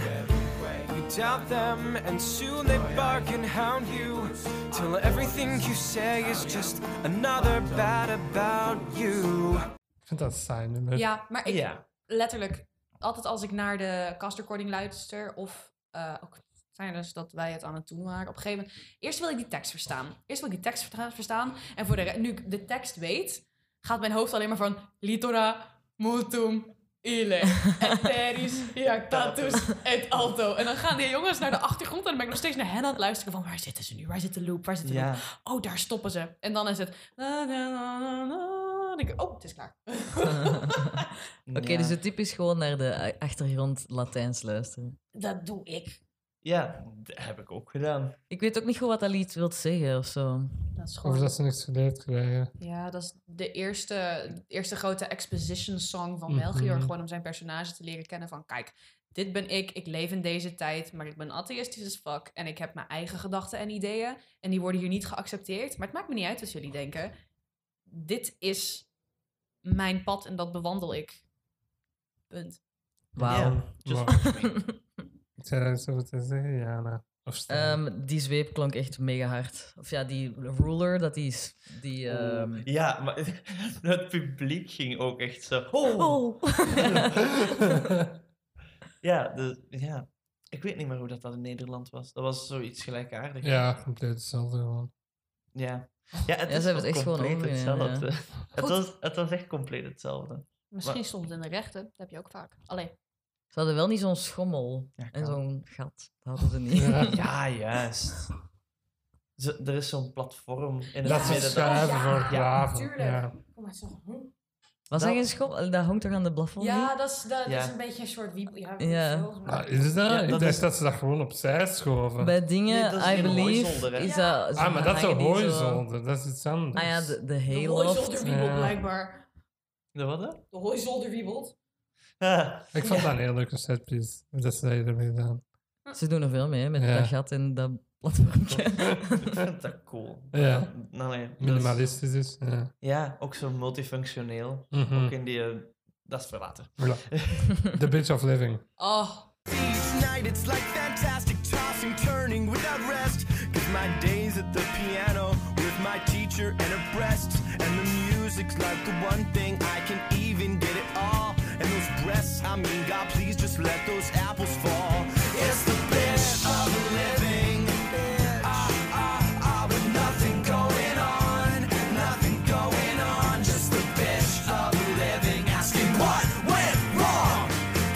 Speaker 6: You doubt them and soon they bark and hound you till everything you say is just another bad about you.
Speaker 1: Ik vind dat saai nummer.
Speaker 4: Ja, maar ik, letterlijk, altijd als ik naar de castrecording luister, of eh, ook tijdens dat wij het aan het doen waren, op een gegeven moment, eerst wil ik die tekst verstaan. Eerst wil ik die tekst verstaan, en voor de, nu ik de tekst weet, gaat mijn hoofd alleen maar van litora, mutum, ile, eteris, jactatus, et alto. En dan gaan die jongens naar de achtergrond en dan ben ik nog steeds naar hen aan het luisteren van, waar zitten ze nu? Waar zit de loop? Waar zit de loop?
Speaker 3: Ja.
Speaker 4: Oh, daar stoppen ze. En dan is het... Dan denk ik, oh, het is klaar.
Speaker 2: Oké,
Speaker 3: Ja.
Speaker 2: dus de tip is gewoon naar de achtergrond Latijns luisteren.
Speaker 4: Dat doe ik.
Speaker 3: Ja, dat heb ik ook gedaan.
Speaker 2: Ik weet ook niet goed wat dat lied wil zeggen of zo.
Speaker 4: Dat is
Speaker 1: Of
Speaker 4: gewoon...
Speaker 1: dat ze niks geleerd krijgen.
Speaker 4: Ja, dat is de eerste, de eerste grote exposition song van
Speaker 1: Mhm.
Speaker 4: Melchior. Gewoon om zijn personage te leren kennen van... Kijk, dit ben ik, ik leef in deze tijd, maar ik ben atheïstisch as fuck. En ik heb mijn eigen gedachten en ideeën. En die worden hier niet geaccepteerd. Maar het maakt me niet uit wat jullie denken. Dit is mijn pad en dat bewandel ik. Punt.
Speaker 2: Wauw.
Speaker 1: Wow. te zeggen, Jana. Of Stijn.
Speaker 2: Ehm, die zweep klonk echt mega hard. Of ja, die ruler, dat die... is- die ehm,
Speaker 3: Ja, maar het publiek ging ook echt zo. Oh.
Speaker 2: Oh.
Speaker 3: Ja, de, ja, ik weet niet meer hoe dat, dat in Nederland was. Dat was zoiets gelijkaardigs.
Speaker 1: ja, compleet hetzelfde gewoon.
Speaker 3: Ja, ja het
Speaker 2: Ja,
Speaker 3: is
Speaker 2: ze hebben
Speaker 3: ook
Speaker 2: het echt gewoon
Speaker 3: hetzelfde. Het was, het was echt compleet hetzelfde.
Speaker 4: Misschien
Speaker 3: Maar-
Speaker 4: soms in de rechten. Dat heb je ook vaak. Allee.
Speaker 2: Ze hadden wel niet zo'n schommel
Speaker 3: Ja,
Speaker 2: en zo'n gat. Dat hadden ze niet.
Speaker 1: Ja.
Speaker 3: Ja, juist. Ze- er is zo'n platform in het
Speaker 1: Dat ze
Speaker 3: midden.
Speaker 1: schuiven
Speaker 4: ja,
Speaker 1: voor
Speaker 3: ja,
Speaker 1: graven.
Speaker 4: tuurlijk.
Speaker 1: Ja.
Speaker 4: Kom maar zo.
Speaker 2: Wat
Speaker 3: Dat-
Speaker 2: je schommel? Dat hangt toch aan de plafond?
Speaker 4: Ja, dat is, dat,
Speaker 3: Ja.
Speaker 4: is een beetje een soort wiep. Ja,
Speaker 2: Ja.
Speaker 1: is dat?
Speaker 3: Ja,
Speaker 1: ik
Speaker 3: dat
Speaker 1: dacht
Speaker 3: is-
Speaker 1: dat ze dat gewoon opzij schoven.
Speaker 2: Bij dingen,
Speaker 3: Nee, dat is
Speaker 2: I
Speaker 3: geen
Speaker 2: believe, is
Speaker 4: Ja.
Speaker 2: dat...
Speaker 1: ah, maar dat is een hooizolder. Dat is iets anders.
Speaker 2: Ah ja, de, de
Speaker 4: De
Speaker 2: hayloft.
Speaker 4: hooizolder
Speaker 1: Ja.
Speaker 4: blijkbaar.
Speaker 3: De wat?
Speaker 4: De hooizolder wiebelt.
Speaker 1: Ik vond dat een heel leuke setpiece. Dat hier hebben gedaan.
Speaker 2: Ze doen er veel mee, hè, met
Speaker 1: Ja.
Speaker 2: dat gat en dat platformje.
Speaker 3: ik vind dat cool.
Speaker 1: Ja.
Speaker 3: Nou, nee, dat is-
Speaker 1: Minimalistisch is. Ja.
Speaker 3: Ja, ook zo multifunctioneel.
Speaker 1: Mhm.
Speaker 3: Ook in die... eh, dat is voor later.
Speaker 1: Voilà. The Bitch of Living.
Speaker 4: Oh,
Speaker 6: Each night it's like fantastic tossing, turning without rest. Cause my days at the piano with my teacher and her breasts. And the music's like the one thing I can even get those breasts, I mean, God, please just let those apples fall. It's the bitch of living. Ah, ah, ah, with nothing going on, nothing going on. Just the bitch of living. Asking what went wrong?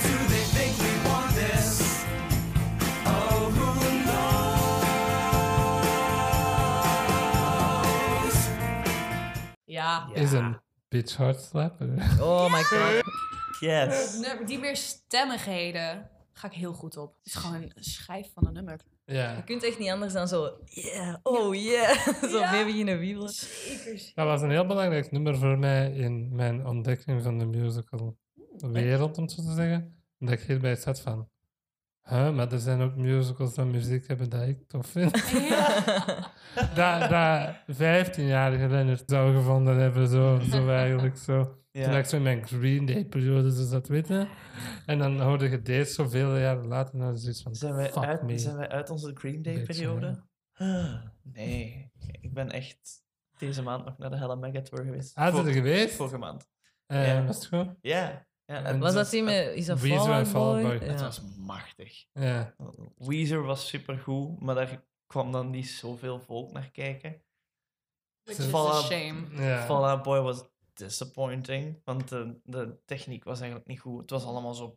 Speaker 6: Do they think we want this? Oh, who knows?
Speaker 4: Ja.
Speaker 1: Is een bitch hard slapper.
Speaker 2: Oh my god.
Speaker 3: Yes.
Speaker 4: Nummer- Die meer stemmigheden ga ik heel goed op. Het is gewoon een schijf van een nummer.
Speaker 1: Ja.
Speaker 2: Je kunt echt niet anders dan zo, yeah, oh yeah. zo
Speaker 4: Ja.
Speaker 2: mee beginnen wiebelen.
Speaker 4: Zeker.
Speaker 1: Dat was een heel belangrijk nummer voor mij in mijn ontdekking van de musical wereld, om zo te zeggen. Dat ik hierbij zat van... Huh, maar er zijn ook musicals van muziek hebben dat ik tof vind. dat, dat 15-jarige Leonard zou gevonden hebben, zo, zo eigenlijk zo.
Speaker 3: Ja.
Speaker 1: Toen ik zo in mijn Green Day periode zo zat weten. En dan hoorde je deze zoveel jaren later is zoiets van,
Speaker 3: Zijn wij,
Speaker 1: fuck
Speaker 3: uit,
Speaker 1: me.
Speaker 3: zijn wij uit onze Green Day-periode? Nee, ik ben echt deze maand nog naar de Hella Mega Tour geweest.
Speaker 1: Ah, er geweest?
Speaker 3: Vorige maand.
Speaker 1: Eh,
Speaker 3: Ja.
Speaker 1: Was het goed?
Speaker 3: Ja. Ja
Speaker 2: Was dat die met, is dat
Speaker 1: Weezer
Speaker 2: Fall
Speaker 1: en
Speaker 2: Out
Speaker 1: Fall Out
Speaker 2: Boy?
Speaker 3: Het was machtig.
Speaker 1: Ja.
Speaker 3: Weezer was supergoed, maar daar kwam dan niet zoveel volk naar kijken.
Speaker 4: Which is a
Speaker 3: Fallout-
Speaker 4: shame.
Speaker 3: Fall Out Boy was disappointing, want de, de techniek was eigenlijk niet goed. Het was allemaal zo...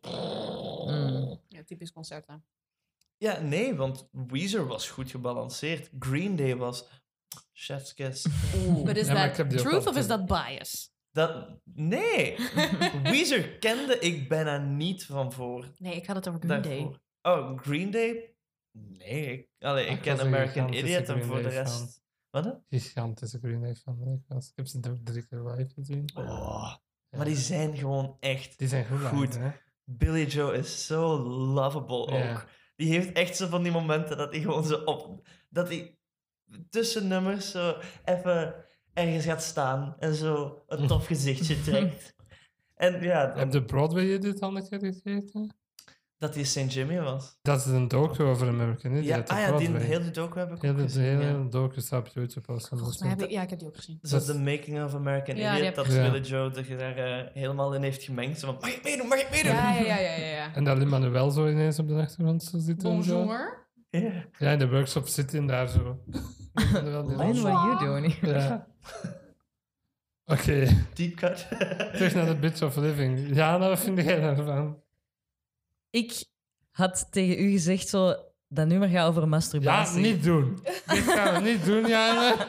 Speaker 2: Mm.
Speaker 4: Ja, typisch concert, hè.
Speaker 3: Ja, nee, want Weezer was goed gebalanceerd. Green Day was... Chef's kiss.
Speaker 4: But is
Speaker 1: Ja,
Speaker 4: that truth of is that bias?
Speaker 3: Dat... Nee! Weezer kende ik bijna niet van voor.
Speaker 4: Nee, ik had het over Green Day.
Speaker 3: Oh, Green Day? Nee, ik, allee, ik
Speaker 1: Ik
Speaker 3: ken American Idiot en voor de rest... Wat?
Speaker 1: Gigantische Green Day fan. Ik, was. ik heb ze drie keer live gezien.
Speaker 3: Oh,
Speaker 1: Ja.
Speaker 3: maar die zijn gewoon echt...
Speaker 1: Die zijn goed.
Speaker 3: Goed.
Speaker 1: hè?
Speaker 3: Billy Joe is zo lovable
Speaker 1: Ja.
Speaker 3: ook. Die heeft echt zo van die momenten dat hij gewoon zo op... Dat hij tussen nummers zo even ergens gaat staan en zo een tof gezichtje trekt. En ja,
Speaker 1: Heb de Broadway edit al een keer gekeken?
Speaker 3: dat hij St. Jimmy was.
Speaker 1: Dat is een docu over American Idiot.
Speaker 3: Ja, ah ja, die
Speaker 1: Broadway.
Speaker 3: hele docu heb ik
Speaker 1: Heel
Speaker 3: ook
Speaker 1: de
Speaker 3: gezien.
Speaker 1: hele
Speaker 3: ja.
Speaker 1: docu staat op YouTube. Als
Speaker 4: Volgens mij heb ik, ja, ik heb die ook gezien.
Speaker 3: Dus dat
Speaker 1: Dat
Speaker 3: is de making of American
Speaker 4: Ja, die
Speaker 3: Idiot, dat
Speaker 1: Ja.
Speaker 3: Billy Joe er daar eh, helemaal in heeft gemengd. Zo van, mag ik meedoen, mag ik meedoen?
Speaker 4: Ja, ja, ja, ja, ja. ja.
Speaker 1: En dat Lin-Manuel zo ineens op de achtergrond zo zit. en zo.
Speaker 4: Bonjour.
Speaker 3: Ja.
Speaker 1: Ja, in de workshop zit hij daar zo. Zo-
Speaker 2: what are you doing?
Speaker 1: Ja. Oké,
Speaker 3: Deep cut.
Speaker 1: terug naar de Bitch of Living. Ja, nou, wat vind jij daarvan?
Speaker 2: Ik had tegen u gezegd zo, dat nummer gaat over
Speaker 1: Ja,
Speaker 2: masturbatie.
Speaker 1: niet doen. Dit gaan we niet doen, Jana.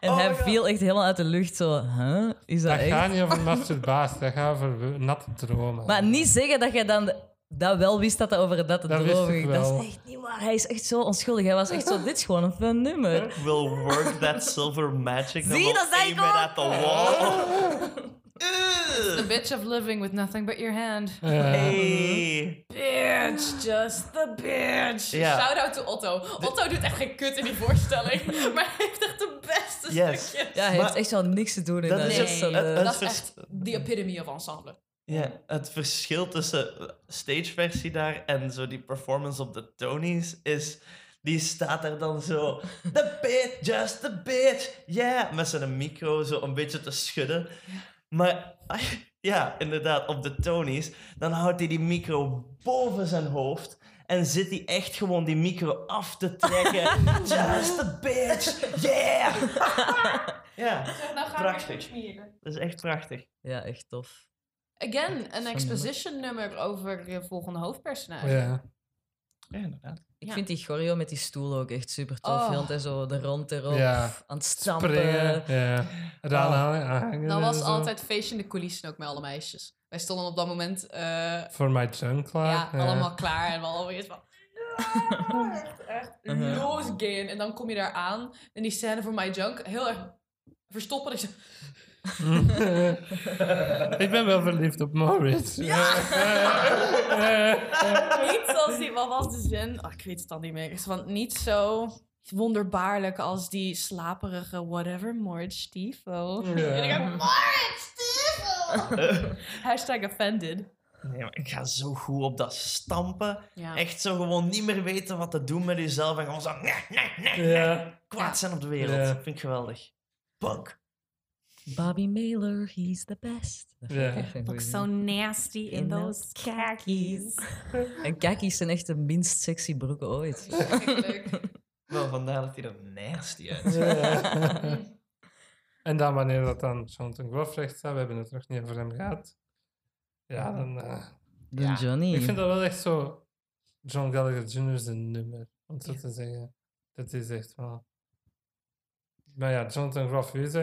Speaker 2: En
Speaker 3: Oh
Speaker 2: hij viel echt helemaal uit de lucht zo, huh? Is dat,
Speaker 1: Dat
Speaker 2: echt?
Speaker 1: gaat niet over masturbatie, dat gaat over natte dromen.
Speaker 2: Maar niet zeggen dat jij dan dat wel wist dat dat over dat
Speaker 1: ik
Speaker 2: ging. Dat
Speaker 1: wel.
Speaker 2: is echt niet waar. Hij is echt zo onschuldig. Hij was echt zo, dit is gewoon een fun nummer.
Speaker 3: Will work that silver magic.
Speaker 2: Zie, dat zei ik ook.
Speaker 3: at the wall.
Speaker 4: The bitch of living with nothing but your hand.
Speaker 3: Hey.
Speaker 4: Bitch, just the bitch. Shout out to Otto. Otto doet echt geen kut in die voorstelling, maar hij heeft echt de beste
Speaker 3: Yes.
Speaker 4: stukjes.
Speaker 2: Ja, hij
Speaker 3: Maar-
Speaker 2: heeft echt zo niks te doen in
Speaker 3: Dat
Speaker 2: dat.
Speaker 3: is
Speaker 4: het-
Speaker 3: het-
Speaker 2: de-
Speaker 3: het-
Speaker 4: Dat echt the epitome of ensemble.
Speaker 3: Ja, het verschil tussen stageversie daar en zo die performance op de Tonys is... Die staat er dan zo... The bitch, just the bitch, yeah. Met zijn micro zo een beetje te schudden. Maar ja, inderdaad, op de Tonys... Dan houdt hij die micro boven zijn hoofd... En zit hij echt gewoon die micro af te trekken. just the bitch, yeah. ja,
Speaker 4: Nou
Speaker 3: Prachtig. dat is echt prachtig.
Speaker 2: Ja, echt tof.
Speaker 4: Again, een exposition nummer over je volgende hoofdpersonage.
Speaker 1: Ja.
Speaker 3: Ja, inderdaad.
Speaker 2: Ik
Speaker 4: Ja.
Speaker 2: vind die choreo met die stoel ook echt super tof.
Speaker 4: Oh.
Speaker 2: Zo de rond erop,
Speaker 1: Ja.
Speaker 2: aan het stampen.
Speaker 1: Springen. Ja.
Speaker 3: Oh.
Speaker 1: en
Speaker 4: was altijd feestje in de coulissen ook met alle meisjes. Wij stonden op dat moment eh,
Speaker 1: Voor my junk klaar.
Speaker 4: ja, allemaal klaar en we allemaal eens van... echt, echt
Speaker 2: Uh-huh.
Speaker 4: losgaan. En dan kom je daar aan en die scène voor My Junk heel erg verstoppen. Je,
Speaker 1: ik ben wel verliefd op Maurits.
Speaker 4: niet zoals die, wat was de zin? Oh, ik weet het dan niet meer. Van niet zo wonderbaarlijk als die slaperige whatever, Moritz Stiefel.
Speaker 1: Ja.
Speaker 4: En ik dacht, Moritz Stiefel! Hashtag offended.
Speaker 3: Nee, maar ik ga zo goed op dat stampen.
Speaker 4: Ja.
Speaker 3: Echt zo gewoon niet meer weten wat te doen met jezelf. En gewoon zo nee, nee, nee, nee.
Speaker 1: Ja.
Speaker 3: Kwaad zijn op de wereld.
Speaker 1: Ja.
Speaker 3: Vind ik geweldig. Punk.
Speaker 2: Bobby Mailer, he's the best. Dat
Speaker 1: Ja.
Speaker 2: een
Speaker 4: so
Speaker 2: zin.
Speaker 4: nasty in,
Speaker 2: In
Speaker 4: those khakis.
Speaker 2: En kakkies zijn echt de minst sexy broeken ooit.
Speaker 3: Wel, vandaar dat hij er nasty uit.
Speaker 1: Ja. en dan wanneer dat dan Jonathan Groff recht staat, we hebben het nog niet over hem gehad. Ja, dan... eh,
Speaker 2: De
Speaker 4: Ja.
Speaker 2: Johnny.
Speaker 1: ik vind dat wel echt zo John Gallagher Jr. zijn nummer, om zo te zeggen. Dat is echt wel... Maar ja, Jonathan Groff, wie is dat,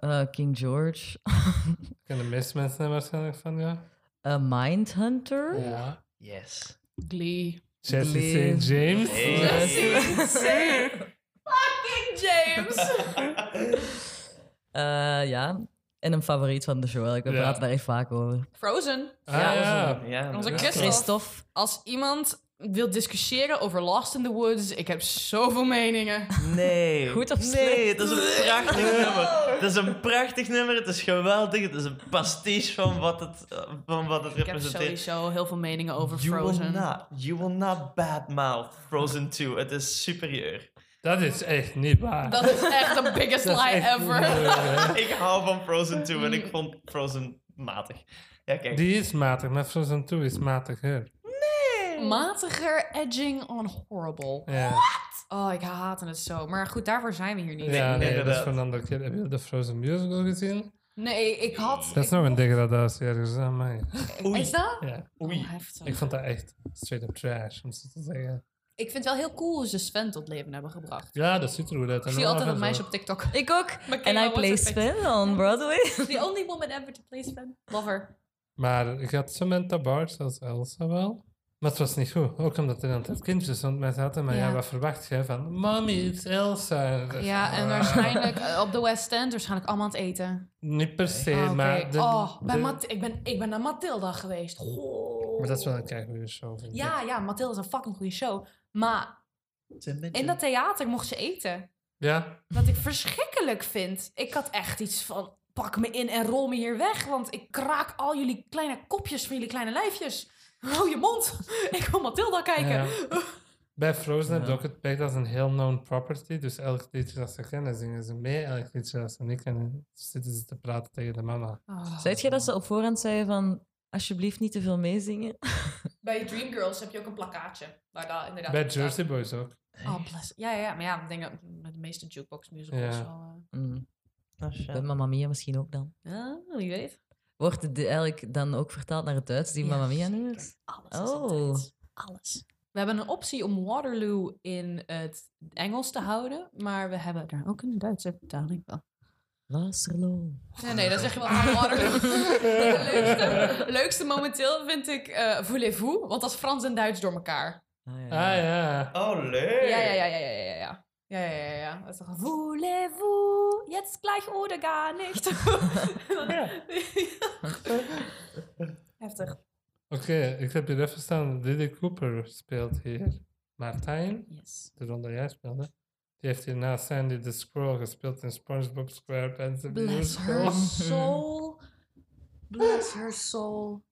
Speaker 2: Eh, King George.
Speaker 1: Ik ken de meeste mensen er waarschijnlijk van, ja.
Speaker 2: A Mindhunter.
Speaker 1: Ja.
Speaker 3: Yes.
Speaker 4: Glee.
Speaker 1: Jesse
Speaker 2: Glee.
Speaker 1: St. James.
Speaker 3: Hey.
Speaker 4: Fucking James!
Speaker 2: Eh, ja. En een favoriet van de show. Ik we
Speaker 1: Ja.
Speaker 2: praten daar echt vaak over.
Speaker 4: Frozen.
Speaker 1: Ah, ja.
Speaker 3: Ja,
Speaker 4: Onze. Christophe.
Speaker 2: Christophe.
Speaker 4: Als iemand wil discussiëren over Lost in the Woods, ik heb zoveel meningen.
Speaker 3: Nee.
Speaker 2: Goed of
Speaker 3: Nee,
Speaker 2: slecht?
Speaker 3: het is een prachtig nummer. Het is een prachtig nummer. Het is geweldig. Het is een pastiche van wat het, eh, van wat het
Speaker 4: Ik heb
Speaker 3: representeert.
Speaker 4: sowieso heel veel meningen over
Speaker 3: You will
Speaker 4: Frozen.
Speaker 3: not, you will not badmouth Frozen 2. Het is superieur.
Speaker 1: Dat is echt niet waar.
Speaker 4: Dat is echt de biggest lie ever.
Speaker 3: Ik hou van Frozen 2 en ik vond Frozen matig. Ja, kijk.
Speaker 1: Die is matig, maar Frozen 2 is matiger.
Speaker 4: Matiger edging on horrible.
Speaker 1: Ja,
Speaker 4: Oh, ik haatte het zo. Maar goed, daarvoor zijn we hier niet.
Speaker 1: ja nee, dat is voor een andere keer. Heb je de Frozen musical gezien?
Speaker 4: Nee, ik had...
Speaker 1: Dat is nog een degradatie ergens aan mij.
Speaker 3: Oei.
Speaker 4: Is dat?
Speaker 1: Ja,
Speaker 3: Oei.
Speaker 4: Oh, heftig.
Speaker 1: ik vond dat echt straight up trash, om zo te zeggen.
Speaker 4: Ik vind het wel heel cool hoe ze Sven tot leven hebben gebracht.
Speaker 1: Ja, dat ziet er goed uit.
Speaker 4: Ik zie altijd dat meisje op TikTok.
Speaker 2: Ik ook. En I play? Sven on Broadway.
Speaker 4: The only woman ever to play Sven. Love her.
Speaker 1: Maar ik had Samantha Bars als Elsa wel. Maar het was niet goed. Ook omdat er altijd kindjes rond mij zaten. Maar ja,
Speaker 4: Ja.
Speaker 1: wat verwacht je van... Mommy, it's Elsa.
Speaker 4: Ja, en
Speaker 1: ah,
Speaker 4: waarschijnlijk eh, op de West End waarschijnlijk allemaal aan het eten.
Speaker 1: Niet per se,
Speaker 4: Ah,
Speaker 1: maar... De,
Speaker 4: oh, bij
Speaker 1: de-
Speaker 4: Mat- ik, ben, ik ben naar Matilda geweest. Goh.
Speaker 1: maar dat is wel een keigoede show, vind ik.
Speaker 4: Ja, ja, Matilda is een fucking goede show. Maar in dat theater mocht ze eten.
Speaker 1: Ja?
Speaker 4: Wat ik verschrikkelijk vind. Ik had echt iets van, pak me in en rol me hier weg. Want ik kraak al jullie kleine kopjes van jullie kleine lijfjes. Hou je mond. Ik wil Matilda kijken.
Speaker 1: Ja. Bij Frozen heb je ook het pech als een heel known property. Dus elk liedje dat ze kennen, zingen ze mee. Elk liedje dat ze niet kennen, zitten ze te praten tegen de mama.
Speaker 4: Oh.
Speaker 2: Zei je dat ze op voorhand zeiden van... Alsjeblieft niet te veel meezingen?
Speaker 4: Bij Dreamgirls heb je ook een plakkaatje. Waar daar inderdaad
Speaker 1: Bij. Jersey Boys ook.
Speaker 4: Oh, bless. Ja, ja, ja, maar ja, ik denk dat met de meeste jukebox musicals
Speaker 1: Ja.
Speaker 4: wel... eh,
Speaker 2: Mm.
Speaker 3: Oh.
Speaker 2: Bij Mamma Mia misschien ook dan.
Speaker 4: Ja, wie weet.
Speaker 2: Wordt het eigenlijk dan ook vertaald naar het Duits, die
Speaker 4: Ja,
Speaker 2: Mamma Mia nummers?
Speaker 4: Alles is
Speaker 2: Oh.
Speaker 4: Alles. We hebben een optie om Waterloo in het Engels te houden, maar we hebben daar ook een Duitse vertaling van.
Speaker 2: Wasserlo.
Speaker 4: Nee, nee, dat zeg je wel van Waterloo. Leukste, leukste momenteel vind ik uh, Voulez-vous, want dat is Frans en Duits door elkaar.
Speaker 2: Ah, ja.
Speaker 1: Ah ja.
Speaker 3: Oh, leuk.
Speaker 4: Ja, ja, ja, ja, ja, ja, ja. Ja, ja, toch Voulez-vous, jetzt gleich oder gar nicht. Heftig.
Speaker 1: Oké, ik heb hier even staan. Lily Cooper speelt hier. Martijn,
Speaker 4: Yes.
Speaker 1: de ronde jij speelde. Die heeft hierna Sandy the Squirrel gespeeld in SpongeBob SquarePants.
Speaker 4: Bless her soul. Bless her soul.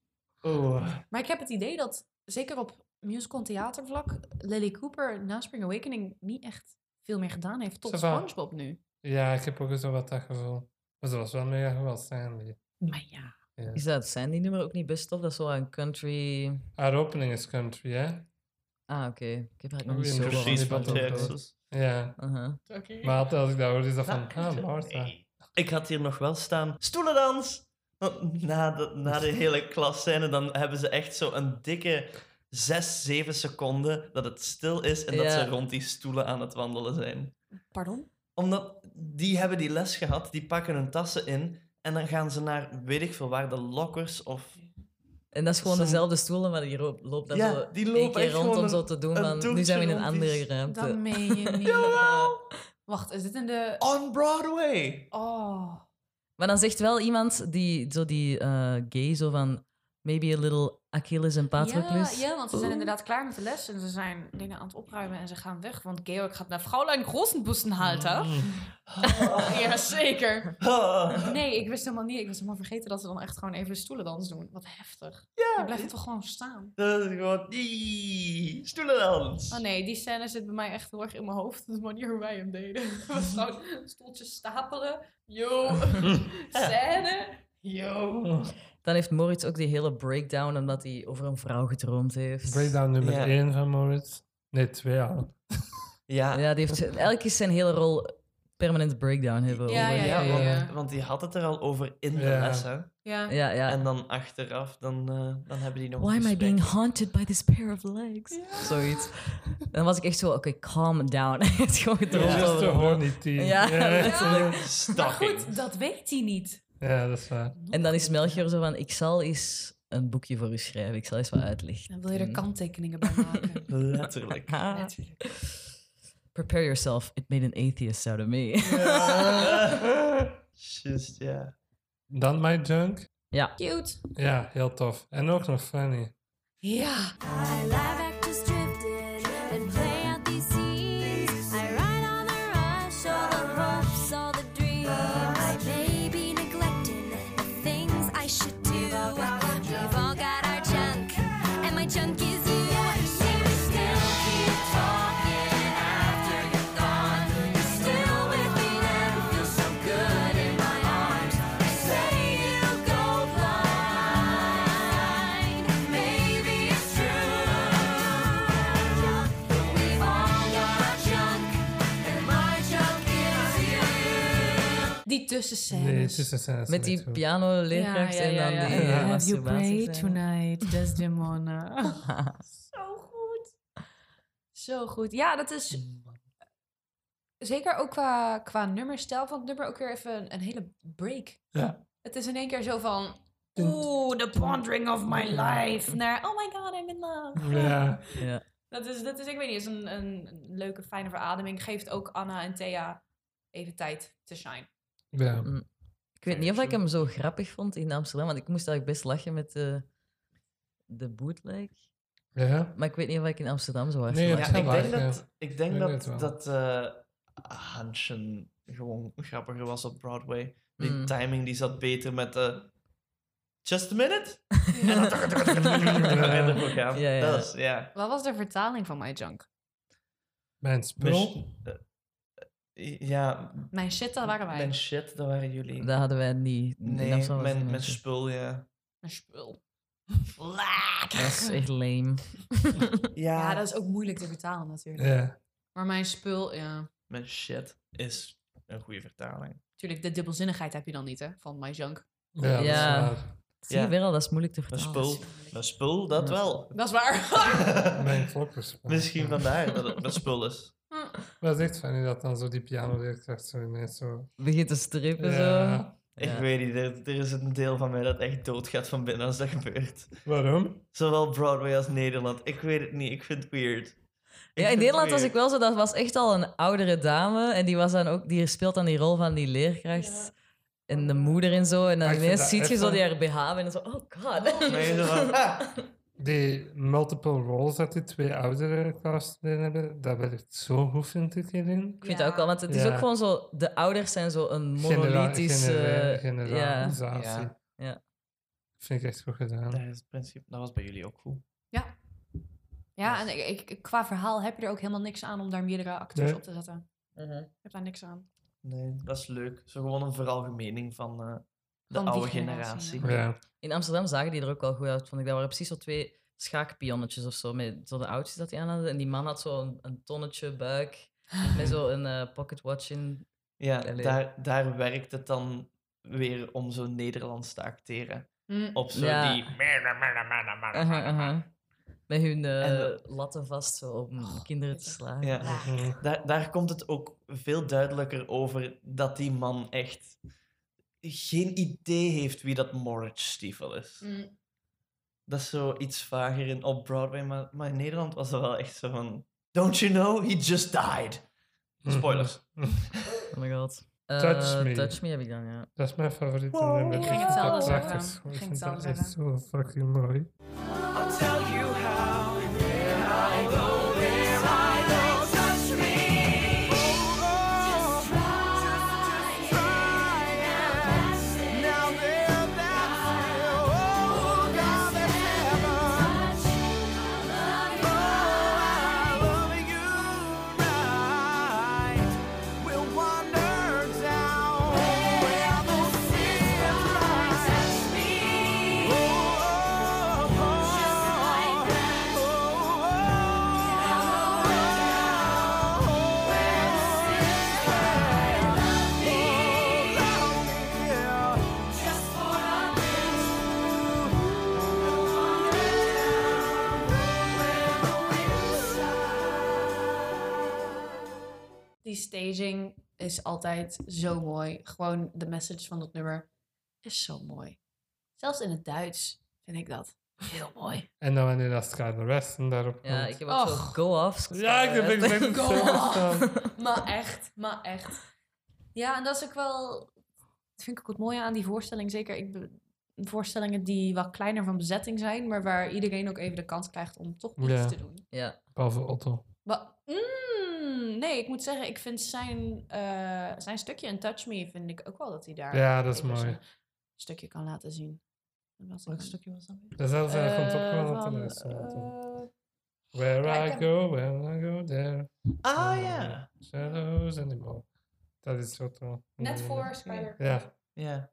Speaker 1: Oeh.
Speaker 4: Maar ik heb het idee dat, zeker op musical theatervlak, Lily Cooper na Spring Awakening niet echt veel meer gedaan heeft tot. SpongeBob nu.
Speaker 1: Ja, ik heb ook zo wat dat gevoel. Maar ze was wel mega als Sandy.
Speaker 4: Maar ja.
Speaker 1: Ja.
Speaker 2: Is dat Sandy-nummer ook niet best tof? Dat is wel een country...
Speaker 1: Haar opening is country, hè?
Speaker 2: Ah, oké. Ik heb eigenlijk nog niet zo
Speaker 1: precies,
Speaker 2: veel
Speaker 3: Precies
Speaker 2: van.
Speaker 3: Texas.
Speaker 1: Ja.
Speaker 2: Uh-huh.
Speaker 1: Maar altijd als ik dat hoor, is dat van... Ah, Martha.
Speaker 3: Ik had hier nog wel staan. Stoelendans! Na de, na de hele klasscène dan hebben ze echt zo een dikke 6, 7 seconden dat het stil is en dat
Speaker 2: Ja.
Speaker 3: ze rond die stoelen aan het wandelen zijn.
Speaker 4: Pardon?
Speaker 3: Omdat die hebben die les gehad, die pakken hun tassen in en dan gaan ze naar weet ik veel waar, de lockers of...
Speaker 2: En dat is gewoon
Speaker 3: Zo'n-
Speaker 2: dezelfde stoelen, maar die loopt, loopt daar
Speaker 3: Ja,
Speaker 2: zo
Speaker 3: die
Speaker 2: één
Speaker 3: lopen
Speaker 2: keer
Speaker 3: echt
Speaker 2: rond
Speaker 3: gewoon
Speaker 2: om zo te doen
Speaker 3: een
Speaker 2: van... Nu
Speaker 3: toertje
Speaker 2: zijn we in een
Speaker 3: rond die
Speaker 2: andere ruimte.
Speaker 4: Dat meen je niet.
Speaker 3: Jawel!
Speaker 4: Wacht, is dit in de...
Speaker 3: On Broadway!
Speaker 4: Oh.
Speaker 2: Maar dan zegt wel iemand die, zo die eh, gay, zo van... Maybe a little Achilles en Patroclus.
Speaker 4: Ja, ja, want ze zijn inderdaad klaar met de les en ze zijn dingen aan het opruimen en ze gaan weg. Want Georg gaat naar Fraulein Grossenbustenhalter.
Speaker 1: Mm.
Speaker 4: Ja, zeker. Nee, ik wist helemaal niet. Ik was helemaal vergeten dat ze dan echt gewoon even stoelendans doen. Wat heftig.
Speaker 3: Ja.
Speaker 4: Dan blijft het toch gewoon staan.
Speaker 3: Dat is gewoon... Die stoelendans.
Speaker 4: Oh nee, die scène zit bij mij echt heel erg in mijn hoofd. De manier hoe wij hem deden. Het was gewoon stoeltjes stapelen. Yo. Scène. Yo.
Speaker 2: Dan heeft Moritz ook die hele breakdown omdat hij over een vrouw gedroomd heeft.
Speaker 1: Breakdown nummer
Speaker 3: Ja.
Speaker 1: 1 van Moritz. Nee, 2 al.
Speaker 3: Ja,
Speaker 2: Ja, die heeft eigenlijk is zijn hele rol permanent breakdown hebben.
Speaker 4: Ja,
Speaker 2: over-
Speaker 4: ja,
Speaker 3: Ja,
Speaker 4: ja,
Speaker 3: want,
Speaker 4: ja.
Speaker 3: want die had het er al over in de
Speaker 1: Ja.
Speaker 3: les, hè.
Speaker 4: Ja.
Speaker 2: ja, ja.
Speaker 3: En dan achteraf, dan, eh, dan hebben die nog
Speaker 2: Why
Speaker 3: een
Speaker 2: am I
Speaker 3: gesprek.
Speaker 2: being haunted by this pair of legs? Zoiets. Dan was ik echt zo, oké, calm down. Hij heeft gewoon gedroomd
Speaker 3: Ja.
Speaker 1: Just a horny teen.
Speaker 2: Ja, letterlijk.
Speaker 4: Maar
Speaker 3: Stalking.
Speaker 4: goed, dat weet hij niet.
Speaker 1: Ja, dat is waar.
Speaker 2: En dan is Melchior zo van, ik zal eens een boekje voor u schrijven. Ik zal eens wat uitlichten.
Speaker 4: Dan wil je er kanttekeningen bij maken.
Speaker 3: Letterlijk.
Speaker 2: Ah. Prepare yourself. It made an atheist out of me.
Speaker 3: Just, ja.
Speaker 1: Dan My Junk.
Speaker 2: ja.
Speaker 4: Cute.
Speaker 1: Ja, heel tof. En ook nog funny.
Speaker 4: Ja.
Speaker 5: I
Speaker 4: tussenscènes.
Speaker 1: Nee.
Speaker 2: Met die piano-leerkracht en dan die
Speaker 1: ja.
Speaker 2: eh,
Speaker 4: you prayed
Speaker 2: masturbatiescène.
Speaker 4: tonight, Desdemona? Zo goed. Zo goed. Ja, dat is zeker ook qua, qua nummerstijl van het nummer ook weer even een, een hele break.
Speaker 1: Ja.
Speaker 4: Het is in één keer zo van... Oeh, the pondering of my life. Naar, oh my god, I'm in love.
Speaker 1: Ja.
Speaker 2: Ja.
Speaker 4: Dat is, dat is, ik weet niet, is een, een, een leuke, fijne verademing. Geeft ook Anna en Thea even tijd te shine.
Speaker 1: Ja.
Speaker 2: Ik weet niet of ik hem zo grappig vond in Amsterdam, want ik moest eigenlijk best lachen met de, de bootleg.
Speaker 1: Ja.
Speaker 2: Maar ik weet niet of ik in Amsterdam zo hard
Speaker 1: Nee,
Speaker 3: Ja, ik denk dat, ik denk
Speaker 1: Ik
Speaker 3: dat, dat eh, gewoon grappiger was op Broadway. Die
Speaker 2: Mm.
Speaker 3: timing die zat beter met de Just a minute?
Speaker 2: Ja, ja.
Speaker 3: Dat is, ja.
Speaker 4: Wat was de vertaling van My Junk?
Speaker 1: Mijn spul.
Speaker 3: Ja,
Speaker 4: Mijn shit, dat waren wij.
Speaker 3: mijn shit, dat waren jullie.
Speaker 2: Dat hadden wij niet.
Speaker 3: Nee,
Speaker 2: was
Speaker 3: mijn, mijn spul, ja.
Speaker 4: Mijn spul.
Speaker 2: Dat is echt lame.
Speaker 3: Ja,
Speaker 4: Ja, dat is ook moeilijk te vertalen natuurlijk.
Speaker 1: Ja.
Speaker 4: Maar mijn spul, ja.
Speaker 3: mijn shit is een goede vertaling.
Speaker 4: Natuurlijk, de dubbelzinnigheid heb je dan niet, hè, van My Junk.
Speaker 1: Ja, dat is
Speaker 2: Ja.
Speaker 1: waar.
Speaker 2: Zie je
Speaker 3: Ja.
Speaker 2: wel, dat is moeilijk te
Speaker 3: Mijn
Speaker 2: vertalen.
Speaker 3: spul, mijn spul, dat
Speaker 2: Ja.
Speaker 3: wel.
Speaker 4: Dat is waar.
Speaker 1: Mijn klokkerspel.
Speaker 3: Misschien vandaar dat het mijn spul is.
Speaker 1: Maar het is echt funny dat dan zo die piano-leerkracht zo ineens zo...
Speaker 2: Begint te strippen zo.
Speaker 3: Ik
Speaker 2: Ja.
Speaker 3: weet niet, er, er is een deel van mij dat echt doodgaat van binnen als dat gebeurt.
Speaker 1: Waarom?
Speaker 3: Zowel Broadway als Nederland. Ik weet het niet, ik vind het weird. Ik
Speaker 2: Ja, in Nederland was ik wel zo, dat was echt al een oudere dame. En die, was dan ook, die speelt dan die rol van die leerkracht. En de moeder en zo. En dan ineens
Speaker 1: dat
Speaker 2: zie je zo die haar BH en zo, oh god.
Speaker 3: Je zo van, ah,
Speaker 1: Die multiple roles dat die twee oudere castleden hebben, dat werkt zo goed, vind ik hierin.
Speaker 2: Ik vind het ook wel, want het is
Speaker 1: Ja.
Speaker 2: ook gewoon zo, de ouders zijn zo een monolithische...
Speaker 1: genera-
Speaker 2: ja.
Speaker 1: generalisatie.
Speaker 3: Ja.
Speaker 2: Ja.
Speaker 1: Vind ik echt goed gedaan.
Speaker 3: dat, is het principe, dat was bij jullie ook goed.
Speaker 4: Ja. Ja, en ik, ik- qua verhaal heb je er ook helemaal niks aan om daar meerdere acteurs
Speaker 1: Nee.
Speaker 4: op te zetten.
Speaker 2: Mhm.
Speaker 4: Je hebt daar niks aan.
Speaker 3: Nee, dat is leuk. Zo gewoon een veralgemening van eh, de
Speaker 4: Van die
Speaker 3: oude
Speaker 4: generatie,
Speaker 3: generatie.
Speaker 1: Ja.
Speaker 2: In Amsterdam zagen die er ook wel goed uit, vond ik. Dat waren precies zo twee schaakpionnetjes of zo, met zo de oudjes dat die aan hadden. En die man had zo een, een tonnetje buik, met zo een eh, pocket watch in.
Speaker 3: Ja,
Speaker 2: Allee.
Speaker 3: daar, daar werkt het dan weer om zo Nederlands te acteren.
Speaker 4: Hm.
Speaker 3: Op zo
Speaker 2: Ja.
Speaker 3: die...
Speaker 2: Aha, aha. Met hun eh,
Speaker 3: En
Speaker 2: latten vast, zo, om kinderen te slaan.
Speaker 3: Ja. Daar, daar komt het ook veel duidelijker over dat die man echt geen idee heeft wie dat Moritz Stiefel is.
Speaker 4: Hm.
Speaker 3: Dat is zo iets vager in, op Broadway, maar, maar in Nederland was dat wel echt zo van... Don't you know, he just died. Spoilers.
Speaker 1: Mhm.
Speaker 2: Oh my god. Eh,
Speaker 1: Touch Me.
Speaker 2: Touch Me heb ik dan, ja.
Speaker 1: Dat is mijn favoriete
Speaker 3: Wow.
Speaker 1: nummer.
Speaker 3: Ik ging
Speaker 4: zeggen.
Speaker 1: Ik
Speaker 4: Ik ging
Speaker 1: vind dat echt zo fucking mooi.
Speaker 6: I'll tell you how.
Speaker 4: Staging is altijd zo mooi. Gewoon de message van het nummer is zo mooi. Zelfs in het Duits vind ik dat heel mooi.
Speaker 1: En dan wanneer dat Skyler Weston daarop
Speaker 2: Ja,
Speaker 1: komt.
Speaker 2: ik heb ook go-offs.
Speaker 1: Ja, ik heb exact
Speaker 4: Go
Speaker 1: hetzelfde
Speaker 4: off.
Speaker 1: staan.
Speaker 4: maar echt, maar echt. Ja, en dat is ook wel... Dat vind ik ook het mooie aan die voorstelling. Zeker ik, voorstellingen die wat kleiner van bezetting zijn... maar waar iedereen ook even de kans krijgt om toch iets
Speaker 1: Ja.
Speaker 4: te doen.
Speaker 2: Ja,
Speaker 1: Behalve Otto.
Speaker 4: Maar, mm, nee, ik moet zeggen, ik vind zijn, eh, zijn stukje in Touch Me... vind ik ook wel dat hij daar...
Speaker 1: Ja, dat is mooi.
Speaker 4: zijn stukje kan laten zien. Wat was
Speaker 3: Welk
Speaker 4: het?
Speaker 3: stukje was dat?
Speaker 1: Dat is komt ook
Speaker 4: Eh,
Speaker 1: wel lijst. Otto.
Speaker 4: eh,
Speaker 1: Where I go, where I go there.
Speaker 3: Ah ja.
Speaker 1: Shadows anymore. Dat is Otto.
Speaker 4: net voor Spider.
Speaker 1: Ja,
Speaker 3: Ja.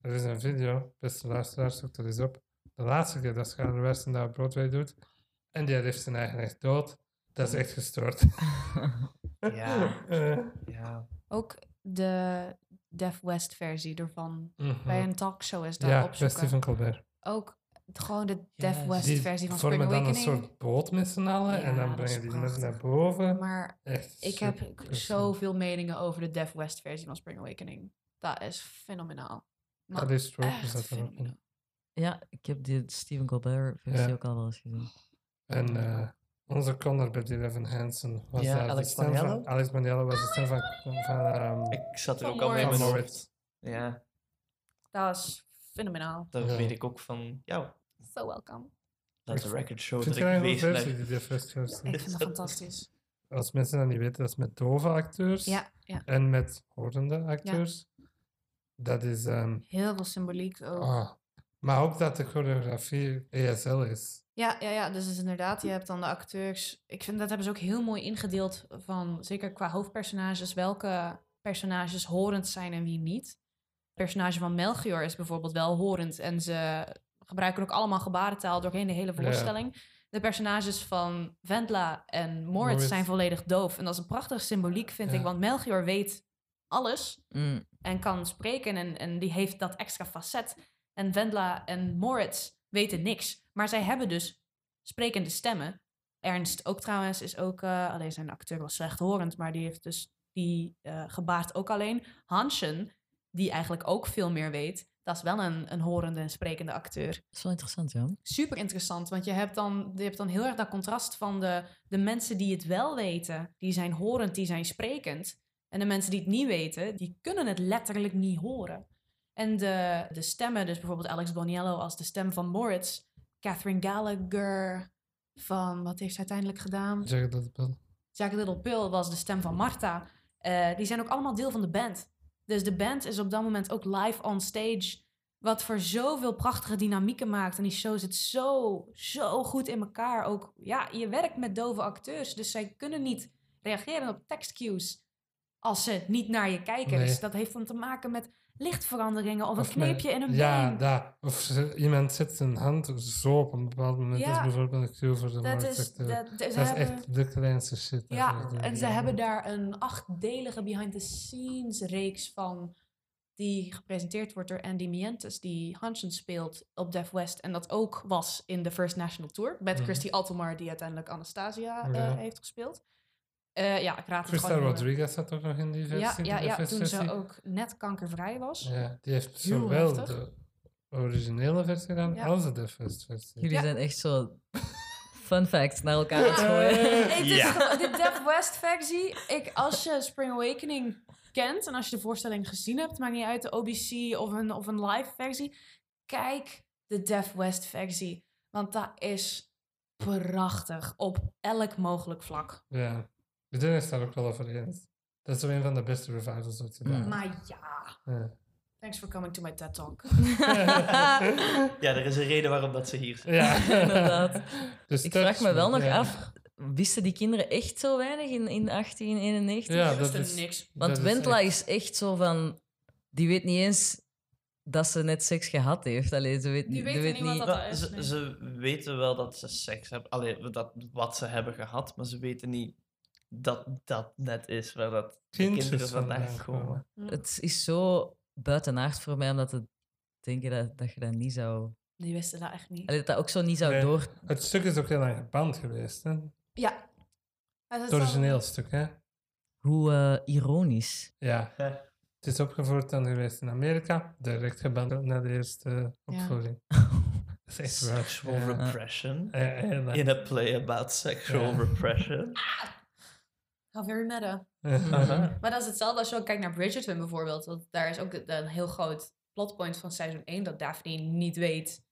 Speaker 1: er is een video. Beste luisteraars, zoek dat eens op. De laatste keer dat Skyler Weston dat op Broadway doet. En die heeft zijn eigen echt dood. Dat is echt gestoord.
Speaker 3: Ja.
Speaker 1: Eh,
Speaker 3: Ja.
Speaker 4: Ook de Def West versie ervan.
Speaker 1: mhm.
Speaker 4: Bij een talkshow is dat
Speaker 1: Ja, bij
Speaker 4: opzoeken.
Speaker 1: Stephen Colbert.
Speaker 4: Ook gewoon de Def
Speaker 3: Yes.
Speaker 4: West
Speaker 1: Die
Speaker 4: versie van Spring
Speaker 1: vormen dan een
Speaker 4: Awakening.
Speaker 1: soort boot met z'n allen. en
Speaker 4: Ja,
Speaker 1: dan brengen
Speaker 4: is
Speaker 1: die mensen naar boven.
Speaker 4: Maar
Speaker 1: Echt
Speaker 4: ik heb zoveel meningen over de Def West versie van Spring Awakening. Dat is fenomenaal. Maar
Speaker 1: is
Speaker 4: echt
Speaker 1: dat dan ook in.
Speaker 4: fenomenaal.
Speaker 2: ja, ik heb die Stephen Colbert versie
Speaker 1: Ja.
Speaker 2: ook al wel eens gezien.
Speaker 1: En eh, onze Connor bij die Evan Hansen was
Speaker 3: Ja,
Speaker 1: daar de
Speaker 3: Alex
Speaker 1: stem van.
Speaker 3: Maniello?
Speaker 1: Alex Maniello was de stem van, van ehm,
Speaker 3: Ik zat er
Speaker 4: Van
Speaker 3: ook al mee.
Speaker 4: Moritz.
Speaker 3: Ja.
Speaker 4: Dat is fenomenaal.
Speaker 3: Dat
Speaker 1: Ja.
Speaker 3: weet ik ook van jou.
Speaker 4: So welcome.
Speaker 3: Dat is de record show
Speaker 1: Vind
Speaker 3: dat ik
Speaker 1: een versie die?
Speaker 4: Ik vind dat fantastisch.
Speaker 1: Als mensen dat niet weten, dat is met dove acteurs
Speaker 4: Ja, ja.
Speaker 1: en met horende acteurs. Dat is... ehm,
Speaker 4: Heel veel symboliek ook.
Speaker 1: ah. Maar ook dat de choreografie ESL is.
Speaker 4: Ja, ja, ja, dus, dus inderdaad, je hebt dan de acteurs. Ik vind dat hebben ze ook heel mooi ingedeeld van, zeker qua hoofdpersonages, welke personages horend zijn en wie niet. Het personage van Melchior is bijvoorbeeld wel horend en ze gebruiken ook allemaal gebarentaal doorheen de hele
Speaker 1: Ja.
Speaker 4: voorstelling. De personages van Vendla en Moritz,
Speaker 1: Moritz.
Speaker 4: zijn volledig doof. En dat is een prachtige symboliek, vind
Speaker 1: Ja.
Speaker 4: ik, want Melchior weet alles
Speaker 2: Mm,
Speaker 4: en kan spreken en, en die heeft dat extra facet. En Vendla en Moritz weten niks, maar zij hebben dus sprekende stemmen. Ernst ook trouwens is ook, eh, alleen zijn acteur was slechthorend, maar die heeft dus die eh, gebaart ook alleen. Hansen, die eigenlijk ook veel meer weet, dat is wel een, een horende en sprekende acteur
Speaker 2: dat is wel interessant, ja.
Speaker 4: super interessant. Want je hebt dan, je hebt dan heel erg dat contrast van de, de mensen die het wel weten, die zijn horend, die zijn sprekend. En de mensen die het niet weten, die kunnen het letterlijk niet horen. En de, de stemmen, dus bijvoorbeeld Alex Boniello als de stem van Moritz, Catherine Gallagher van, wat heeft ze uiteindelijk gedaan?
Speaker 1: Zeg dat wel.
Speaker 4: Jack Little Pill was de stem van Marta. Eh, die zijn ook allemaal deel van de band. Dus de band is op dat moment ook live on stage. Wat voor zoveel prachtige dynamieken maakt. En die show zit zo, zo goed in elkaar. Ook, ja, je werkt met dove acteurs. Dus zij kunnen niet reageren op tekstcues als ze niet naar je kijken.
Speaker 1: Nee.
Speaker 4: Dus dat heeft dan te maken met lichtveranderingen of een
Speaker 1: Of
Speaker 4: kneepje in een
Speaker 1: Ja,
Speaker 4: been.
Speaker 1: daar. Of iemand zet zijn hand zo op een bepaald moment. Dat
Speaker 4: Ja.
Speaker 1: is bijvoorbeeld een cue voor de
Speaker 4: Dat is,
Speaker 1: Dat,
Speaker 4: dat,
Speaker 1: is
Speaker 4: hebben-
Speaker 1: echt de kleinste shit.
Speaker 4: Ja, en ze hebben daar een achtdelige behind-the-scenes reeks van. Die gepresenteerd wordt door Andy Mientes, die Hansen speelt op Def West. En dat ook was in de First National Tour. Met
Speaker 1: Mhm.
Speaker 4: Christy Altomar, die uiteindelijk Anastasia eh,
Speaker 1: Ja.
Speaker 4: heeft gespeeld. Eh, ja, ik raad het
Speaker 1: Christa. Rodriguez zat ook nog in die versie.
Speaker 4: Ja, ja, ja, toen
Speaker 1: versie.
Speaker 4: ze ook net kankervrij was.
Speaker 1: Ja, die heeft
Speaker 4: Heel
Speaker 1: zowel
Speaker 4: heftig.
Speaker 1: de originele versie gedaan
Speaker 4: Ja.
Speaker 1: als de Defest versie.
Speaker 2: Jullie
Speaker 4: Ja.
Speaker 2: zijn echt zo fun facts naar elkaar aan het gooien.
Speaker 4: Het is
Speaker 3: Ja.
Speaker 4: gewoon- de Def West versie. Ik, als je Spring Awakening kent en als je de voorstelling gezien hebt, maakt niet uit de OBC of een, of een live versie, kijk de Def West versie. Want dat is prachtig op elk mogelijk vlak.
Speaker 1: Ja. Iedereen is daar ook wel over eens. Dat is zo een van de beste revivals ooit gedaan.
Speaker 2: Mm.
Speaker 4: Maar ja,
Speaker 1: Ja.
Speaker 4: thanks for coming to my TED Talk.
Speaker 3: Ja, er is een reden waarom dat ze hier zijn.
Speaker 1: Ja.
Speaker 2: Inderdaad.
Speaker 1: Dus
Speaker 2: Ik vraag me wel nog
Speaker 1: ja.
Speaker 2: af, wisten die kinderen echt zo weinig in, in 1891?
Speaker 1: Ja, dat
Speaker 4: er
Speaker 1: is...
Speaker 4: niks.
Speaker 2: Want
Speaker 1: dat is
Speaker 2: Wendla
Speaker 1: echt-
Speaker 2: is echt zo van... Die weet niet eens dat ze net seks gehad heeft. Allee, ze weet,
Speaker 4: Die
Speaker 2: die
Speaker 4: weten
Speaker 2: weet
Speaker 4: niet wat
Speaker 2: niet...
Speaker 4: dat
Speaker 3: Maar
Speaker 4: is,
Speaker 3: ze,
Speaker 4: nee.
Speaker 3: ze weten wel dat ze seks hebben. Allee, dat, wat ze hebben gehad, maar ze weten niet dat dat net is waar dat kinderen vandaan komen.
Speaker 2: Het is zo buitenaard voor mij om dat te denken dat, dat je dat niet zou...
Speaker 4: Die wisten dat echt niet.
Speaker 2: Allee, dat dat ook zo niet zou
Speaker 1: Nee.
Speaker 2: door...
Speaker 1: Het stuk is ook heel lang geband geweest, hè?
Speaker 4: Ja. Het
Speaker 1: Het origineel stuk, hè?
Speaker 2: Hoe eh, ironisch.
Speaker 1: Ja. Het is opgevoerd dan geweest in Amerika, direct geband na de eerste opvoering. Dat is.
Speaker 3: Sexual
Speaker 1: Ja.
Speaker 3: repression. In a play about sexual
Speaker 1: Ja.
Speaker 3: repression.
Speaker 4: How very meta. Maar dat is hetzelfde als je ook kijkt naar Bridgerton bijvoorbeeld. Want daar is ook een heel groot plotpoint van seizoen 1 dat Daphne niet weet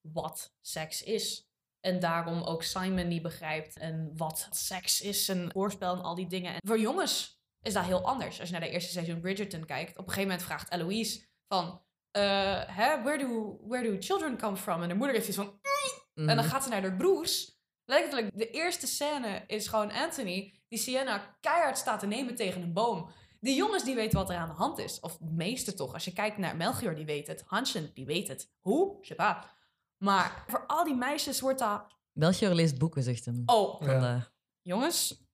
Speaker 4: wat seks is. En daarom ook Simon niet begrijpt en wat seks is en voorspel en al die dingen. En voor jongens is dat heel anders. Als je naar de eerste seizoen Bridgerton kijkt, op een gegeven moment vraagt Eloise van... eh, hè, where, do, where do children come from? En de moeder heeft iets van... En dan
Speaker 2: Mhm.
Speaker 4: gaat ze naar haar broers. Letterlijk, de eerste scène is gewoon Anthony die Sienna keihard staat te nemen tegen een boom. De jongens die weten wat er aan de hand is. Of de meeste toch. Als je kijkt naar Melchior, die weet het. Hansen, die weet het. Hoe? Pas. Maar voor al die meisjes wordt dat...
Speaker 2: Melchior leest boeken, zegt hem.
Speaker 4: Oh,
Speaker 1: Ja.
Speaker 4: Jongens,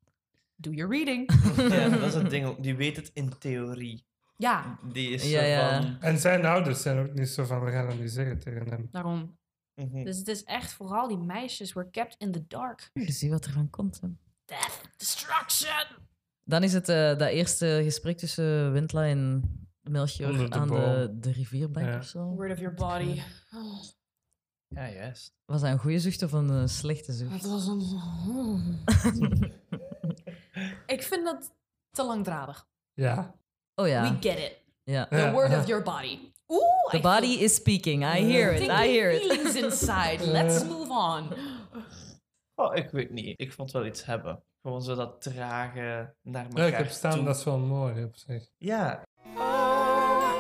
Speaker 4: do your reading.
Speaker 3: Ja, dat is het ding. Die weet het in theorie.
Speaker 4: ja,
Speaker 3: Die is
Speaker 2: Ja,
Speaker 3: zo
Speaker 2: ja.
Speaker 3: van...
Speaker 1: En zijn ouders zijn ook niet zo van, we gaan dat niet zeggen tegen hem.
Speaker 4: daarom.
Speaker 3: Mhm.
Speaker 4: Dus het is echt vooral die meisjes were kept in the dark.
Speaker 2: Je ziet wat er van komt. Hè.
Speaker 4: Death, destruction.
Speaker 2: Dan is het eh, dat eerste gesprek tussen Wendla en Melchior aan de,
Speaker 1: boom.
Speaker 2: de rivierbank
Speaker 1: Ja.
Speaker 2: of zo.
Speaker 4: Word of your body. Oh,
Speaker 3: Ja, juist.
Speaker 2: Was dat een goede zucht of een eh, slechte zucht?
Speaker 4: het was een... Ik vind dat te langdradig.
Speaker 1: Ja.
Speaker 2: Oh
Speaker 4: We
Speaker 2: ja.
Speaker 4: get it.
Speaker 2: ja.
Speaker 4: The word of your body. Oeh,
Speaker 2: The
Speaker 4: I
Speaker 2: body
Speaker 4: feel
Speaker 2: is speaking. I hear it. I hear it.
Speaker 4: feelings inside. Let's move on.
Speaker 3: Oh, ik weet niet. Ik vond wel iets hebben. Gewoon zo dat trage naar elkaar
Speaker 1: Ja, ik heb staan,
Speaker 3: toe.
Speaker 1: dat is wel mooi op zich.
Speaker 3: Ja,
Speaker 6: Oh,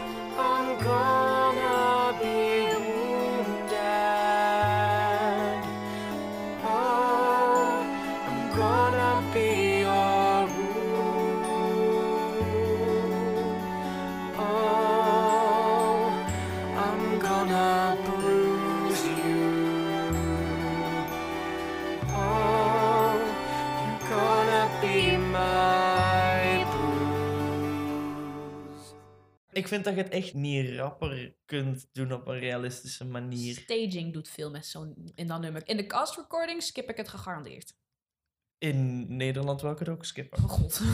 Speaker 3: ik vind dat je het echt niet rapper kunt doen op een realistische manier.
Speaker 4: Staging doet veel met zo'n in dat nummer. In de cast recording skip ik het gegarandeerd.
Speaker 3: In Nederland wil ik het ook skippen.
Speaker 4: Oh god.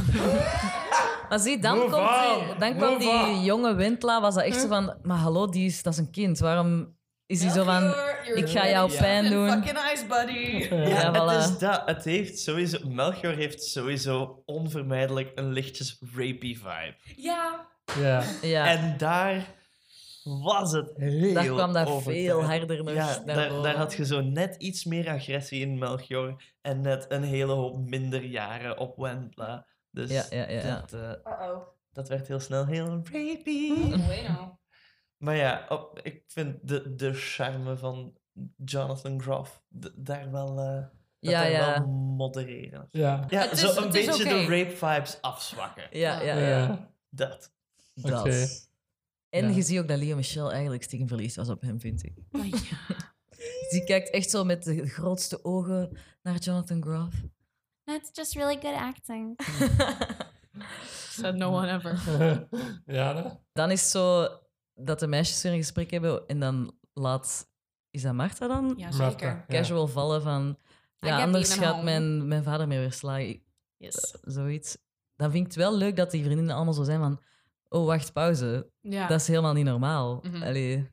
Speaker 2: Maar zie, dan,
Speaker 1: Move
Speaker 2: komt die, dan die
Speaker 1: on.
Speaker 2: jonge Wendla, was dat echt zo van... Maar hallo, die is, dat is een kind. Waarom is hij zo van... ik ga jou pijn doen.
Speaker 4: Fucking ice buddy.
Speaker 3: Ja,
Speaker 2: Ja,
Speaker 3: het is dat. Het heeft sowieso... Melchior heeft sowieso onvermijdelijk een lichtjes rapey vibe.
Speaker 4: Ja.
Speaker 1: Ja.
Speaker 2: Ja,
Speaker 3: En daar was het heel
Speaker 2: daar kwam dat
Speaker 3: overtuigend.
Speaker 2: veel harder nog
Speaker 3: Ja,
Speaker 2: naar
Speaker 3: daar, daar had je zo net iets meer agressie in Melchior en net een hele hoop minder jaren op Wendla. Dus
Speaker 2: Ja, ja, ja, ja.
Speaker 3: Dat, eh,
Speaker 4: Uh-oh.
Speaker 3: dat werd heel snel heel rapey.
Speaker 4: Bueno.
Speaker 3: Maar ja, op- ik vind de, de charme van Jonathan Groff d- daar wel, eh dat
Speaker 2: Ja,
Speaker 3: daar
Speaker 2: ja.
Speaker 3: wel modereren.
Speaker 1: Ja.
Speaker 3: Ja,
Speaker 4: Het is-
Speaker 3: zo een beetje de rape vibes afzwakken.
Speaker 2: Ja, ja, ja.
Speaker 1: Ja.
Speaker 3: Dat.
Speaker 2: Dat.
Speaker 1: Oké.
Speaker 2: En
Speaker 1: Ja.
Speaker 2: je ziet ook dat Leo Michel eigenlijk stiekem verliefd was op hem, vind ik.
Speaker 4: Oh, ja.
Speaker 2: Die kijkt echt zo met de grootste ogen naar Jonathan Groff.
Speaker 5: That's just really good acting.
Speaker 4: Said no one ever.
Speaker 1: ja?
Speaker 2: Dan is het zo dat de meisjes weer een gesprek hebben en dan laat... Is dat Marta dan?
Speaker 4: Ja,
Speaker 1: Martha,
Speaker 4: zeker.
Speaker 1: ja.
Speaker 2: Casual vallen van... Ja, anders gaat
Speaker 4: home.
Speaker 2: mijn, mijn vader mij weer slaan.
Speaker 4: Yes.
Speaker 2: Zoiets. Dan vind ik het wel leuk dat die vriendinnen allemaal zo zijn van... Oh, wacht, pauze.
Speaker 4: Ja.
Speaker 2: Dat is helemaal niet normaal.
Speaker 4: Mhm.
Speaker 2: Allee,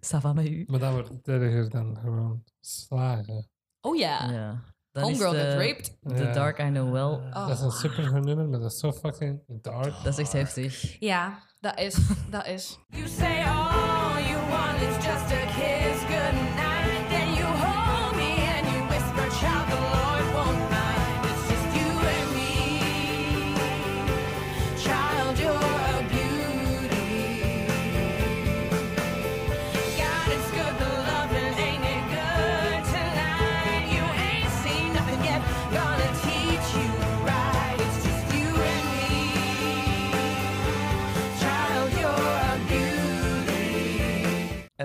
Speaker 2: ça va met u?
Speaker 1: Maar dan wordt erger dan gewoon slagen.
Speaker 4: Oh ja.
Speaker 2: Ja. Dan
Speaker 4: Homegirl get raped.
Speaker 2: The
Speaker 1: Ja.
Speaker 2: Dark I Know Well.
Speaker 4: Oh.
Speaker 1: Dat is een super nummer, maar dat is zo fucking dark.
Speaker 2: Dat is echt heftig.
Speaker 4: Ja, dat is. Dat is.
Speaker 7: You say all you want is just a kiss goodnight,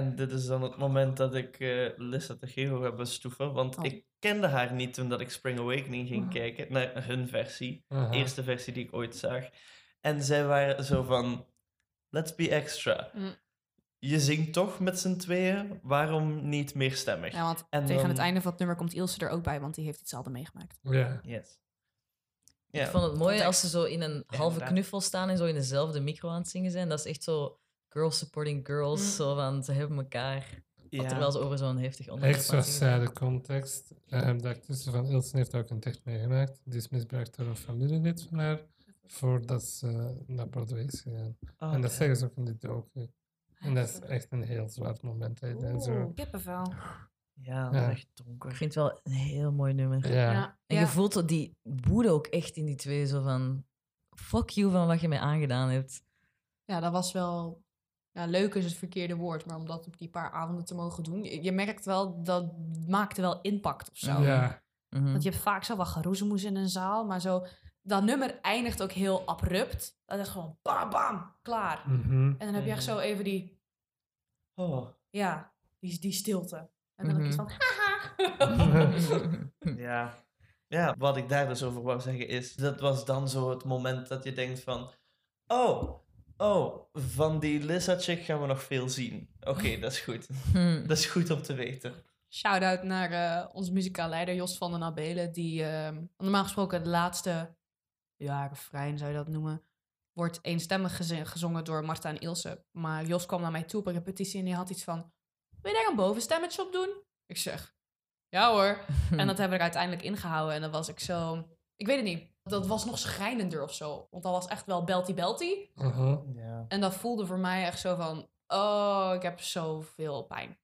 Speaker 3: dit is dan het moment dat ik eh Lissa Tegero heb bestoeven. Want
Speaker 4: Oh.
Speaker 3: ik kende haar niet toen dat ik Spring Awakening ging
Speaker 4: Oh.
Speaker 3: kijken. Naar hun versie. Eerste versie die ik ooit zag. En zij waren zo van... Let's be extra.
Speaker 4: Mm.
Speaker 3: Je zingt toch met z'n tweeën? Waarom niet meerstemmig?
Speaker 4: Ja, want
Speaker 3: En
Speaker 4: tegen
Speaker 3: dan-
Speaker 4: het einde van het nummer komt Ilse er ook bij, want die heeft hetzelfde meegemaakt.
Speaker 1: Ja.
Speaker 3: Yes.
Speaker 2: Ik vond het mooi
Speaker 4: context.
Speaker 2: als ze zo in een halve knuffel staan en zo in dezelfde micro aan het zingen zijn. Dat is echt zo girls supporting girls.
Speaker 4: Mm.
Speaker 2: Zo van, ze hebben elkaar.
Speaker 3: ja.
Speaker 2: Terwijl ze over zo'n heftig onderwerp
Speaker 1: Extra context. dat ik tussen van Ilse heeft ook een echt meegemaakt. Die is misbruikt door een familielid van haar. Voordat ze naar Broadway is gegaan.
Speaker 3: Oh,
Speaker 1: en dat
Speaker 3: ja.
Speaker 1: zeggen ze ook in die docu. En dat is echt een heel zwart moment. hè. En zo.
Speaker 4: Kippenvel.
Speaker 3: Ja, dat
Speaker 1: Ja.
Speaker 3: is echt donker.
Speaker 2: Ik vind het wel een heel mooi nummer.
Speaker 1: Ja.
Speaker 4: Ja.
Speaker 2: En
Speaker 4: ja.
Speaker 2: je voelt die woede ook echt in die twee. Zo van, fuck you van wat je mij aangedaan hebt.
Speaker 4: ja, dat was wel... Ja, leuk is het verkeerde woord, maar om dat op die paar avonden te mogen doen... Je, merkt wel, dat maakte wel impact of zo.
Speaker 1: Ja.
Speaker 2: Mhm.
Speaker 4: Want je hebt vaak zo wat geroezemoes in een zaal, maar zo... Dat nummer eindigt ook heel abrupt. Dat is gewoon bam, bam, klaar.
Speaker 1: Mhm.
Speaker 4: En dan heb je echt zo even die...
Speaker 3: Oh,
Speaker 4: Ja, die, die stilte. En dan heb je iets
Speaker 2: Mhm.
Speaker 4: van... Haha.
Speaker 3: ja. Ja, wat ik daar dus over wou zeggen is, dat was dan zo het moment dat je denkt van, oh, oh, van die Lissa-chick gaan we nog veel zien. Oké, dat is goed.
Speaker 2: Hm.
Speaker 3: Dat is goed om te weten.
Speaker 4: Shout-out naar eh, onze muzikaal leider Jos van den Abelen. Die ehm, normaal gesproken het laatste ja, refrein zou je dat noemen. Wordt eenstemmig gezongen door Marta en Ilse. Maar Jos kwam naar mij toe op een repetitie en die had iets van... Wil je daar een bovenstemmetje op doen? Ik zeg, ja hoor. En dat hebben we er uiteindelijk ingehouden. En dan was ik zo... Ik weet het niet. Dat was nog schrijnender of zo. Want dat was echt wel belty-belty.
Speaker 3: Ja.
Speaker 4: En dat voelde voor mij echt zo van... Oh, ik heb zoveel pijn.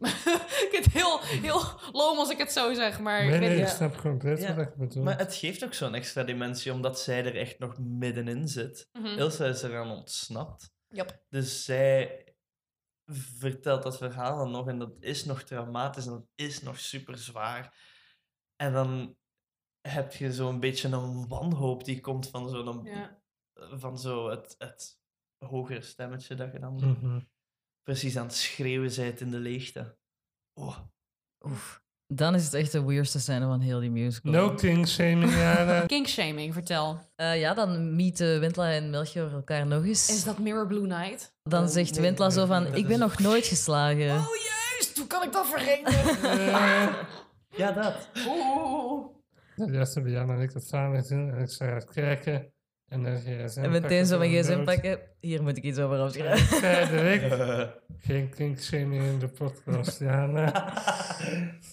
Speaker 4: ik heb het heel, heel loom als ik het zo zeg, maar ik
Speaker 1: Nee,
Speaker 4: weet
Speaker 1: nee, ik
Speaker 4: niet.
Speaker 1: snap compleet
Speaker 3: Ja,
Speaker 1: wat.
Speaker 3: Maar het geeft ook zo'n extra dimensie, omdat zij er echt nog middenin zit.
Speaker 4: Mhm.
Speaker 3: Ilse is eraan ontsnapt.
Speaker 4: Yep.
Speaker 3: Dus zij vertelt dat verhaal dan nog en dat is nog traumatisch en dat is nog super zwaar. En dan heb je zo'n beetje een wanhoop die komt van zo'n
Speaker 4: Ja.
Speaker 3: van zo het, het hogere stemmetje dat je dan
Speaker 1: Mhm.
Speaker 3: precies aan het schreeuwen bent in de leegte. Oh,
Speaker 2: Oef. Dan is het echt de weirdste scène van heel die musical.
Speaker 1: No king shaming,
Speaker 4: vertel.
Speaker 2: Eh, ja, dan meeten Wendla en Melchior elkaar nog eens.
Speaker 4: Is dat Mirror Blue Night?
Speaker 2: Dan
Speaker 3: Oh,
Speaker 2: zegt
Speaker 3: nee, nee,
Speaker 2: zo van, ik
Speaker 3: is-
Speaker 2: ben nog nooit geslagen.
Speaker 4: Oh juist, hoe kan ik dat vergeten?
Speaker 3: ja, dat.
Speaker 1: Hebben Jan en ik dat samen gezien en ik zou het kijken. En dan gsm
Speaker 2: En meteen zo mijn gsm
Speaker 1: pakken.
Speaker 2: Hier moet ik iets over
Speaker 1: En
Speaker 2: opschrijven.
Speaker 1: ik zei direct, geen king shaming in de podcast, Jana.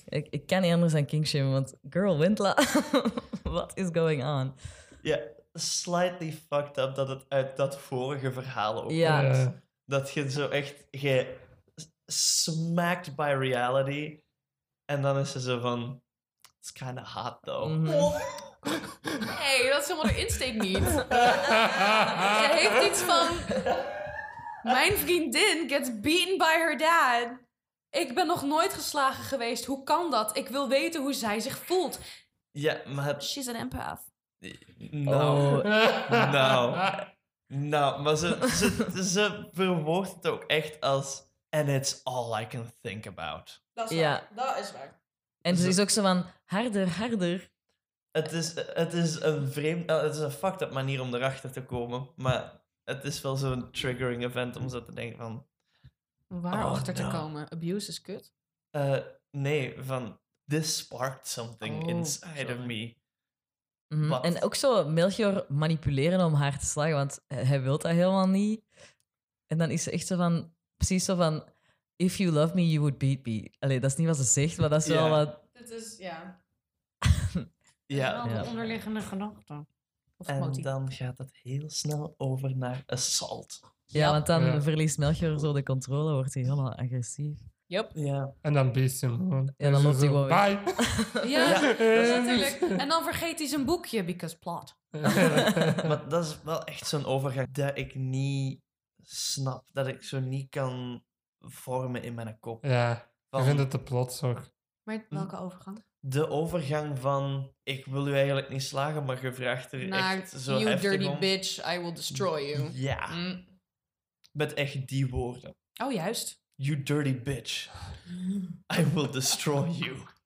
Speaker 2: ik, ik kan niet anders dan kingshamen, want girl, Wendla, what is going on?
Speaker 3: Ja, slightly fucked up dat het uit dat vorige verhaal ook
Speaker 2: Ja.
Speaker 3: komt.
Speaker 1: Ja.
Speaker 3: Dat je zo echt ge smacked by reality. En dan is ze zo van, it's kind of hot though.
Speaker 2: Mhm.
Speaker 4: Nee, dat is helemaal de insteek niet. Je heeft iets van... Mijn vriendin gets beaten by her dad. Ik ben nog nooit geslagen geweest. Hoe kan dat? Ik wil weten hoe zij zich voelt.
Speaker 3: Ja, maar het,
Speaker 4: She's an empath.
Speaker 3: nou,
Speaker 2: Oh,
Speaker 3: nou, nou, maar ze, ze, ze verwoordt het ook echt als, and it's all I can think about.
Speaker 4: Dat
Speaker 2: is waar.
Speaker 4: Dat is waar.
Speaker 2: En ze
Speaker 3: Zo-
Speaker 2: is ook zo van, harder, harder.
Speaker 3: Het is, het is een vreemd, eh, het is een fucked up manier om erachter te komen, maar het is wel zo'n triggering event om zo te denken van,
Speaker 4: Waar
Speaker 3: Oh,
Speaker 4: achter te
Speaker 3: no.
Speaker 4: komen? Abuse is kut.
Speaker 3: eh, nee, van, this sparked something
Speaker 4: Oh,
Speaker 3: inside of me.
Speaker 2: Mhm. En ook zo Melchior manipuleren om haar te slagen, want hij hij wil dat helemaal niet. En dan is ze echt zo van, precies zo van, if you love me, you would beat me. Allee, dat is niet wat ze zegt, maar dat is wel
Speaker 3: Ja.
Speaker 2: wat...
Speaker 4: Dit is, ja.
Speaker 3: Ja,
Speaker 4: Wel
Speaker 2: Ja.
Speaker 4: de onderliggende gedachte. Of
Speaker 3: en
Speaker 4: motief.
Speaker 3: dan gaat het heel snel over naar assault.
Speaker 2: Ja, want dan
Speaker 1: Ja.
Speaker 2: verliest Melchior zo de controle, wordt hij helemaal agressief.
Speaker 4: Yep.
Speaker 3: Ja.
Speaker 1: En dan beest je hem gewoon.
Speaker 2: Ja, dan loopt hij gewoon
Speaker 1: Bye.
Speaker 4: Ja,
Speaker 3: Ja,
Speaker 4: dat is natuurlijk. En dan vergeet hij zijn boekje, because plot.
Speaker 3: Maar dat is wel echt zo'n overgang dat ik niet snap. Dat ik zo niet kan vormen in mijn kop.
Speaker 1: ja, ik vind het te plots ook.
Speaker 4: Maar welke overgang?
Speaker 3: De overgang van ik wil u eigenlijk niet slagen, maar je vraagt er
Speaker 4: Naar
Speaker 3: echt zo
Speaker 4: you
Speaker 3: heftig
Speaker 4: dirty
Speaker 3: om.
Speaker 4: bitch, I will destroy you.
Speaker 3: Ja,
Speaker 4: Mm.
Speaker 3: met echt die woorden.
Speaker 4: Oh, juist.
Speaker 3: You dirty bitch. I will destroy you.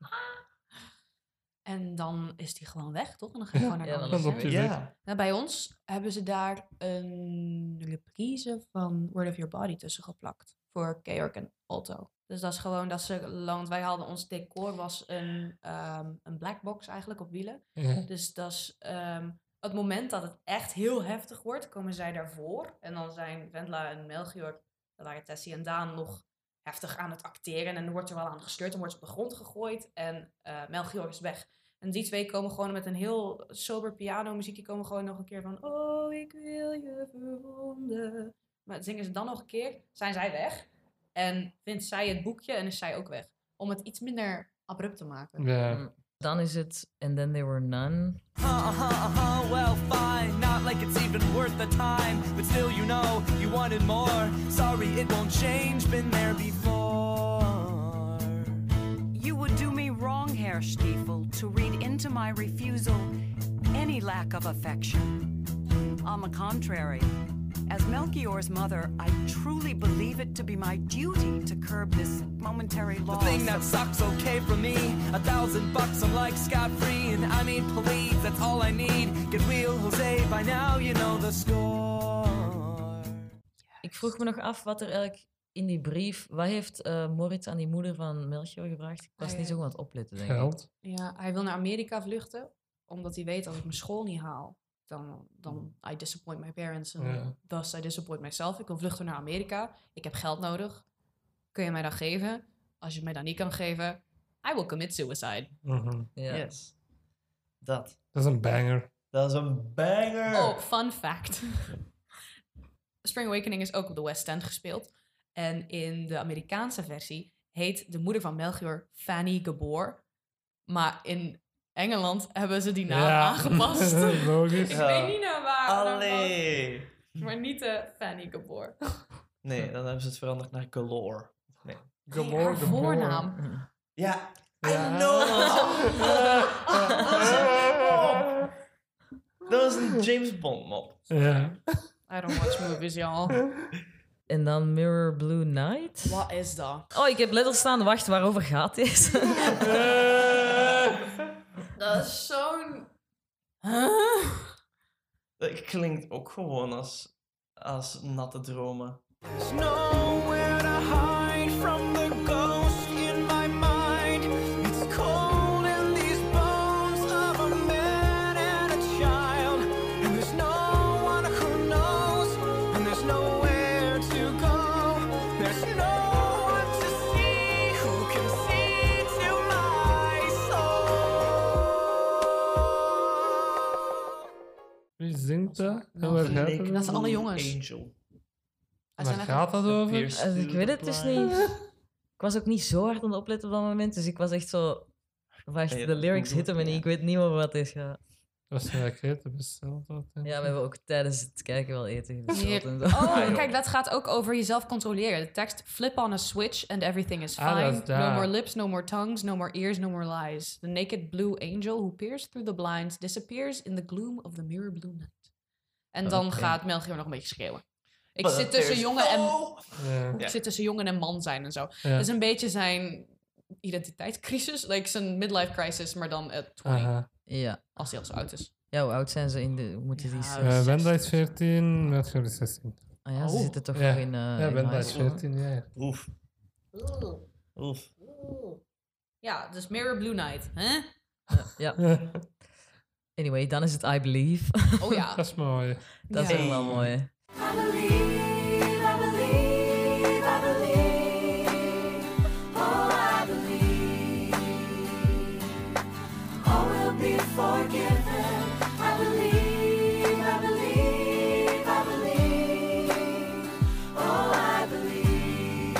Speaker 4: En dan is die gewoon weg, toch? En dan ga je gewoon naar
Speaker 2: Ja, dan
Speaker 1: op je-
Speaker 3: Ja.
Speaker 4: Nou, bij ons hebben ze daar een reprise van Word of Your Body tussen geplakt. Voor Georg en Otto. Dus dat is gewoon dat ze land. Wij hadden ons decor was een, ehm een black box eigenlijk op wielen.
Speaker 1: Ja.
Speaker 4: Dus dat is ehm, het moment dat het echt heel heftig wordt, komen zij daarvoor. En dan zijn Wendla en Melchior, dat waren Tessie en Daan, nog heftig aan het acteren. En dan wordt er wel aan gesleurd en wordt ze op de grond gegooid. En eh, Melchior is weg. En die twee komen gewoon met een heel sober piano muziekje, komen gewoon nog een keer van... Oh, ik wil je verwonden. Maar zingen ze dan nog een keer, zijn zij weg. En vindt zij het boekje en is zij ook weg. Om het iets minder abrupt te maken.
Speaker 1: Ja.
Speaker 2: Dan is het And Then There Were None.
Speaker 6: Uh-huh, uh-huh, well, fine. Not like it's even worth the time. But still, you know, you wanted more. Sorry, it won't change. Been there before.
Speaker 7: You would do me wrong, Herr Stiefel, to read into my refusal any lack of affection. On the contrary, as Melchior's mother, I truly believe it to be my duty to curb this momentary
Speaker 6: The
Speaker 7: loss.
Speaker 6: thing that sucks okay for me. A thousand bucks, I'm like scot free. And I mean, please, that's all I need. Get real, Jose. By now, you know the score.
Speaker 2: Ik vroeg me nog af wat er eigenlijk in die brief... Wat heeft eh, Moritz aan die moeder van Melchior gevraagd? Ik was
Speaker 4: Hij,
Speaker 2: niet zo
Speaker 4: eh,
Speaker 2: goed aan het opletten, denk ik.
Speaker 1: Geld.
Speaker 4: Ja, hij wil naar Amerika vluchten, omdat hij weet dat ik mijn school niet haal. Dan, dan I disappoint my parents en
Speaker 1: Ja.
Speaker 4: thus I disappoint myself. Ik wil vluchten naar Amerika. Ik heb geld nodig. Kun je mij dat geven? Als je mij dat niet kan geven, I will commit suicide.
Speaker 1: Mhm.
Speaker 2: Ja.
Speaker 3: Yes. Dat.
Speaker 1: Dat is een banger.
Speaker 3: Dat is een banger.
Speaker 4: Oh, fun fact. Spring Awakening is ook op de West End gespeeld. En in de Amerikaanse versie heet de moeder van Melchior Fanny Gabor. Maar in Engeland hebben ze die naam aangepast.
Speaker 1: Logisch.
Speaker 4: Ik
Speaker 3: Ja.
Speaker 4: weet niet naar waar.
Speaker 3: Allee.
Speaker 4: Maar niet de Fanny Gabor.
Speaker 3: Nee, dan hebben ze het veranderd naar Galore. Nee.
Speaker 1: Gabor,
Speaker 4: haar
Speaker 1: Gabor.
Speaker 4: voornaam.
Speaker 3: Ja, I know. Dat was een James Bond mop.
Speaker 1: Ja.
Speaker 4: I don't watch movies, y'all.
Speaker 2: En dan Mirror Blue Night.
Speaker 4: Wat is dat?
Speaker 2: Oh, ik heb letters staan. Wacht, waarover gaat deze?
Speaker 4: Dat is zo'n... Huh?
Speaker 3: Dat klinkt ook gewoon als, als natte dromen.
Speaker 6: There's nowhere to hide from
Speaker 1: Dat? En waar gaat het
Speaker 4: Dat is
Speaker 1: over?
Speaker 4: alle jongens.
Speaker 3: Angel.
Speaker 1: Waar
Speaker 4: zijn
Speaker 1: gaat dat over?
Speaker 3: Pierce
Speaker 2: Also,
Speaker 3: to
Speaker 2: ik weet het dus niet. Ik was ook niet zo hard aan het opletten op dat moment. Dus ik was echt zo... Wacht,
Speaker 3: Ben je
Speaker 2: de
Speaker 3: dat
Speaker 2: lyrics hitten me niet. Ik weet niet over wat dit gaat.
Speaker 1: Dat is eten besteld.
Speaker 2: Ja, we hebben ook tijdens het kijken wel eten besteld en zo.
Speaker 4: Oh,
Speaker 3: joh.
Speaker 4: kijk, dat gaat ook over jezelf controleren. De tekst: flip on a switch and everything is
Speaker 1: Ah, dat
Speaker 4: fine.
Speaker 1: is daar.
Speaker 4: no more lips, no more tongues, no more ears, no more lies. The naked blue angel who peers through the blinds disappears in the gloom of the mirror blue night. En dan gaat Melchior nog een beetje schreeuwen. Ik
Speaker 3: But
Speaker 4: zit tussen jongen en
Speaker 3: no-
Speaker 1: Ja.
Speaker 4: ik zit tussen jongen en man zijn en zo.
Speaker 1: Ja.
Speaker 4: Dat is een beetje zijn identiteitscrisis, like zijn midlife crisis, maar dan at 20,
Speaker 1: Aha.
Speaker 2: Ja.
Speaker 4: als hij al zo oud is.
Speaker 2: ja, hoe oud zijn ze in de... hoe Moeten die...
Speaker 4: Ja,
Speaker 1: Wenda is 14, Melchior is 16.
Speaker 2: Ah ja, ze
Speaker 3: Oh.
Speaker 2: zitten toch
Speaker 1: Ja.
Speaker 2: nog in... eh
Speaker 1: ja, Wenda is
Speaker 2: school.
Speaker 1: 14 jaar.
Speaker 3: Oef. Oef.
Speaker 4: Ja, dus Mirror Blue Night. Hè?
Speaker 2: Ja. Anyway, dan is het I Believe.
Speaker 4: Oh ja.
Speaker 1: Dat is mooi.
Speaker 2: Dat
Speaker 4: Ja.
Speaker 2: is wel mooi.
Speaker 5: I believe, I believe, I believe. Oh, I believe. All will be forgiven. I believe, I believe, I believe. Oh, I believe.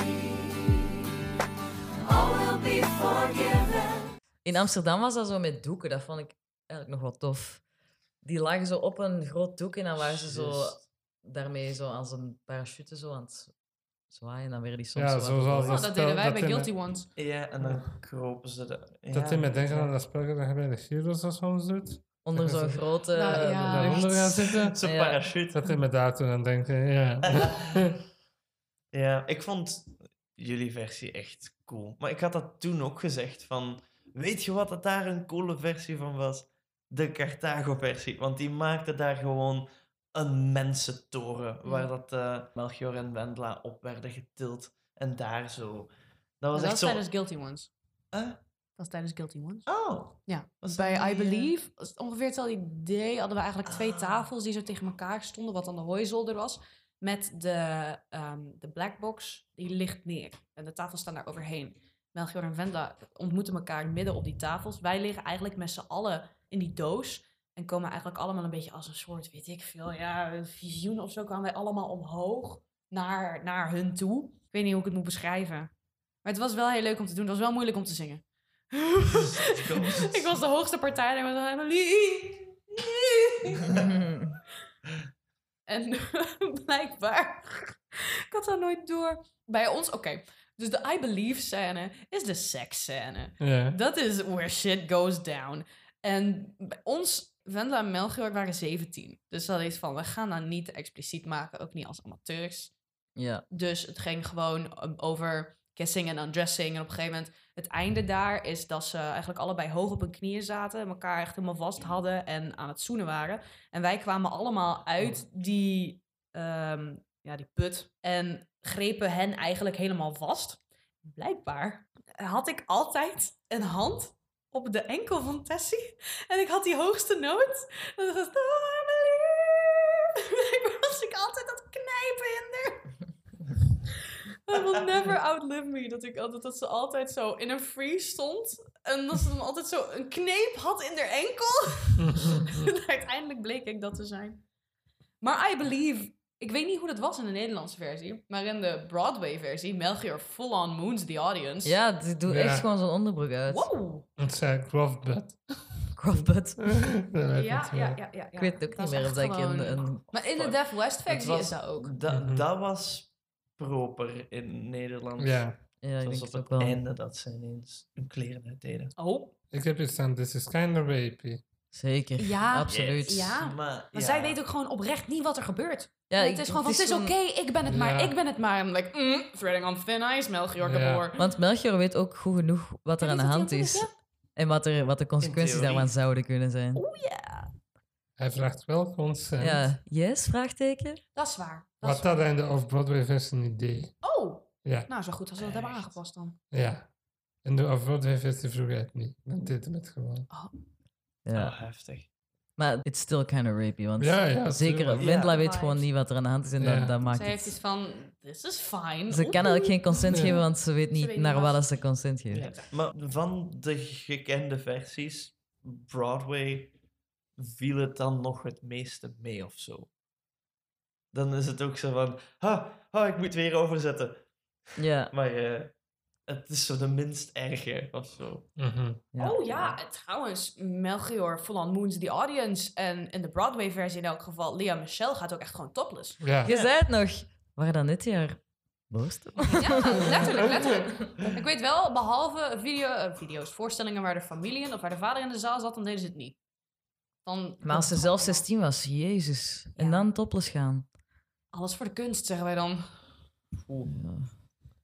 Speaker 5: All will be forgiven.
Speaker 2: In Amsterdam was dat zo met doeken. Dat vond ik eigenlijk nog wel tof. Die lagen zo op een groot doek en dan waren ze zo daarmee zo als een parachute zo aan het zwaaien. En dan werden die soms
Speaker 1: Ja,
Speaker 2: zo
Speaker 1: zoals
Speaker 2: omhoog.
Speaker 4: Oh,
Speaker 1: dat
Speaker 4: dat
Speaker 1: spel-
Speaker 4: deden wij
Speaker 1: dat
Speaker 4: bij
Speaker 1: in-
Speaker 4: Guilty Ones.
Speaker 3: Ja, en dan kropen ze de... Ja,
Speaker 1: Dat hij me denken aan dat spel dat je bij de Heroes dat soms doet.
Speaker 2: Onder
Speaker 1: dat
Speaker 2: zo'n grote...
Speaker 4: Nou,
Speaker 2: eh,
Speaker 4: ja.
Speaker 2: lucht.
Speaker 1: Daaronder gaan zitten.
Speaker 3: Zo'n
Speaker 2: Ja.
Speaker 3: parachute.
Speaker 1: Dat hij me daar toen aan denken, ja.
Speaker 3: Ja, ik vond jullie versie echt cool. Maar ik had dat toen ook gezegd van... Weet je wat dat daar een coole versie van was? De Carthago-versie. Want die maakte daar gewoon een mensentoren. Waar dat eh, Melchior en Wendla op werden getild. En daar zo... Dat was
Speaker 4: dat
Speaker 3: echt
Speaker 4: was
Speaker 3: zo...
Speaker 4: tijdens Guilty Ones.
Speaker 3: Huh?
Speaker 4: Dat was tijdens Guilty Ones.
Speaker 3: Oh.
Speaker 4: Ja,
Speaker 3: Was
Speaker 4: bij I
Speaker 3: eh,
Speaker 4: Believe, ongeveer hetzelfde idee, hadden we eigenlijk twee
Speaker 3: Ah.
Speaker 4: tafels die zo tegen elkaar stonden, wat dan de hooizolder was. Met de, ehm de black box, die ligt neer. En de tafels staan daar overheen. Melchior en Venda ontmoeten elkaar midden op die tafels. Wij liggen eigenlijk met z'n allen in die doos. En komen eigenlijk allemaal een beetje als een soort, weet ik veel, ja, een visioen of zo. kwamen wij allemaal omhoog naar, naar hun toe. Ik weet niet hoe ik het moet beschrijven. Maar het was wel heel leuk om te doen. Het was wel moeilijk om te zingen. ik was de hoogste partij en ik was helemaal En blijkbaar, ik had dat nooit door. Bij ons, oké. Dus de I Believe scène is de seks scène.
Speaker 1: Ja.
Speaker 4: Dat is where shit goes down. En bij ons, Vendela en Melchior waren 17. Dus dat is van, we gaan dat niet expliciet maken, ook niet als amateurs.
Speaker 2: Ja.
Speaker 4: Dus het ging gewoon um, over kissing en undressing. En op een gegeven moment, het einde daar is dat ze eigenlijk allebei hoog op hun knieën zaten. elkaar echt helemaal vast hadden en aan het zoenen waren. En wij kwamen allemaal uit die, ehm, ja, die put en grepen hen eigenlijk helemaal vast. Blijkbaar had ik altijd een hand op de enkel van Tessie. En ik had die hoogste noot. En dat was... "I believe." Ik was ik altijd het knijpen in haar. I will never outlive me. Dat, ik altijd, dat ze altijd zo in een freeze stond. En dat ze dan altijd zo een kneep had in haar enkel. en uiteindelijk bleek ik dat te zijn. Maar I Believe... Ik weet niet hoe dat was in de Nederlandse versie. Maar in de Broadway-versie, Melchior full-on moons the audience.
Speaker 2: Ja, die doet
Speaker 1: Ja.
Speaker 2: echt gewoon zo'n onderbroek uit.
Speaker 4: Wow.
Speaker 1: Het zei Grofbud.
Speaker 2: Crossbutt.
Speaker 4: Ja, ja, ja, ja, ja.
Speaker 2: Ik weet het ook
Speaker 4: Dat
Speaker 2: niet meer of dat ik in een...
Speaker 4: Maar in de Def West
Speaker 3: Het
Speaker 4: versie
Speaker 3: was-
Speaker 4: is dat ook.
Speaker 3: Da-
Speaker 1: Mhm.
Speaker 3: Dat was proper in Nederland.
Speaker 1: Ja.
Speaker 2: Ja,
Speaker 3: Het
Speaker 2: ik
Speaker 3: was
Speaker 2: denk
Speaker 3: op
Speaker 2: het ook
Speaker 3: het
Speaker 2: wel.
Speaker 3: einde dat ze ineens hun kleren uitdeden.
Speaker 4: Oh.
Speaker 1: Ik heb hier staan, this is kind of rapey.
Speaker 2: Zeker.
Speaker 4: Ja.
Speaker 2: Absoluut.
Speaker 4: Ja.
Speaker 3: Maar,
Speaker 4: zij weet ook gewoon oprecht niet wat er gebeurt.
Speaker 2: Ja,
Speaker 4: het is gewoon van, het is oké, ik ben het maar,
Speaker 1: Ja.
Speaker 4: ik ben het maar. En like, mm, threading on thin ice, Melchior
Speaker 1: Ja.
Speaker 4: Gabor.
Speaker 2: Want Melchior weet ook goed genoeg wat er
Speaker 4: Ja,
Speaker 2: aan de hand is. En wat, er, wat de consequenties daarvan zouden kunnen zijn.
Speaker 4: Oeh ja,
Speaker 1: Hij vraagt wel consent.
Speaker 2: Ja, yes? Vraagteken?
Speaker 4: dat is waar. Dat is
Speaker 1: Wat dat in de off-Broadway versie niet deed.
Speaker 4: waar. Oh,
Speaker 1: Ja,
Speaker 4: nou zo goed als ze dat hebben aangepast dan.
Speaker 1: ja. In de off-Broadway versie vroeg hij het niet. Dan deed hij het gewoon.
Speaker 2: Ja.
Speaker 3: Oh, heftig.
Speaker 2: Maar it's still kind of rapey. Want
Speaker 1: Ja, ja,
Speaker 2: zeker,
Speaker 1: tuurlijk.
Speaker 2: Wendla
Speaker 3: Ja.
Speaker 2: weet gewoon niet wat er aan de hand is. En
Speaker 1: Ja.
Speaker 2: dan, dan maakt
Speaker 4: Ze heeft iets
Speaker 2: het...
Speaker 4: van, this is fine.
Speaker 2: Ze kan eigenlijk geen consent geven, want ze weet niet
Speaker 4: weet
Speaker 2: naar
Speaker 4: wat-
Speaker 2: als ze consent geeft.
Speaker 3: Ja. Maar van de gekende versies, Broadway, viel het dan nog het meeste mee of zo? Dan is het ook zo van, ha, ha ik moet weer overzetten.
Speaker 2: Ja.
Speaker 3: Maar eh, het is zo de minst erge of zo.
Speaker 1: Mhm.
Speaker 2: ja.
Speaker 4: Oh ja, en trouwens, Melchior full on moons the audience. En in de Broadway versie in elk geval, Lea Michelle gaat ook echt gewoon topless.
Speaker 1: Ja.
Speaker 2: Je zei het nog. Waren dat net jaar borsten?
Speaker 4: Ja, letterlijk, letterlijk. Ik weet wel, behalve video, eh, video's, voorstellingen waar de familie in of waar de vader in de zaal zat, dan deden ze het niet. Dan,
Speaker 2: Maar als ze zelf 16 was, jezus. En dan topless gaan.
Speaker 4: Alles voor de kunst, zeggen wij dan.
Speaker 2: Ja,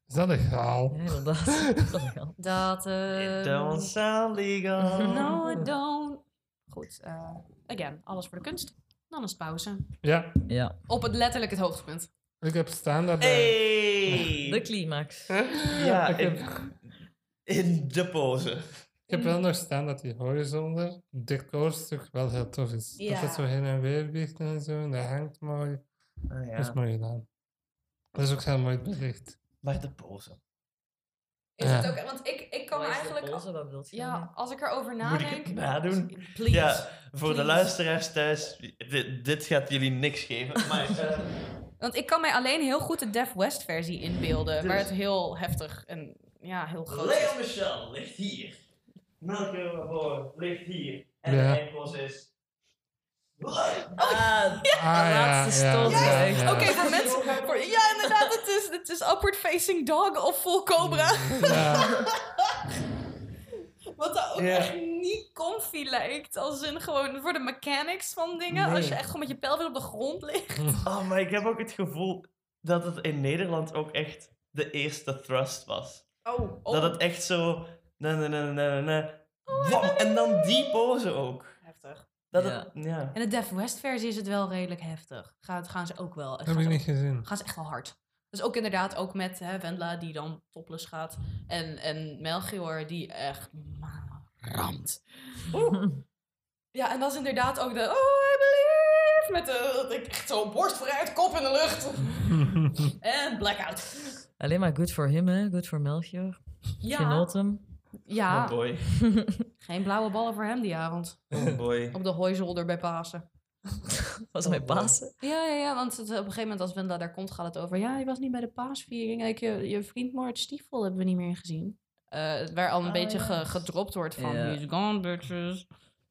Speaker 1: Is dat legaal?
Speaker 2: ja inderdaad. Dat
Speaker 4: Dat,
Speaker 3: It
Speaker 4: eh
Speaker 3: don't sound legal.
Speaker 4: No, I don't. Goed, eh, again, alles voor de kunst. Dan is het pauze.
Speaker 1: Ja.
Speaker 2: ja,
Speaker 4: Op het letterlijk het hoogtepunt.
Speaker 1: Ik heb staan dat hij...
Speaker 3: Hey!
Speaker 2: de climax.
Speaker 3: Ja,
Speaker 1: Ik heb-
Speaker 3: in, in de pose.
Speaker 1: Ik heb wel nog staan dat die horizonder decorstuk wel heel tof is. Dat
Speaker 4: Ja.
Speaker 1: het zo heen en weer vliegt en zo. En dat hangt mooi.
Speaker 3: Ah,
Speaker 1: Dat is
Speaker 3: ja.
Speaker 1: mooi gedaan. Dat is ook heel mooi belicht.
Speaker 3: Maar de pose.
Speaker 4: Is
Speaker 1: Ja.
Speaker 4: het ook, want ik, ik kan eigenlijk... Ja, als ik erover
Speaker 3: Moet ik
Speaker 4: nadenk...
Speaker 3: het nadoen?
Speaker 4: Please.
Speaker 3: Ja, voor de luisteraars thuis, dit, dit gaat jullie niks geven. Maar eh,
Speaker 4: Want ik kan mij alleen heel goed de Def West versie inbeelden.
Speaker 3: Dus-
Speaker 4: Waar het heel heftig en ja, heel groot is.
Speaker 3: Leo Michel ligt hier. Melke Waarvoor ligt hier. En
Speaker 1: Ja.
Speaker 3: de eindpose is...
Speaker 2: Ah,
Speaker 1: Ah, ja,
Speaker 2: laatste
Speaker 1: ja, ja.
Speaker 4: Oké, voor mensen... Voor, ja, inderdaad, het is, het is upward facing dog of full cobra.
Speaker 1: Ja,
Speaker 4: Wat dat ook
Speaker 3: Ja.
Speaker 4: echt niet comfy lijkt. Als in gewoon voor de mechanics van dingen. Als je echt gewoon met je pijl weer op de grond ligt.
Speaker 3: Oh, maar ik heb ook het gevoel dat het in Nederland ook echt de eerste thrust was.
Speaker 4: Oh, oh.
Speaker 3: Dat het echt zo... Na, na, na, na, na,
Speaker 4: Oh,
Speaker 3: en dan die pose ook. Dat
Speaker 2: Ja.
Speaker 3: het, ja.
Speaker 4: En de Def West versie is het wel redelijk heftig. Gaat, gaan ze ook wel.
Speaker 1: Dat heb ik
Speaker 4: ze
Speaker 1: niet
Speaker 4: ook-
Speaker 1: gezien.
Speaker 4: gaan ze echt wel hard. Dus ook inderdaad, ook met hè, Wendla die dan topless gaat. En, en Melchior die echt ramt. Oeh. Ja, en dat is inderdaad ook de Oh, I believe! Met de, dat ik echt zo borst vooruit, kop in de lucht. en blackout.
Speaker 2: Alleen maar good for him, hè? Good for Melchior.
Speaker 4: Ja,
Speaker 2: Genoten.
Speaker 4: Ja.
Speaker 3: Oh boy.
Speaker 4: geen blauwe ballen voor hem die avond.
Speaker 3: Oh boy.
Speaker 4: Op de hooizolder bij Pasen.
Speaker 2: Was
Speaker 3: Oh, boy.
Speaker 2: Pasen.
Speaker 4: Ja, ja, ja, want het, op een gegeven moment als Wendla daar komt, gaat het over... Ja, je was niet bij de paasviering. Ik, je, je vriend Moritz Stiefel hebben we niet meer gezien. Eh, waar al een
Speaker 2: Oh,
Speaker 4: beetje ge- gedropt wordt van...
Speaker 2: Ja.
Speaker 4: He's gone, bitches.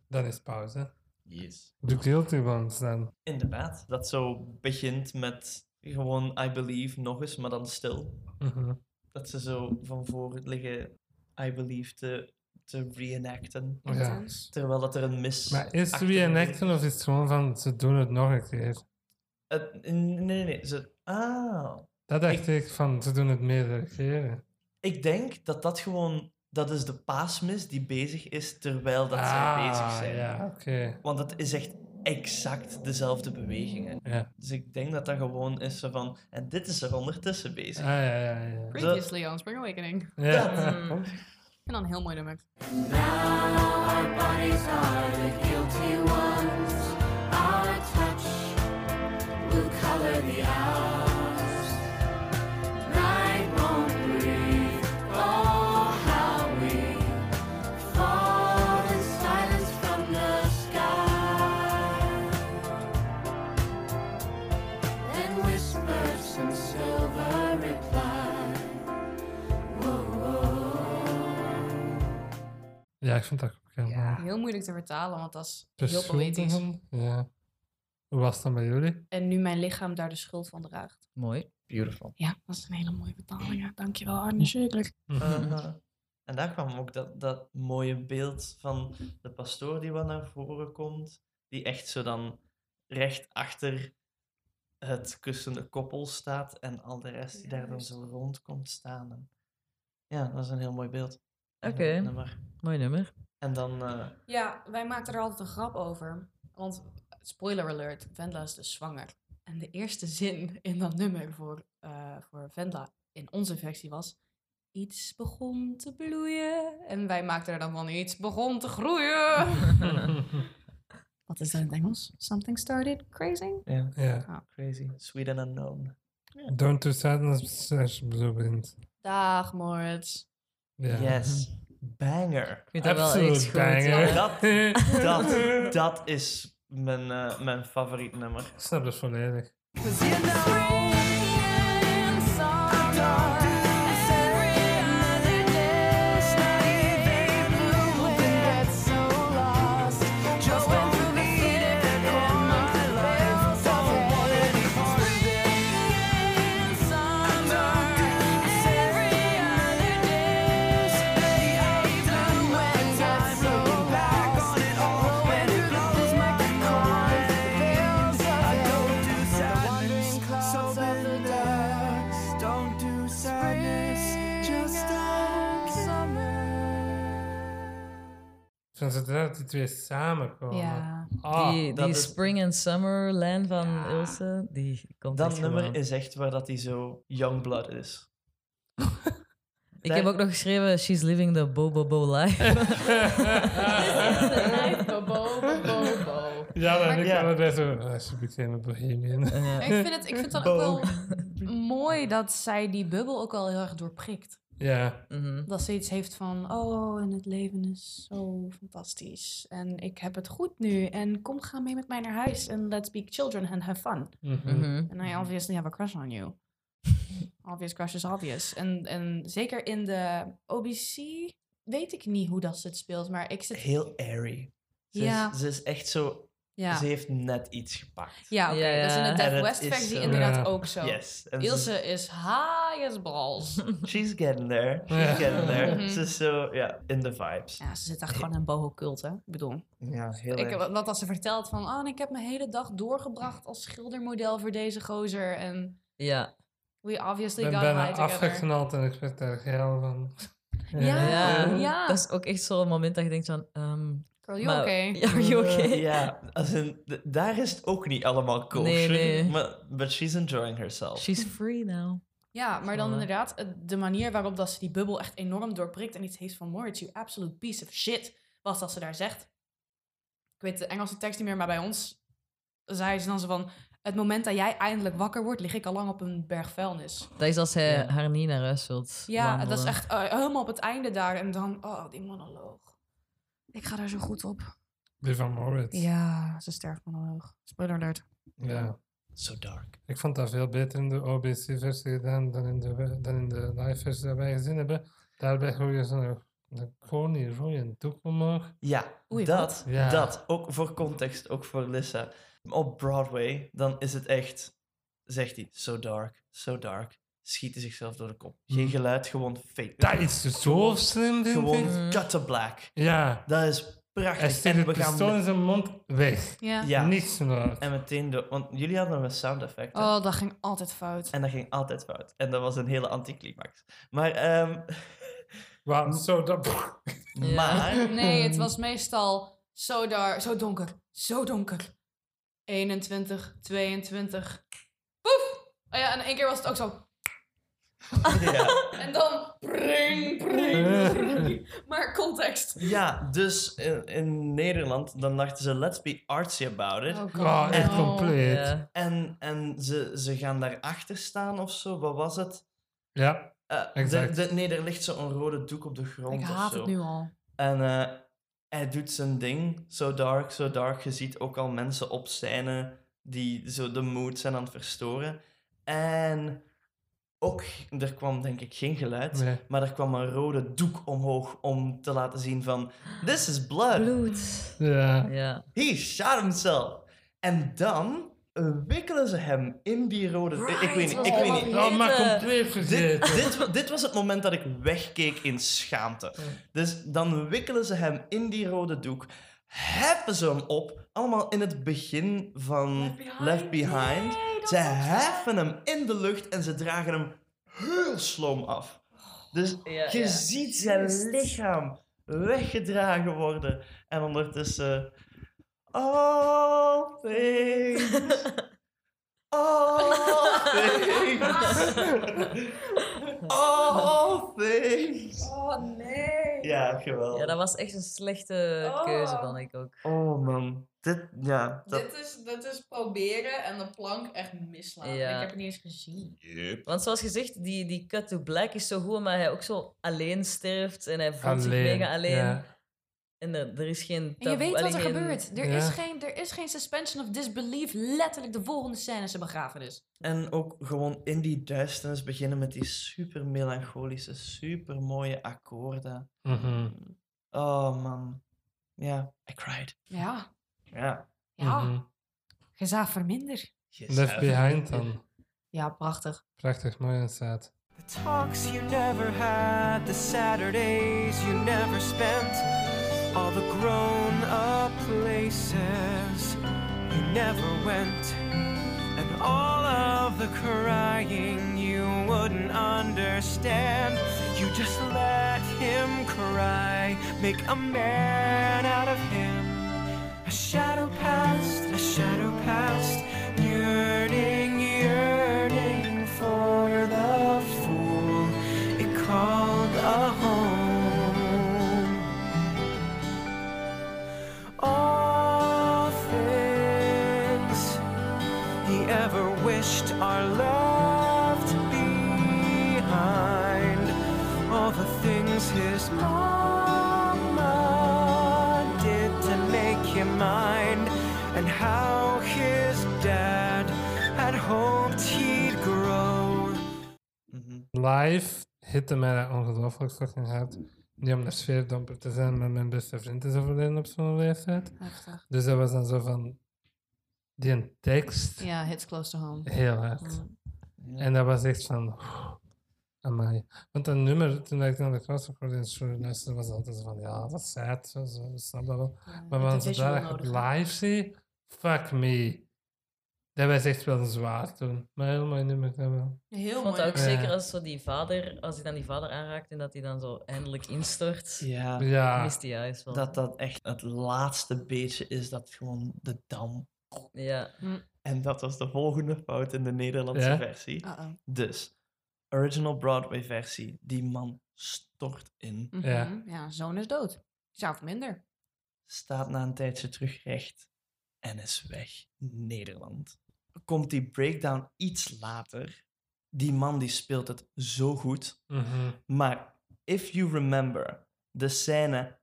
Speaker 1: Dan is pauze.
Speaker 3: Yes.
Speaker 1: Doe Guilty Ones dan.
Speaker 3: Inderdaad. Dat zo begint met gewoon I believe nog eens, maar dan stil.
Speaker 1: Mhm.
Speaker 3: Dat ze zo van voor liggen I believe te, te reenacten.
Speaker 1: Ja.
Speaker 3: Terwijl dat er een mis...
Speaker 1: Maar is het reenacten of is het gewoon van ze doen het nog een keer?
Speaker 3: Het- nee, nee, nee. Ze, ah.
Speaker 1: Dat dacht ik van ze doen het meerdere keren.
Speaker 3: Ik denk dat dat gewoon... Dat is de paasmis die bezig is terwijl dat zij
Speaker 1: Ah,
Speaker 3: bezig zijn.
Speaker 1: Ja, oké.
Speaker 3: Want het is echt exact dezelfde bewegingen.
Speaker 1: Ja.
Speaker 3: Dus ik denk dat dat gewoon is zo van... En dit is er ondertussen
Speaker 1: Ah,
Speaker 3: bezig.
Speaker 1: ja, ja, ja.
Speaker 4: Previously on Spring Awakening.
Speaker 1: ja.
Speaker 2: Mm.
Speaker 4: En dan heel mooi nummer.
Speaker 5: Our bodies are the guilty ones. Our touch will color the hours.
Speaker 1: Ja, ik vond dat ook heel
Speaker 4: Ja,
Speaker 1: mooi.
Speaker 4: heel moeilijk te vertalen, want dat is heel poëtisch.
Speaker 1: Ja. Hoe was het dan bij jullie?
Speaker 4: En nu mijn lichaam daar de schuld van draagt.
Speaker 2: Mooi.
Speaker 3: Beautiful.
Speaker 4: Ja, dat is een hele mooie vertaling. Ja. Dankjewel, Arne.
Speaker 3: En daar kwam ook dat, dat mooie beeld van de pastoor die wat naar voren komt. Die echt zo dan recht achter het kussende koppel staat. En al de rest die daar dan zo rond komt staan. En ja, dat is een heel mooi beeld. Een
Speaker 2: Oké.
Speaker 3: nummer.
Speaker 2: Mooi nummer.
Speaker 3: En dan... eh,
Speaker 4: Ja, wij maakten er altijd een grap over. Want, spoiler alert, Vendla is dus zwanger. En de eerste zin in dat nummer voor, eh voor Vendla in onze versie was... Iets begon te bloeien. En wij maakten er dan van iets begon te groeien. Wat is dat in het Engels? Something started crazy?
Speaker 3: ja,
Speaker 1: ja.
Speaker 3: crazy. Sweet and unknown.
Speaker 1: Don't do sadness bent.
Speaker 4: Dag, Moritz.
Speaker 1: Ja.
Speaker 3: Yes. Banger.
Speaker 2: Ik vind dat wel
Speaker 1: Absolute
Speaker 2: echt goed.
Speaker 1: banger.
Speaker 3: Dat, dat, dat is mijn, eh, mijn favoriet nummer.
Speaker 1: Ik snap dat volledig. Van zodra dat die twee samenkomen.
Speaker 4: Ja.
Speaker 1: Ah,
Speaker 2: die
Speaker 3: dat
Speaker 2: die
Speaker 3: is-
Speaker 2: Spring and Summer lijn van
Speaker 4: Ja.
Speaker 2: Ilse, die komt
Speaker 3: Dat nummer
Speaker 2: gewoon.
Speaker 3: is echt waar dat hij zo youngblood is.
Speaker 2: Ik heb ook nog geschreven She's living the Bo Bo Bo life.
Speaker 4: Bo, bo, bo, bo, bo.
Speaker 1: ja, dan
Speaker 4: Maar-
Speaker 1: ik
Speaker 3: Ja.
Speaker 1: kan het best zo... Ah, ze became a bohemian.
Speaker 4: Ik vind het, ik vind het dan ook wel mooi dat zij die bubbel ook al heel erg doorprikt.
Speaker 1: Ja.
Speaker 2: mhm.
Speaker 4: Dat ze iets heeft van, oh, en het leven is zo fantastisch. En ik heb het goed nu. En kom, ga mee met mij naar huis. En let's be children and have fun.
Speaker 1: Mhm.
Speaker 2: Mhm.
Speaker 4: And I obviously have a crush on you. obvious crush is obvious. En, en zeker in de OBC weet ik niet hoe dat ze het speelt. Maar ik zit...
Speaker 3: Heel airy. Ze,
Speaker 4: Ja.
Speaker 3: is, ze is echt zo...
Speaker 4: Ja,
Speaker 3: Ze heeft net iets gepakt.
Speaker 4: ja oké.
Speaker 2: Ja,
Speaker 4: Dat is in de. Death
Speaker 3: En het
Speaker 4: West
Speaker 3: is
Speaker 4: versie inderdaad ook zo.
Speaker 3: Yes. En ze-
Speaker 4: Ilse is high as balls.
Speaker 3: she's getting there. She's getting there.
Speaker 4: Mhm.
Speaker 3: Ze is zo, ja, in de vibes.
Speaker 4: Ja, ze zit echt gewoon in een boho-cult, hè? Ik bedoel,
Speaker 3: Ja, heel
Speaker 4: ik,
Speaker 3: erg.
Speaker 4: wat als ze vertelt van... Oh, en ik heb mijn hele dag doorgebracht als schildermodel voor deze gozer. En
Speaker 2: Ja,
Speaker 4: We obviously
Speaker 1: Ik ben
Speaker 4: got high together.
Speaker 1: afgeknald en ik werd daar geil van.
Speaker 4: Ja.
Speaker 2: Ja,
Speaker 4: ja.
Speaker 2: dat is ook echt zo'n moment dat je denkt van... ehm
Speaker 4: Girl, you
Speaker 2: maar-
Speaker 4: okay?
Speaker 2: Ja, are you okay?
Speaker 3: Ja, als in, daar is het ook niet allemaal kosher.
Speaker 2: Nee, nee.
Speaker 3: Maar but she's enjoying herself.
Speaker 2: She's free now.
Speaker 4: Ja, maar dan inderdaad, eh, de manier waarop dat ze die bubbel echt enorm doorprikt en iets heeft van Moritz, you absolute piece of shit, was dat ze daar zegt. Ik weet de Engelse tekst niet meer, maar bij ons zei ze dan zo van, het moment dat jij eindelijk wakker wordt, lig ik al lang op een berg vuilnis.
Speaker 2: Dat is als hij
Speaker 3: Ja.
Speaker 2: haar niet naar huis wilt
Speaker 4: Ja,
Speaker 2: wandelen.
Speaker 4: dat is echt eh, helemaal op het einde daar. En dan, oh, die monoloog. Ik ga daar zo goed op.
Speaker 1: Die van Moritz.
Speaker 4: Ja, ze sterft monoloog. Spoiler alert.
Speaker 1: Ja.
Speaker 3: So dark.
Speaker 1: Ik vond dat veel beter in de OBC-versie gedaan dan in de, dan in de live-versie die wij gezien hebben. Daarbij hoor je zo'n een koning rode doek omhoog.
Speaker 3: Ja,
Speaker 4: Oei,
Speaker 3: dat?
Speaker 1: Ja.
Speaker 3: dat. Ook voor context, ook voor Lissa. Op Broadway, dan is het echt, zegt hij, so dark, so dark. Schiet hij zichzelf door de kop. Geen
Speaker 1: Mm.
Speaker 3: geluid, gewoon fake.
Speaker 1: Dat is zo slim, vind
Speaker 3: Gewoon
Speaker 1: ik.
Speaker 2: Mm.
Speaker 3: cut to black.
Speaker 1: Ja.
Speaker 3: Dat is
Speaker 1: Hij
Speaker 3: prachtig. En
Speaker 1: het
Speaker 3: we gaan
Speaker 1: pistool in zijn mond weg.
Speaker 4: Ja.
Speaker 3: Ja.
Speaker 1: Niets meer.
Speaker 3: En meteen door, want jullie hadden een sound effect. hè?
Speaker 4: Oh, dat ging altijd fout.
Speaker 3: En dat ging altijd fout. En dat was een hele anticlimax. Maar, ehm
Speaker 1: Waarom zo dat...
Speaker 2: Ja.
Speaker 3: maar,
Speaker 4: Nee, het was meestal zo, dar, zo donker. Zo donker. 21, 22. Poef! Oh ja, en één keer was het ook zo.
Speaker 3: Ja.
Speaker 4: En dan. Pring, pring, pring. Maar context.
Speaker 3: ja, dus in, in Nederland, dan dachten ze, let's be artsy about it.
Speaker 4: Oh,
Speaker 1: echt
Speaker 4: no.
Speaker 1: compleet.
Speaker 2: Ja.
Speaker 3: En, en ze, ze gaan daarachter staan of zo, wat was het?
Speaker 1: Ja.
Speaker 3: Eh,
Speaker 1: Exact.
Speaker 3: de, nee, er ligt zo'n rode doek op de grond
Speaker 4: Ik
Speaker 3: of
Speaker 4: haat
Speaker 3: zo.
Speaker 4: het nu al.
Speaker 3: En eh, hij doet zijn ding, so dark, so dark. Je ziet ook al mensen op scène die zo de mood zijn aan het verstoren. En ook, er kwam denk ik geen geluid,
Speaker 1: Nee.
Speaker 3: maar er kwam een rode doek omhoog om te laten zien van, this is blood.
Speaker 2: Bloed.
Speaker 1: Ja.
Speaker 2: Ja.
Speaker 3: He shot himself. En dan eh, wikkelen ze hem in die rode... ik- ik weet niet, ik weet niet.
Speaker 1: Oh, maar
Speaker 3: Dit,
Speaker 1: vergeten.
Speaker 3: dit, dit was het moment dat ik wegkeek in schaamte. Dus dan wikkelen ze hem in die rode doek, heffen ze hem op, allemaal in het begin van Left Behind. Ze heffen hem in de lucht en ze dragen hem heel sloom af. Dus
Speaker 2: Ja,
Speaker 3: je
Speaker 2: ja.
Speaker 3: ziet zijn lichaam weggedragen worden. En ondertussen... All things... All things... All things...
Speaker 4: Oh nee.
Speaker 3: Ja, geweldig.
Speaker 2: ja, dat was echt een slechte
Speaker 4: Oh.
Speaker 2: keuze, vond ik ook.
Speaker 3: Oh man, dit, ja. Dat...
Speaker 4: Dit, is, dit is proberen en de plank echt misslaan.
Speaker 2: Ja.
Speaker 4: Ik heb het niet eens gezien.
Speaker 2: Want zoals gezegd, die, die cut to black is zo goed, maar hij ook zo alleen sterft en hij voelt zich mega alleen.
Speaker 1: Ja.
Speaker 2: En er, er is geen
Speaker 4: En je weet wat er
Speaker 2: geen-
Speaker 4: gebeurt. Er,
Speaker 1: Ja.
Speaker 4: is geen, er is geen suspension of disbelief. Letterlijk de volgende scène is een begrafenis.
Speaker 3: En ook gewoon in die duisternis beginnen met die super melancholische, super mooie akkoorden.
Speaker 1: Mhm.
Speaker 3: Oh man. Ja, I cried.
Speaker 4: Ja.
Speaker 3: Ja.
Speaker 4: Ja.
Speaker 1: Mhm.
Speaker 4: Je zag verminder.
Speaker 1: Left Behind dan.
Speaker 4: Ja, prachtig.
Speaker 1: Prachtig mooi en staat.
Speaker 6: The talks you never had, the Saturdays you never spent, all the grown up places you never went, and all of the crying you wouldn't understand. You just let him cry, make a man out of him. A shadow past, a shadow past, yearning, yearning
Speaker 1: Live hitte mij dat ongelooflijk fucking hard. Niet om de sfeerdomper te zijn, maar mijn beste vriend is overleden op zo'n leeftijd.
Speaker 4: Heftig.
Speaker 1: Dus dat was dan zo van... Die een tekst,
Speaker 4: Ja, hits close to home.
Speaker 1: heel hard.
Speaker 4: Mm.
Speaker 1: En dat was echt van... Amai. Want een nummer, toen ik naar de crossrecording show luisterde, was altijd van... Ja, dat is sad, zo, zo, snap dat wel.
Speaker 4: Ja,
Speaker 1: Maar
Speaker 4: visual
Speaker 1: ik live zie, fuck me. Dat was echt wel zwaar toen. Maar heel mooi nummer, dat wel.
Speaker 4: Heel
Speaker 2: Ik vond
Speaker 4: mooi.
Speaker 2: ook
Speaker 1: Ja.
Speaker 2: zeker als zo die vader, als hij dan die vader aanraakt en dat hij dan zo eindelijk instort.
Speaker 3: Ja,
Speaker 1: Ja,
Speaker 2: Mist hij juist wel.
Speaker 3: dat dat echt het laatste beetje is dat gewoon de dam.
Speaker 2: Ja.
Speaker 3: En dat was de volgende fout in de Nederlandse
Speaker 1: Ja?
Speaker 3: versie.
Speaker 4: Uh-oh.
Speaker 3: Dus, original Broadway versie, die man stort in,
Speaker 4: Mhm.
Speaker 1: Ja.
Speaker 4: Ja, zoon is dood. Zou of minder.
Speaker 3: staat na een tijdje terug recht en is weg. Nederland. Komt die breakdown iets later. Die man die speelt het zo goed.
Speaker 1: mhm.
Speaker 3: Maar if you remember, de scène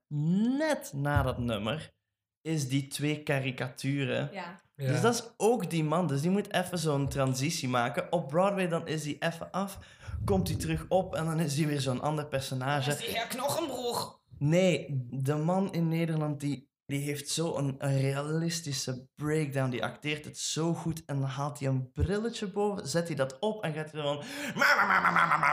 Speaker 3: net na dat nummer is die twee karikaturen.
Speaker 4: Ja.
Speaker 1: ja.
Speaker 3: Dus dat is ook die man. Dus die moet even zo'n transitie maken. Op Broadway dan is hij even af, komt hij terug op en dan is hij weer zo'n ander personage.
Speaker 4: Is die heer Knochenbroeg.
Speaker 3: Nee, de man in Nederland die, die heeft zo een, een realistische breakdown. Die acteert het zo goed en dan haalt hij een brilletje boven, zet hij dat op en gaat hij gewoon...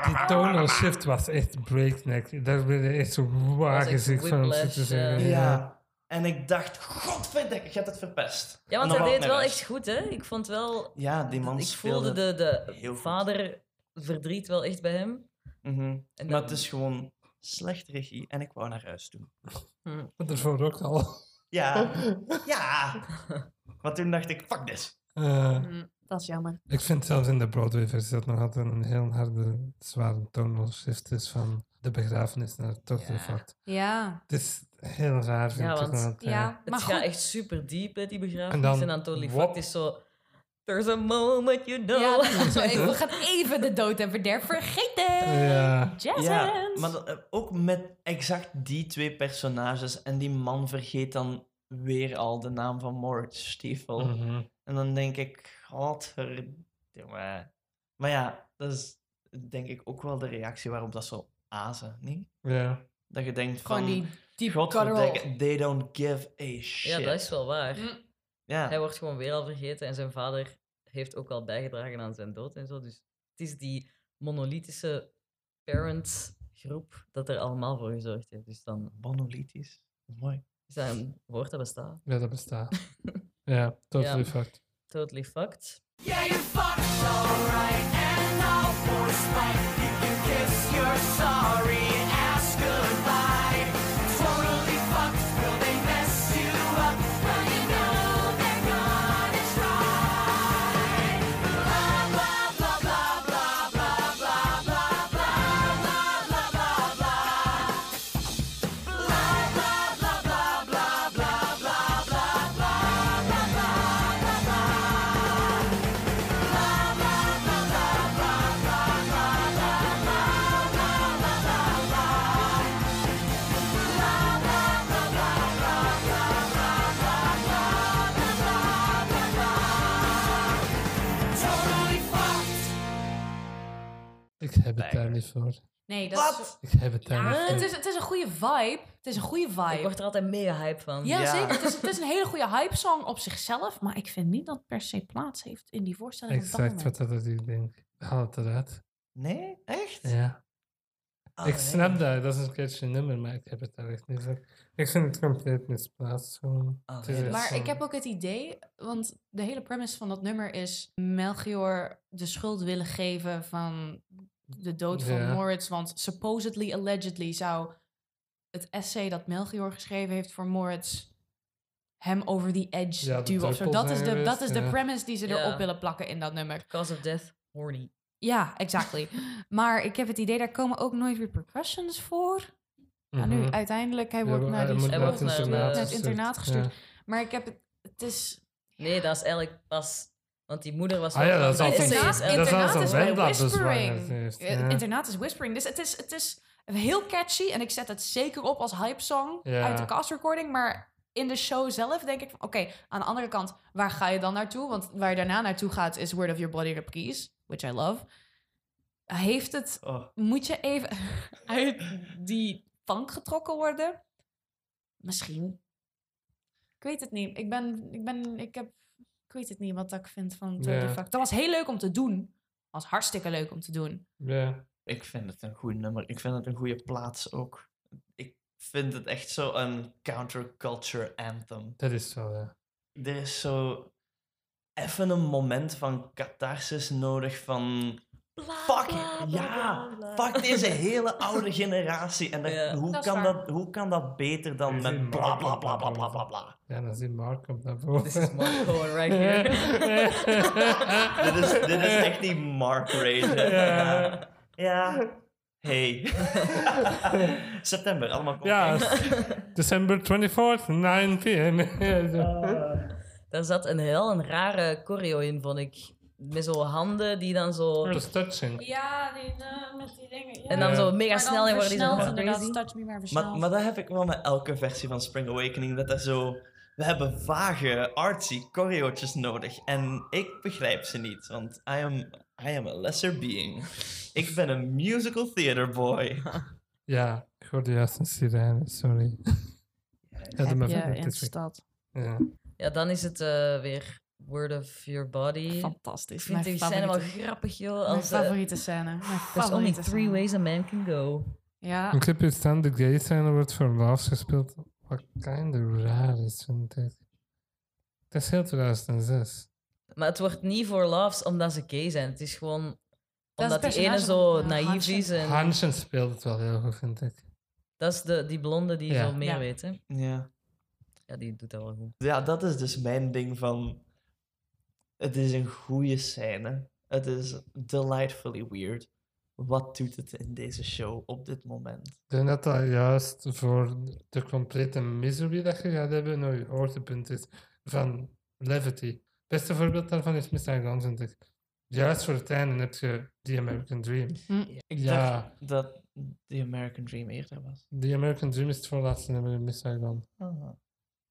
Speaker 1: Die tonal shift was echt breakneck. Daar ben je echt zo
Speaker 2: Was
Speaker 1: wagenziek
Speaker 2: echt
Speaker 1: van om te zeggen.
Speaker 2: ja.
Speaker 3: En ik dacht, godverdikke, je hebt het verpest.
Speaker 2: Ja, want hij
Speaker 3: dan
Speaker 2: deed
Speaker 3: wou
Speaker 2: wel
Speaker 3: ik
Speaker 2: echt goed, hè? Ik vond wel...
Speaker 3: Ja, die man
Speaker 2: ik voelde de, de vader verdriet wel echt bij hem.
Speaker 3: Mhm.
Speaker 2: En
Speaker 3: Maar
Speaker 2: dan-
Speaker 3: het is gewoon slecht regie en ik wou naar huis doen.
Speaker 2: Hm.
Speaker 1: Dat ervoor ook al.
Speaker 3: Ja, ja. Maar toen dacht ik, fuck this.
Speaker 1: Eh,
Speaker 4: Mm, dat is jammer.
Speaker 1: ik vind zelfs in de Broadway-versie dat nog altijd een heel harde, zware tonal shift is van de begrafenis naar Totally
Speaker 2: Ja.
Speaker 1: Fucked.
Speaker 4: Ja.
Speaker 1: Het is heel raar, vind
Speaker 2: Ja,
Speaker 1: ik
Speaker 2: want-
Speaker 1: altijd.
Speaker 4: Ja,
Speaker 2: Het
Speaker 4: maar
Speaker 2: gaat
Speaker 4: goed.
Speaker 2: echt super diep, hè, die begrafenis.
Speaker 1: En dan
Speaker 2: En dan
Speaker 1: wop.
Speaker 2: Is zo... There's a moment you know.
Speaker 4: Ja, even, we gaan even de dood en verderf vergeten.
Speaker 1: Ja.
Speaker 4: Jazz
Speaker 3: Ja,
Speaker 4: hands.
Speaker 3: maar dat- eh, ook met exact die twee personages. En die man vergeet dan weer al de naam van Moritz Stiefel.
Speaker 1: Mhm.
Speaker 3: En dan denk ik, godverdomme. Maar ja, dat is denk ik ook wel de reactie waarop dat zo azen, niet?
Speaker 1: Ja.
Speaker 3: Dat je denkt
Speaker 4: Gewoon
Speaker 3: van,
Speaker 4: die deep guttural.
Speaker 3: they don't give a shit.
Speaker 2: Ja, dat is wel waar.
Speaker 4: Mm.
Speaker 3: Ja.
Speaker 2: Hij wordt gewoon weer al vergeten en zijn vader heeft ook al bijgedragen aan zijn dood en zo. Dus het is die monolithische parent-groep dat er allemaal voor gezorgd heeft. Dus dan
Speaker 3: Monolithisch. Mooi.
Speaker 2: is dat een woord dat bestaat.
Speaker 1: ja, dat bestaat. ja, totally
Speaker 2: Ja.
Speaker 1: fucked.
Speaker 2: Totally fucked.
Speaker 6: Yeah, you fucked alright, and now for spite, you can kiss your sorry
Speaker 4: Nee, dat
Speaker 3: Wat?
Speaker 1: Ik heb het daar
Speaker 4: is... Ja, het is, het is een goede vibe. Het is een goede
Speaker 2: Ik
Speaker 4: vibe.
Speaker 2: word er altijd mega hype van.
Speaker 4: Ja,
Speaker 3: Ja.
Speaker 4: zeker. Het is, het is een hele goede hype-song op zichzelf. Maar ik vind niet dat het per se plaats heeft in die voorstelling.
Speaker 1: Exact wat dat ik denk. Haal het eruit.
Speaker 3: Nee? Echt?
Speaker 1: Ja.
Speaker 3: Ah,
Speaker 1: ik
Speaker 3: nee.
Speaker 1: snap dat, dat is een catchy nummer, maar ik heb het daar echt niet. Ik vind het compleet misplaatst. Gewoon.
Speaker 3: Ah,
Speaker 1: is
Speaker 3: nee,
Speaker 4: Maar
Speaker 1: zo-
Speaker 4: ik heb ook het idee, want de hele premise van dat nummer is Melchior de schuld willen geven van de dood van
Speaker 1: Ja.
Speaker 4: Moritz. Want supposedly, allegedly zou het essay dat Melchior geschreven heeft voor Moritz hem over die edge
Speaker 1: Ja, de
Speaker 4: duwen of zo. Dat is, de, dat is de premise die ze
Speaker 2: Ja.
Speaker 4: erop willen plakken in dat nummer.
Speaker 2: Cause of death, horny.
Speaker 4: Ja, exactly. maar ik heb het idee, daar komen ook nooit repercussions voor. Nou, nu
Speaker 1: Mhm.
Speaker 4: uiteindelijk, hij wordt naar, die
Speaker 2: Hij wordt naar het
Speaker 4: internaat gestuurd.
Speaker 1: Ja.
Speaker 4: Maar ik heb het, het is...
Speaker 2: Nee, dat is eigenlijk pas... Want die moeder was
Speaker 1: Ah ja,
Speaker 2: wel
Speaker 1: dat is altijd-
Speaker 4: Internaat,
Speaker 1: is dat
Speaker 4: Whispering. Internaat is Whispering. Dus het is, het is heel catchy. En ik zet het zeker op als hype song
Speaker 1: Ja.
Speaker 4: uit de cast recording. Maar in de show zelf denk ik van... Oké, aan de andere kant, waar ga je dan naartoe? Want waar je daarna naartoe gaat is Word of Your Up Keys. Which I love. Heeft het...
Speaker 3: Oh,
Speaker 4: Moet je even uit die plank getrokken worden? Misschien. Ik weet het niet. Ik ben... Ik ben... Ik heb... Ik weet het niet wat ik vind van
Speaker 1: Ja.
Speaker 4: Fucked. Dat was heel leuk om te doen. was hartstikke leuk om te doen.
Speaker 1: Ja.
Speaker 3: ik vind het een goed nummer. Ik vind het een goede plaats ook. Ik vind het echt zo een counterculture anthem.
Speaker 1: Dat is zo, ja.
Speaker 3: Er is zo... even een moment van catharsis nodig van... Fuck, ja, fuck deze hele oude generatie. En dat-
Speaker 2: Ja.
Speaker 3: hoe,
Speaker 4: Dat
Speaker 3: kan
Speaker 4: waar.
Speaker 3: dat, hoe kan dat beter dan
Speaker 1: Is
Speaker 3: met bla bla
Speaker 1: op
Speaker 3: bla bla bla bla bla?
Speaker 1: Ja, dan zie je Mark naar boven.
Speaker 2: This is Mark Cohen right here.
Speaker 3: dit, is, dit is echt die Mark Rage. Ja. ja. Hey. September, allemaal komt.
Speaker 1: ja, December 24th, 9 p.m.
Speaker 2: Daar zat een heel een rare choreo in, vond ik. Met zo handen die dan zo...
Speaker 1: Touching.
Speaker 4: Ja, die, eh, met die dingen. Ja.
Speaker 2: En dan
Speaker 1: Ja.
Speaker 2: zo mega snel en worden die zo
Speaker 4: versneld,
Speaker 2: helemaal
Speaker 4: inderdaad,
Speaker 2: crazy.
Speaker 4: Touch Me maar.
Speaker 3: Maar, maar dat heb ik wel met elke versie van Spring Awakening. Dat er zo... We hebben vage, artsy choreootjes nodig. En ik begrijp ze niet. Want I am, I am a lesser being. Ik ben een musical theater boy.
Speaker 1: Ja, ik hoorde juist een sirene, sorry. Ja,
Speaker 4: Heb je in
Speaker 1: het
Speaker 4: de stad.
Speaker 1: Ja.
Speaker 2: Ja, dan is het eh, weer Word of Your Body. Ik
Speaker 4: Fantastisch.
Speaker 2: vind die scène wel grappig, joh.
Speaker 4: mijn
Speaker 2: Als, eh,
Speaker 4: favoriete scène. Mijn
Speaker 2: There's only three ways a man can go.
Speaker 4: Ja,
Speaker 1: Een clip hier staan, de gay scène wordt voor Loves gespeeld. Wat kinda raar is, vind ik. Het is heel 2006.
Speaker 2: Maar het wordt niet voor loves omdat ze gay zijn. Het is gewoon omdat die ene zo naïef
Speaker 4: Hansen.
Speaker 2: is. En
Speaker 1: Hansen speelt het wel heel goed, vind ik.
Speaker 2: dat is de, die blonde die
Speaker 1: Ja.
Speaker 2: zo meer
Speaker 4: Ja.
Speaker 2: weet. Hè?
Speaker 3: Ja.
Speaker 2: Ja, die doet dat wel goed.
Speaker 3: Ja, dat is dus mijn ding van... Het is een goede scène. Het is delightfully weird. Wat doet het in deze show op dit moment?
Speaker 1: Ik denk dat dat juist voor de complete misery dat je gaat hebben, nou je hoogtepunt is van Levity. Het beste voorbeeld daarvan is Mr. Gun, vind ik. Juist voor het einde heb je The American Dream.
Speaker 3: Ik
Speaker 1: Ja.
Speaker 3: dacht dat The American Dream eerder was.
Speaker 1: The American Dream is het voorlaatste nummer in Mr. Gun.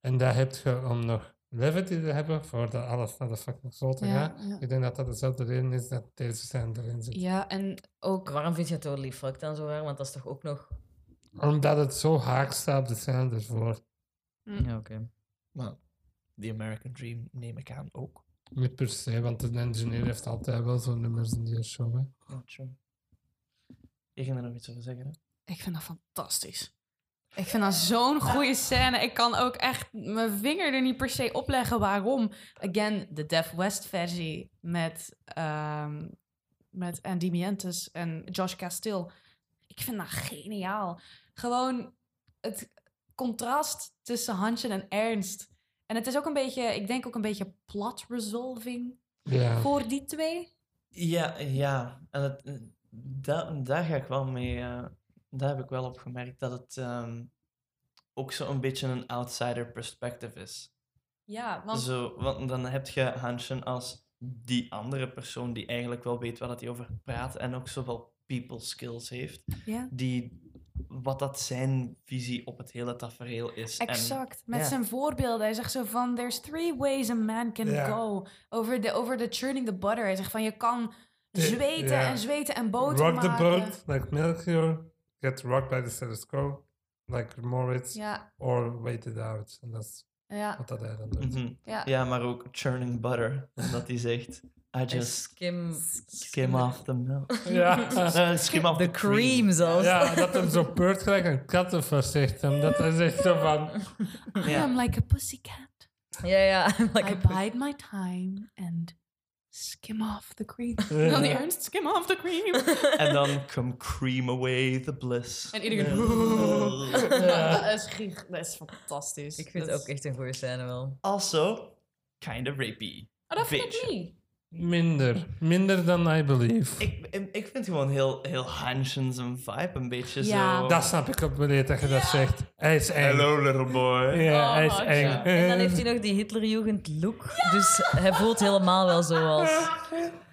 Speaker 1: En daar heb je om nog Levity te hebben, voordat alles naar de fucking zotte
Speaker 4: Ja,
Speaker 1: gaat.
Speaker 4: ja.
Speaker 1: Ik denk dat dat dezelfde reden is dat deze scène erin zit.
Speaker 4: ja, en ook...
Speaker 2: Waarom vind je Totally Fucked dan zo raar? Want dat is toch ook nog...
Speaker 1: Omdat het zo haak staat op de scène ervoor.
Speaker 2: Ja, oké.
Speaker 3: Maar The American Dream neem ik aan ook.
Speaker 1: Niet per se, want de engineer heeft altijd wel zo'n nummers in die show. Hè.
Speaker 3: Ja, true. Je ging er nog iets over zeggen, hè?
Speaker 4: Ik vind dat fantastisch. Ik vind dat zo'n goede scène. Ik kan ook echt mijn vinger er niet per se op leggen waarom. Again, de Def West versie met, ehm, met Andy Mientes en Josh Castile. Ik vind dat geniaal. Gewoon het contrast tussen Hansen en Ernst. En het is ook een beetje, ik denk ook een beetje plot resolving
Speaker 1: Ja.
Speaker 4: voor die twee.
Speaker 3: Ja, ja. En het, eh, da, daar ga ik wel mee. eh, daar heb ik wel op gemerkt dat het ehm, ook zo'n beetje een outsider perspective is.
Speaker 4: Ja, want
Speaker 3: Zo, want dan heb je Hansen als die andere persoon die eigenlijk wel weet waar dat hij over praat en ook zowel people skills heeft,
Speaker 4: ja.
Speaker 3: die wat dat zijn visie op het hele tafereel is. En-
Speaker 4: Exact. Met
Speaker 3: ja.
Speaker 4: zijn voorbeelden. Hij zegt zo van... There's three ways a man can
Speaker 1: Ja.
Speaker 4: go. Over de, over de churning the butter. Hij zegt van... Je kan
Speaker 1: De-
Speaker 4: zweten
Speaker 1: ja.
Speaker 4: en zweten en boter
Speaker 1: Rock the
Speaker 4: maken.
Speaker 1: boat, like Melchior. Get rocked by the status quo, like Moritz.
Speaker 4: Ja,
Speaker 1: Or wait it out. En dat is
Speaker 4: ja,
Speaker 1: wat dat hij dan doet.
Speaker 3: Mhm.
Speaker 4: ja.
Speaker 3: Ja, maar ook churning butter, omdat hij zegt, I
Speaker 2: I
Speaker 3: just
Speaker 2: skim...
Speaker 3: skim off the milk.
Speaker 1: Ja.
Speaker 3: Skim off the
Speaker 2: cream zelfs.
Speaker 1: ja, dat hem zo peurt gelijk een kattenvers zegt hem. Dat hij zegt zo van...
Speaker 3: Ja.
Speaker 4: I'm like a pussycat.
Speaker 2: Ja, ja. Like
Speaker 4: I
Speaker 2: a-
Speaker 4: bide my time and skim off the cream. Dan die Ernst, skim off the cream.
Speaker 3: En dan come cream away the bliss.
Speaker 4: En iedereen...
Speaker 1: Ja.
Speaker 4: dat, is, gig- dat is fantastisch.
Speaker 2: Ik vind
Speaker 4: Dat
Speaker 2: het ook
Speaker 4: is-
Speaker 2: echt een goede scène wel.
Speaker 3: Also, kind of rapey.
Speaker 4: Oh, dat vind
Speaker 3: Beetje.
Speaker 4: ik niet.
Speaker 1: Minder. Minder dan I believe.
Speaker 3: Ik, ik, ik vind gewoon heel, heel Hansens een vibe, een beetje
Speaker 4: Ja.
Speaker 3: zo...
Speaker 1: Dat snap ik op wanneer dat je dat zegt. Hij is eng.
Speaker 3: Hello, little boy.
Speaker 1: Ja,
Speaker 4: Oh,
Speaker 1: hij is
Speaker 4: ja.
Speaker 1: eng.
Speaker 2: En dan heeft hij nog die Hitlerjugend look. Dus hij voelt helemaal wel zoals...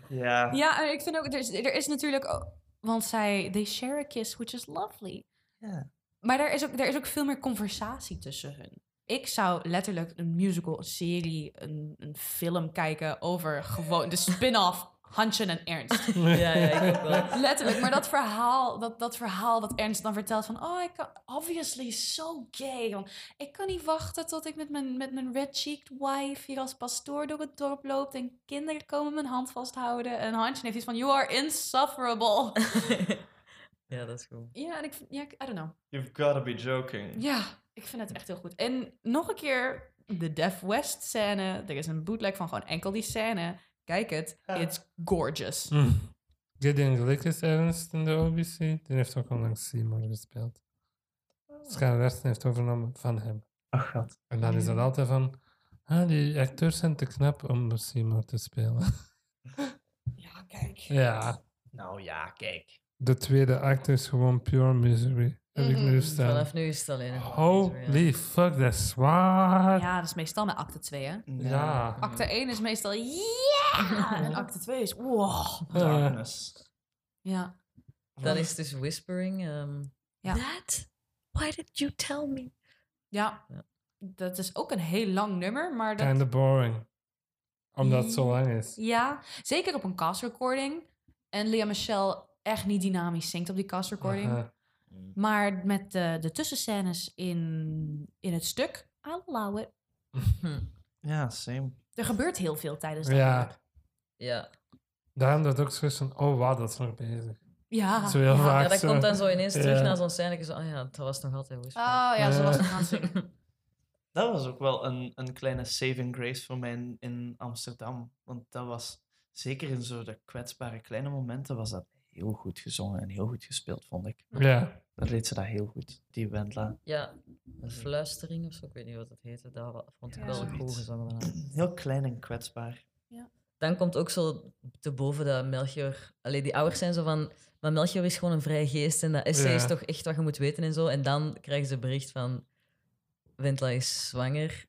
Speaker 3: Ja.
Speaker 4: Ja, en ik vind ook, er is, er is natuurlijk ook, want zij, they share a kiss, which is lovely.
Speaker 3: Ja.
Speaker 4: Maar er is, ook, er is ook veel meer conversatie tussen hun. Ik zou letterlijk een musical, een serie, een, een film kijken over gewoon de spin-off Hansen en Ernst.
Speaker 2: Ja, ja, ik ook wel.
Speaker 4: Letterlijk, maar dat verhaal, dat, dat verhaal dat Ernst dan vertelt van... Oh, ik kan, obviously so gay. Want ik kan niet wachten tot ik met mijn, met mijn red-cheeked wife hier als pastoor door het dorp loop... en kinderen komen mijn hand vasthouden. En Hansen heeft iets van, you are insufferable.
Speaker 2: Ja, dat is goed.
Speaker 4: ja, en ik ja, I don't know.
Speaker 3: You've gotta be joking.
Speaker 4: Ja, ik vind het echt heel goed. En nog een keer de Def West scène. Er is een bootleg van gewoon enkel die scène. Kijk het, it's gorgeous.
Speaker 1: Hm. Gideon Glick is ernst in de OBC. Die heeft ook onlangs Seymour gespeeld. Scar Westen heeft overgenomen van hem.
Speaker 3: Ach, god.
Speaker 1: En dan is dat altijd van... Ah, die acteurs zijn te knap om Seymour te spelen.
Speaker 4: Ja, kijk.
Speaker 1: ja,
Speaker 3: Nou ja, kijk.
Speaker 1: de tweede act is gewoon pure misery. Heb ik nu
Speaker 4: Mhm.
Speaker 1: staan.
Speaker 2: Vanaf nu is het alleen.
Speaker 1: Holy fuck, dat is zwaar.
Speaker 4: Ja, dat is meestal met acte 2, hè?
Speaker 1: Ja.
Speaker 4: Acte 1 is meestal ja! En acte 2 is wow.
Speaker 3: Darkness.
Speaker 4: Ja.
Speaker 2: Dan is het dus whispering. ehm
Speaker 4: Ja.
Speaker 2: That? Why did you tell me?
Speaker 4: Ja.
Speaker 2: Ja.
Speaker 4: Dat is ook een heel lang nummer, maar dat...
Speaker 1: Kinda boring. Omdat het zo lang is.
Speaker 4: Ja, zeker op een cast recording. En Lea Michelle echt niet dynamisch zingt op die cast recording.
Speaker 1: Aha.
Speaker 4: Maar met de, de tussenscènes in, in het stuk, allow it.
Speaker 3: Ja, same.
Speaker 4: Er gebeurt heel veel tijdens dat
Speaker 1: Ja.
Speaker 4: nummer.
Speaker 2: Ja.
Speaker 1: Daarom dat ook zo is van, oh wauw, dat is nog bezig.
Speaker 4: Ja.
Speaker 1: Zo heel
Speaker 4: ja.
Speaker 1: vaak
Speaker 2: ja, dat
Speaker 1: zo.
Speaker 2: komt dan zo ineens terug naar zo'n scène. Zo, oh ja, dat was nog altijd whispering.
Speaker 4: Oh ja, ze was nog het.
Speaker 3: Dat was ook wel een, een kleine saving grace voor mij in, in Amsterdam. Want dat was, zeker in zo de kwetsbare kleine momenten, was dat heel goed gezongen en heel goed gespeeld, vond ik.
Speaker 1: Ja.
Speaker 3: Dat deed ze dat heel goed, die Wendla.
Speaker 2: Ja, een fluistering of zo. Ik weet niet wat dat heette. Dat wa- vond ik
Speaker 4: Ja.
Speaker 2: wel goed gezongen.
Speaker 3: Heel klein en kwetsbaar.
Speaker 2: Dan komt ook zo te boven dat Melchior... Allee, die ouders zijn zo van... Maar Melchior is gewoon een vrije geest en dat essay is
Speaker 1: Ja.
Speaker 2: toch echt wat je moet weten en zo. En dan krijgen ze bericht van... Wendla is zwanger.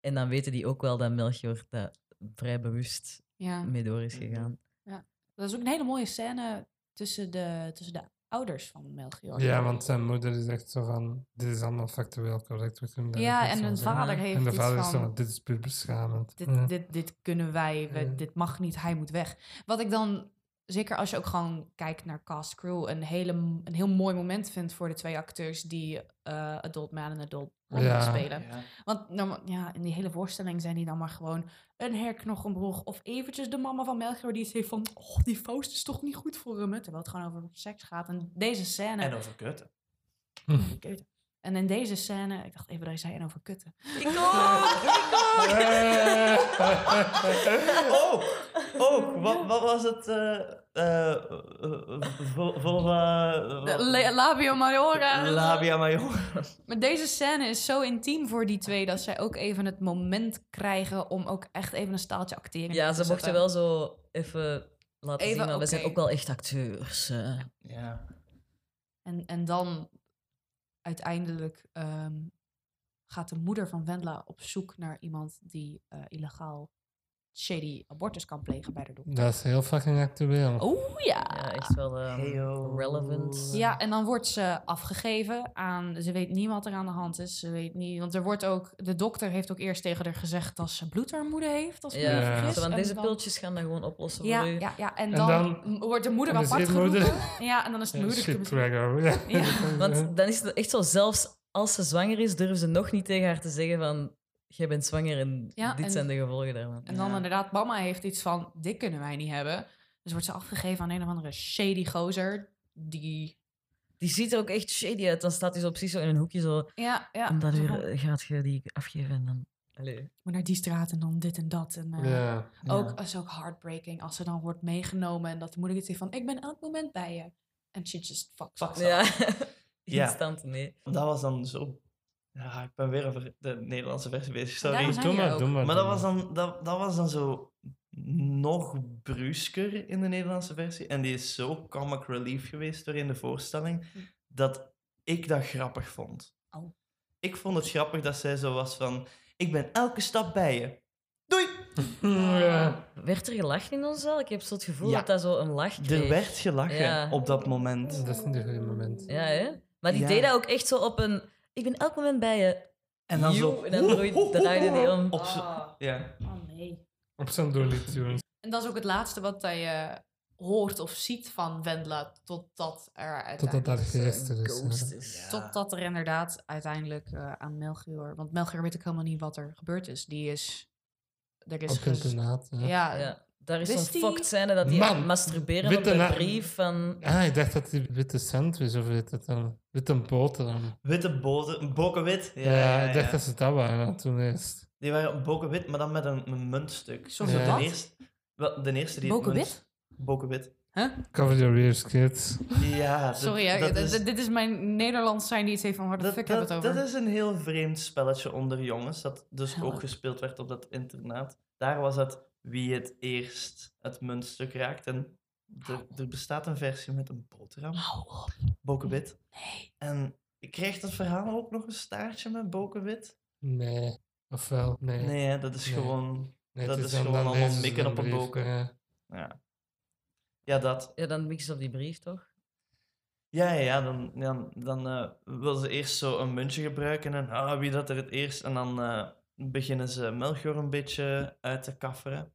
Speaker 2: En dan weten die ook wel dat Melchior daar vrij bewust
Speaker 4: Ja.
Speaker 2: mee door is gegaan.
Speaker 4: Dat is ook een hele mooie scène tussen de, tussen de ouders van Melchior.
Speaker 1: ja, want zijn moeder is echt zo van, dit is allemaal factueel correct. We kunnen
Speaker 4: Ja, en
Speaker 1: zeggen.
Speaker 4: vader heeft
Speaker 1: En de vader is
Speaker 4: van...
Speaker 1: van, dit is puur beschamend.
Speaker 4: dit,
Speaker 1: Ja.
Speaker 4: dit, dit kunnen wij, we-
Speaker 1: Ja.
Speaker 4: dit mag niet, hij moet weg. Wat ik dan, zeker als je ook gewoon kijkt naar cast crew, een, hele, een heel mooi moment vind voor de twee acteurs die eh, Adult Man en Adult Woman
Speaker 1: Ja.
Speaker 4: spelen.
Speaker 3: Ja.
Speaker 4: Want norma- ja, in die hele voorstelling zijn die dan maar gewoon een herknochenbrug of eventjes de mama van Melchior die iets heeft van, oh, die Faust is toch niet goed voor hem, hè? terwijl het gewoon over seks gaat. En deze scène...
Speaker 3: En over kutten.
Speaker 4: Kut. En in deze scène, ik dacht even dat je zei en over kutten.
Speaker 3: Oh, ook. Wat, wat was het? eh eh, eh, vulva...
Speaker 4: La- labio majora.
Speaker 3: Labia major.
Speaker 4: Maar deze scène is zo intiem voor die twee dat zij ook even het moment krijgen om ook echt even een staaltje actering
Speaker 2: Ja,
Speaker 4: te
Speaker 2: ze mochten wel zo even laten
Speaker 4: Even,
Speaker 2: zien, maar we zijn ook wel echt acteurs. eh.
Speaker 3: Ja.
Speaker 4: En, en dan uiteindelijk ehm, gaat de moeder van Wendla op zoek naar iemand die eh, illegaal shady abortus kan plegen bij de dokter.
Speaker 1: Dat is heel fucking actueel.
Speaker 4: Oh ja.
Speaker 2: Ja, echt wel ehm,
Speaker 3: Heyo.
Speaker 2: relevant.
Speaker 4: Ja, en dan wordt ze afgegeven aan. Ze weet niet wat er aan de hand is. Ze weet niet. Want er wordt ook. De dokter heeft ook eerst tegen haar gezegd dat ze bloedarmoede heeft. Als
Speaker 2: Ja,
Speaker 1: Ja.
Speaker 4: vergis.
Speaker 2: Want deze
Speaker 4: dan-
Speaker 2: piltjes gaan dat gewoon oplossen
Speaker 4: Ja,
Speaker 2: voor u.
Speaker 4: ja, ja. En
Speaker 1: En
Speaker 4: dan,
Speaker 1: dan-
Speaker 4: wordt de moeder
Speaker 1: dan
Speaker 4: apart
Speaker 1: is die moeder-
Speaker 4: geroepen. Ja, en dan is de moeder.
Speaker 1: Shit. Ja.
Speaker 2: Want dan is het echt zo, zelfs als ze zwanger is, durven ze nog niet tegen haar te zeggen van... Jij bent zwanger en
Speaker 4: Ja,
Speaker 2: dit
Speaker 4: en-
Speaker 2: zijn de gevolgen daarvan.
Speaker 4: En dan
Speaker 3: Ja.
Speaker 4: inderdaad, mama heeft iets van: dit kunnen wij niet hebben. Dus wordt ze afgegeven aan een of andere shady gozer. Die.
Speaker 2: Die ziet er ook echt shady uit. Dan staat hij zo precies zo in een hoekje zo...
Speaker 4: Ja, ja.
Speaker 2: en eh, gaat je die afgeven en dan... Allee.
Speaker 4: maar naar die straat en dan dit en dat. En, eh,
Speaker 1: Ja.
Speaker 4: Ook is ook heartbreaking als ze dan wordt meegenomen en dat de moeder iets heeft van: ik ben elk moment bij je. En she just fucks.
Speaker 2: Ja,
Speaker 3: Ja.
Speaker 2: instant, nee.
Speaker 3: Dat was dan zo... Ja, ik ben weer over de Nederlandse versie bezig, sorry.
Speaker 1: Doe maar,
Speaker 4: ook.
Speaker 1: doe maar.
Speaker 3: Maar
Speaker 1: doe
Speaker 3: dat was,
Speaker 1: maar.
Speaker 3: dan, dat, dat was dan zo nog brusker in de Nederlandse versie. En die is zo comic relief geweest door in de voorstelling, dat ik dat grappig vond.
Speaker 4: Oh.
Speaker 3: Ik vond het grappig dat zij zo was van, ik ben elke stap bij je. Doei!
Speaker 1: Ja.
Speaker 2: Werd er gelachen in ons zaal? Ik heb zo het gevoel
Speaker 3: Ja.
Speaker 2: dat dat zo een lach kreeg.
Speaker 3: Er werd gelachen
Speaker 2: Ja.
Speaker 3: op dat moment.
Speaker 1: Dat is niet een goed moment.
Speaker 2: Ja, hè? Maar die
Speaker 3: Ja.
Speaker 2: deed dat ook echt zo op een... Ik ben elk moment bij je.
Speaker 3: En dan zo...
Speaker 2: En dan draai- draaide die om.
Speaker 3: Op
Speaker 4: Ah.
Speaker 3: ja.
Speaker 4: Oh nee.
Speaker 1: Op zijn Tunes.
Speaker 4: En dat is ook het laatste wat hij eh, hoort of ziet van Wendla. Totdat er
Speaker 1: Totdat daar
Speaker 4: uiteindelijk...
Speaker 1: geest er is.
Speaker 2: Ghost is.
Speaker 4: Totdat er inderdaad uiteindelijk eh, aan Melchior... Want Melchior weet ook helemaal niet wat er gebeurd is. Die is... Er is
Speaker 1: Op internaat. Ja.
Speaker 4: ja,
Speaker 2: Ja. Daar is zo'n fucked scène dat die masturberen op een brief van...
Speaker 1: Ah, ik dacht dat die witte sandwich of weet het dan. Witte boterham.
Speaker 3: Witte boter, bokenwit.
Speaker 1: Ja,
Speaker 3: Ja,
Speaker 1: ik dacht dat ze dat waren toen eerst.
Speaker 3: Die waren bokenwit, maar dan met een, een muntstuk.
Speaker 4: Zo
Speaker 1: Ja.
Speaker 3: de, eerste, wel, de eerste die
Speaker 4: Bokenwit?
Speaker 3: munt- Bokenwit.
Speaker 1: Cover your ears, kids.
Speaker 3: Ja, dat-
Speaker 4: Sorry, hè,
Speaker 3: dat is-
Speaker 4: dit is mijn Nederlands zijn die iets heeft van waar de
Speaker 3: Dat,
Speaker 4: fuck hebben het over?
Speaker 3: dat is een heel vreemd spelletje onder jongens, dat dus
Speaker 4: Ja.
Speaker 3: ook gespeeld werd op dat internaat. Daar was het wie het eerst het muntstuk raakt. En er, er bestaat een versie met een boterham,
Speaker 4: Hou op.
Speaker 3: bokenwit.
Speaker 4: Nee.
Speaker 3: En krijgt het verhaal ook nog een staartje met bokenwit?
Speaker 1: Nee. Ofwel, nee.
Speaker 3: Nee, hè, dat is
Speaker 1: Nee.
Speaker 3: gewoon...
Speaker 1: Nee,
Speaker 3: dat is gewoon allemaal mikken op een boken.
Speaker 1: ja.
Speaker 3: Ja, ja dat.
Speaker 2: Ja, dan mix je op die brief, toch?
Speaker 3: Ja, ja, ja, dan, dan, dan eh, wil ze eerst zo een muntje gebruiken en ah, wie dat er het eerst. En dan eh, beginnen ze Melchior een beetje uit te kafferen.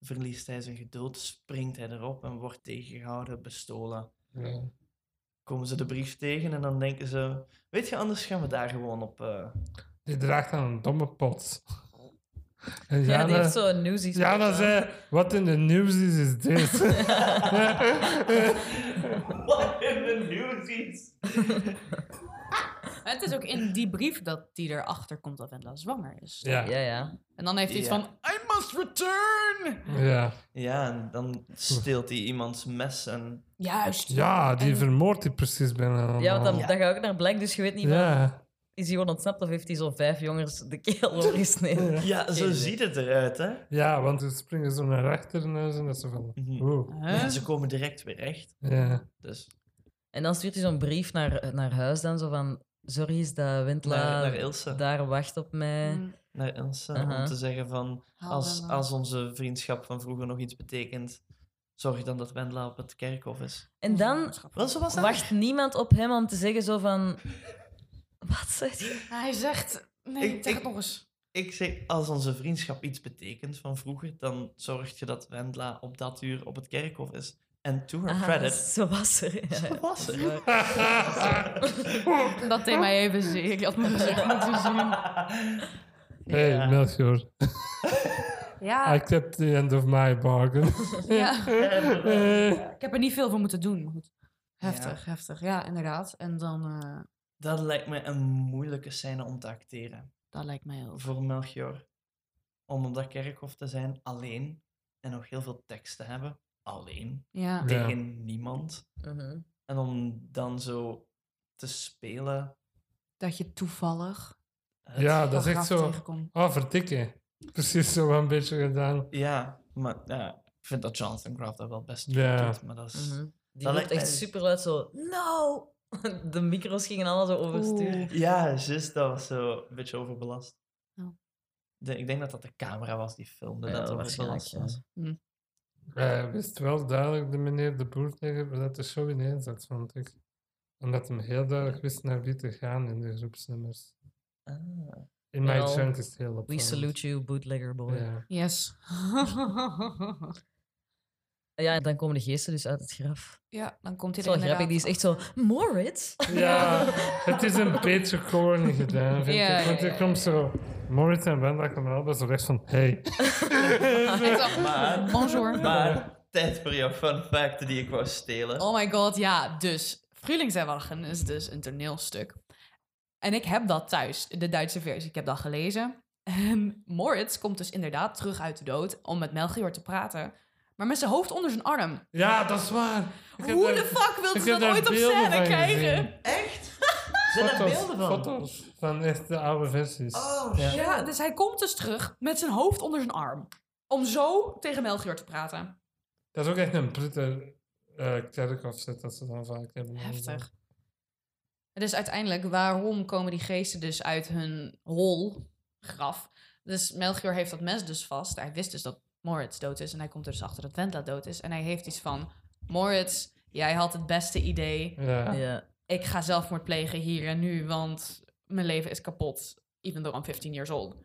Speaker 3: Verliest hij zijn geduld, springt hij erop en wordt tegengehouden, bestolen.
Speaker 1: Ja.
Speaker 3: Komen ze de brief tegen en dan denken ze: Weet je, anders gaan we daar gewoon op. eh,
Speaker 1: Die draagt dan een domme pot. En
Speaker 2: Ja, die
Speaker 1: Jana,
Speaker 2: heeft zo'n newsies.
Speaker 1: Jana zei, wat in de news is, is dit.
Speaker 3: Wat in de newsies?
Speaker 4: Het is ook in die brief dat die erachter komt dat Wendla zwanger is.
Speaker 1: ja.
Speaker 2: Ja, ja.
Speaker 4: En dan heeft hij iets
Speaker 3: Ja.
Speaker 4: van, I must return!
Speaker 1: Ja.
Speaker 3: Ja, en dan steelt hij iemands mes en.
Speaker 4: Juist.
Speaker 1: ja, die
Speaker 4: En-
Speaker 1: vermoordt hij precies bijna.
Speaker 2: Ja, want dan,
Speaker 3: Ja.
Speaker 2: dan ga ik ook naar Black, dus je weet niet van...
Speaker 1: Ja.
Speaker 2: Is hij gewoon ontsnapt of heeft hij zo'n vijf jongens de keel overgesneden?
Speaker 3: Ja, zo ziet het eruit, hè?
Speaker 1: ja, want ze springen zo naar achter en dan ze van... Oeh.
Speaker 4: Huh?
Speaker 3: Ja, ze komen direct weer recht.
Speaker 1: Ja.
Speaker 3: Dus
Speaker 2: En dan stuurt hij zo'n brief naar, naar huis dan, zo van... Sorry, is dat Wendla
Speaker 3: naar, naar Ilse.
Speaker 2: daar wacht op mij.
Speaker 4: Mm,
Speaker 3: naar Ilse om te zeggen van als, als onze vriendschap van vroeger nog iets betekent, zorg dan dat Wendla op het kerkhof is.
Speaker 2: En dan
Speaker 3: was dat.
Speaker 2: wacht niemand op hem om te zeggen zo van... Wat zegt hij?
Speaker 4: Hij zegt, nee,
Speaker 3: Ik-
Speaker 4: zeg
Speaker 3: ik-
Speaker 4: het nog eens.
Speaker 3: Ik zeg, als onze vriendschap iets betekent van vroeger, dan zorg je dat Wendla op dat uur op het kerkhof is. En to her
Speaker 2: Ah,
Speaker 3: credit,
Speaker 2: zo was er. Ja,
Speaker 3: zo was er.
Speaker 4: Dat deed mij even zeer. Ik had mijn gezicht moeten zien.
Speaker 1: Hey,
Speaker 3: Ja.
Speaker 1: Melchior.
Speaker 4: Ja,
Speaker 1: Accept the end of my bargain.
Speaker 4: ja. Ik heb er niet veel voor moeten doen. maar goed. Heftig, heftig. Ja, inderdaad. En dan, eh,
Speaker 3: Dat lijkt me een moeilijke scène om te acteren.
Speaker 4: dat lijkt mij ook.
Speaker 3: Voor Melchior. Om op dat kerkhof te zijn, alleen. En nog heel veel tekst te hebben. Alleen.
Speaker 4: Ja.
Speaker 1: Ja.
Speaker 3: Tegen niemand.
Speaker 2: Mhm.
Speaker 3: En om dan zo te spelen.
Speaker 4: Dat je toevallig
Speaker 1: ja, dat is echt zo...
Speaker 4: tegenkomt.
Speaker 1: Oh, verdikken. Precies zo een beetje gedaan.
Speaker 3: Ja, maar ja, ik vind dat Jonathan Groff dat wel best goed
Speaker 1: Ja.
Speaker 3: doet. Maar dat is...
Speaker 2: Mhm. Die
Speaker 3: Dat lijkt
Speaker 2: echt super luid zo... No! De micro's gingen allemaal zo overstuur.
Speaker 4: Oeh.
Speaker 3: Ja, juist, dat was zo een beetje overbelast.
Speaker 4: Ja.
Speaker 3: De, ik denk dat dat de camera was die filmde
Speaker 2: Ja,
Speaker 3: dat het
Speaker 2: waarschijnlijk,
Speaker 3: overbelast
Speaker 2: ja.
Speaker 3: was.
Speaker 1: Hij wist wel duidelijk, de meneer de boer, tegen dat de show ineens zat, vond ik. Omdat hij heel duidelijk wist naar wie te gaan in de groepsnummers.
Speaker 3: Ah.
Speaker 1: In mijn
Speaker 2: Wel,
Speaker 1: chunk is het heel
Speaker 2: We
Speaker 1: opvallend.
Speaker 2: salute you, bootlegger boy. Ja.
Speaker 1: Ja.
Speaker 2: En dan komen de geesten dus uit het graf.
Speaker 4: ja, dan komt hij er
Speaker 2: grappig, die is echt zo... Moritz?
Speaker 1: ja, het is een beetje corny gedaan, vind
Speaker 4: Ja,
Speaker 1: ik. Want
Speaker 4: ja,
Speaker 1: er
Speaker 4: ja,
Speaker 1: komt zo... Moritz en Wendla komen allebei zo rechts van... Hey.
Speaker 3: Maar,
Speaker 4: Bonjour.
Speaker 3: maar tijd voor jouw fun fact die ik wou stelen.
Speaker 4: Oh my god, ja. Dus Frühlingserwachen is dus een toneelstuk. En ik heb dat thuis, de Duitse versie. Ik heb dat gelezen. En Moritz komt dus inderdaad terug uit de dood om met Melchior te praten. Maar met zijn hoofd onder zijn arm.
Speaker 1: Ja, dat is waar. Ik
Speaker 4: Hoe de fuck wil
Speaker 1: ik
Speaker 4: ze dat ooit op scène krijgen?
Speaker 3: Echt? Zijn er
Speaker 1: Foto's,
Speaker 3: beelden van?
Speaker 1: foto's van echt de oude versies.
Speaker 3: Oh,
Speaker 1: Ja.
Speaker 3: shit.
Speaker 4: Ja, dus hij komt dus terug met zijn hoofd onder zijn arm. Om zo tegen Melchior te praten.
Speaker 1: Dat is ook echt een brute uh, dat ze dan vaak hebben.
Speaker 4: Heftig. Dus uiteindelijk, waarom komen die geesten dus uit hun hol, graf? Dus Melchior heeft dat mes dus vast. Hij wist dus dat Moritz dood is. En hij komt er dus achter dat Wendla dood is. En hij heeft iets van... Moritz, jij had het beste idee.
Speaker 1: Ja.
Speaker 2: Ja.
Speaker 4: Ik ga zelfmoord plegen hier en nu, want mijn leven is kapot. Even though I'm 15 years old.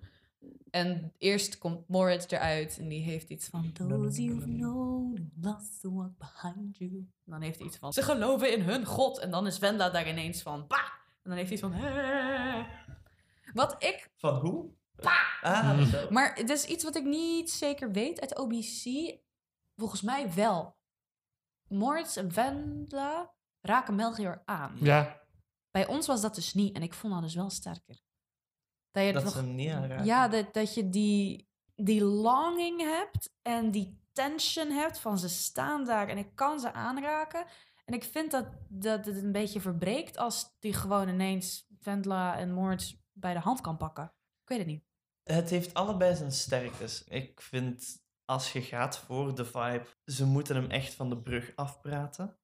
Speaker 4: En eerst komt Moritz eruit en die heeft iets van... Those you've known lost to walk behind you. En dan heeft hij iets van... Ze geloven in hun god. En dan is Wendla daar ineens van... Bah! En dan heeft hij iets van... Wat ik...
Speaker 3: Van hoe? Ah, dat is wel-
Speaker 4: Maar het is iets wat ik niet zeker weet uit OBC. volgens mij wel. Moritz en Vendla raken Melchior aan.
Speaker 1: Ja,
Speaker 4: Bij ons was dat dus niet. En ik vond dat dus wel sterker. Dat je
Speaker 3: Dat
Speaker 4: nog-
Speaker 3: ze hem niet aanraken.
Speaker 4: Ja, dat, dat je die, die longing hebt en die tension hebt van ze staan daar en ik kan ze aanraken. En ik vind dat, dat het een beetje verbreekt als die gewoon ineens Vendla en Moritz bij de hand kan pakken. Ik weet het niet.
Speaker 3: Het heeft allebei zijn sterktes. Ik vind, als je gaat voor de vibe, ze moeten hem echt van de brug afpraten.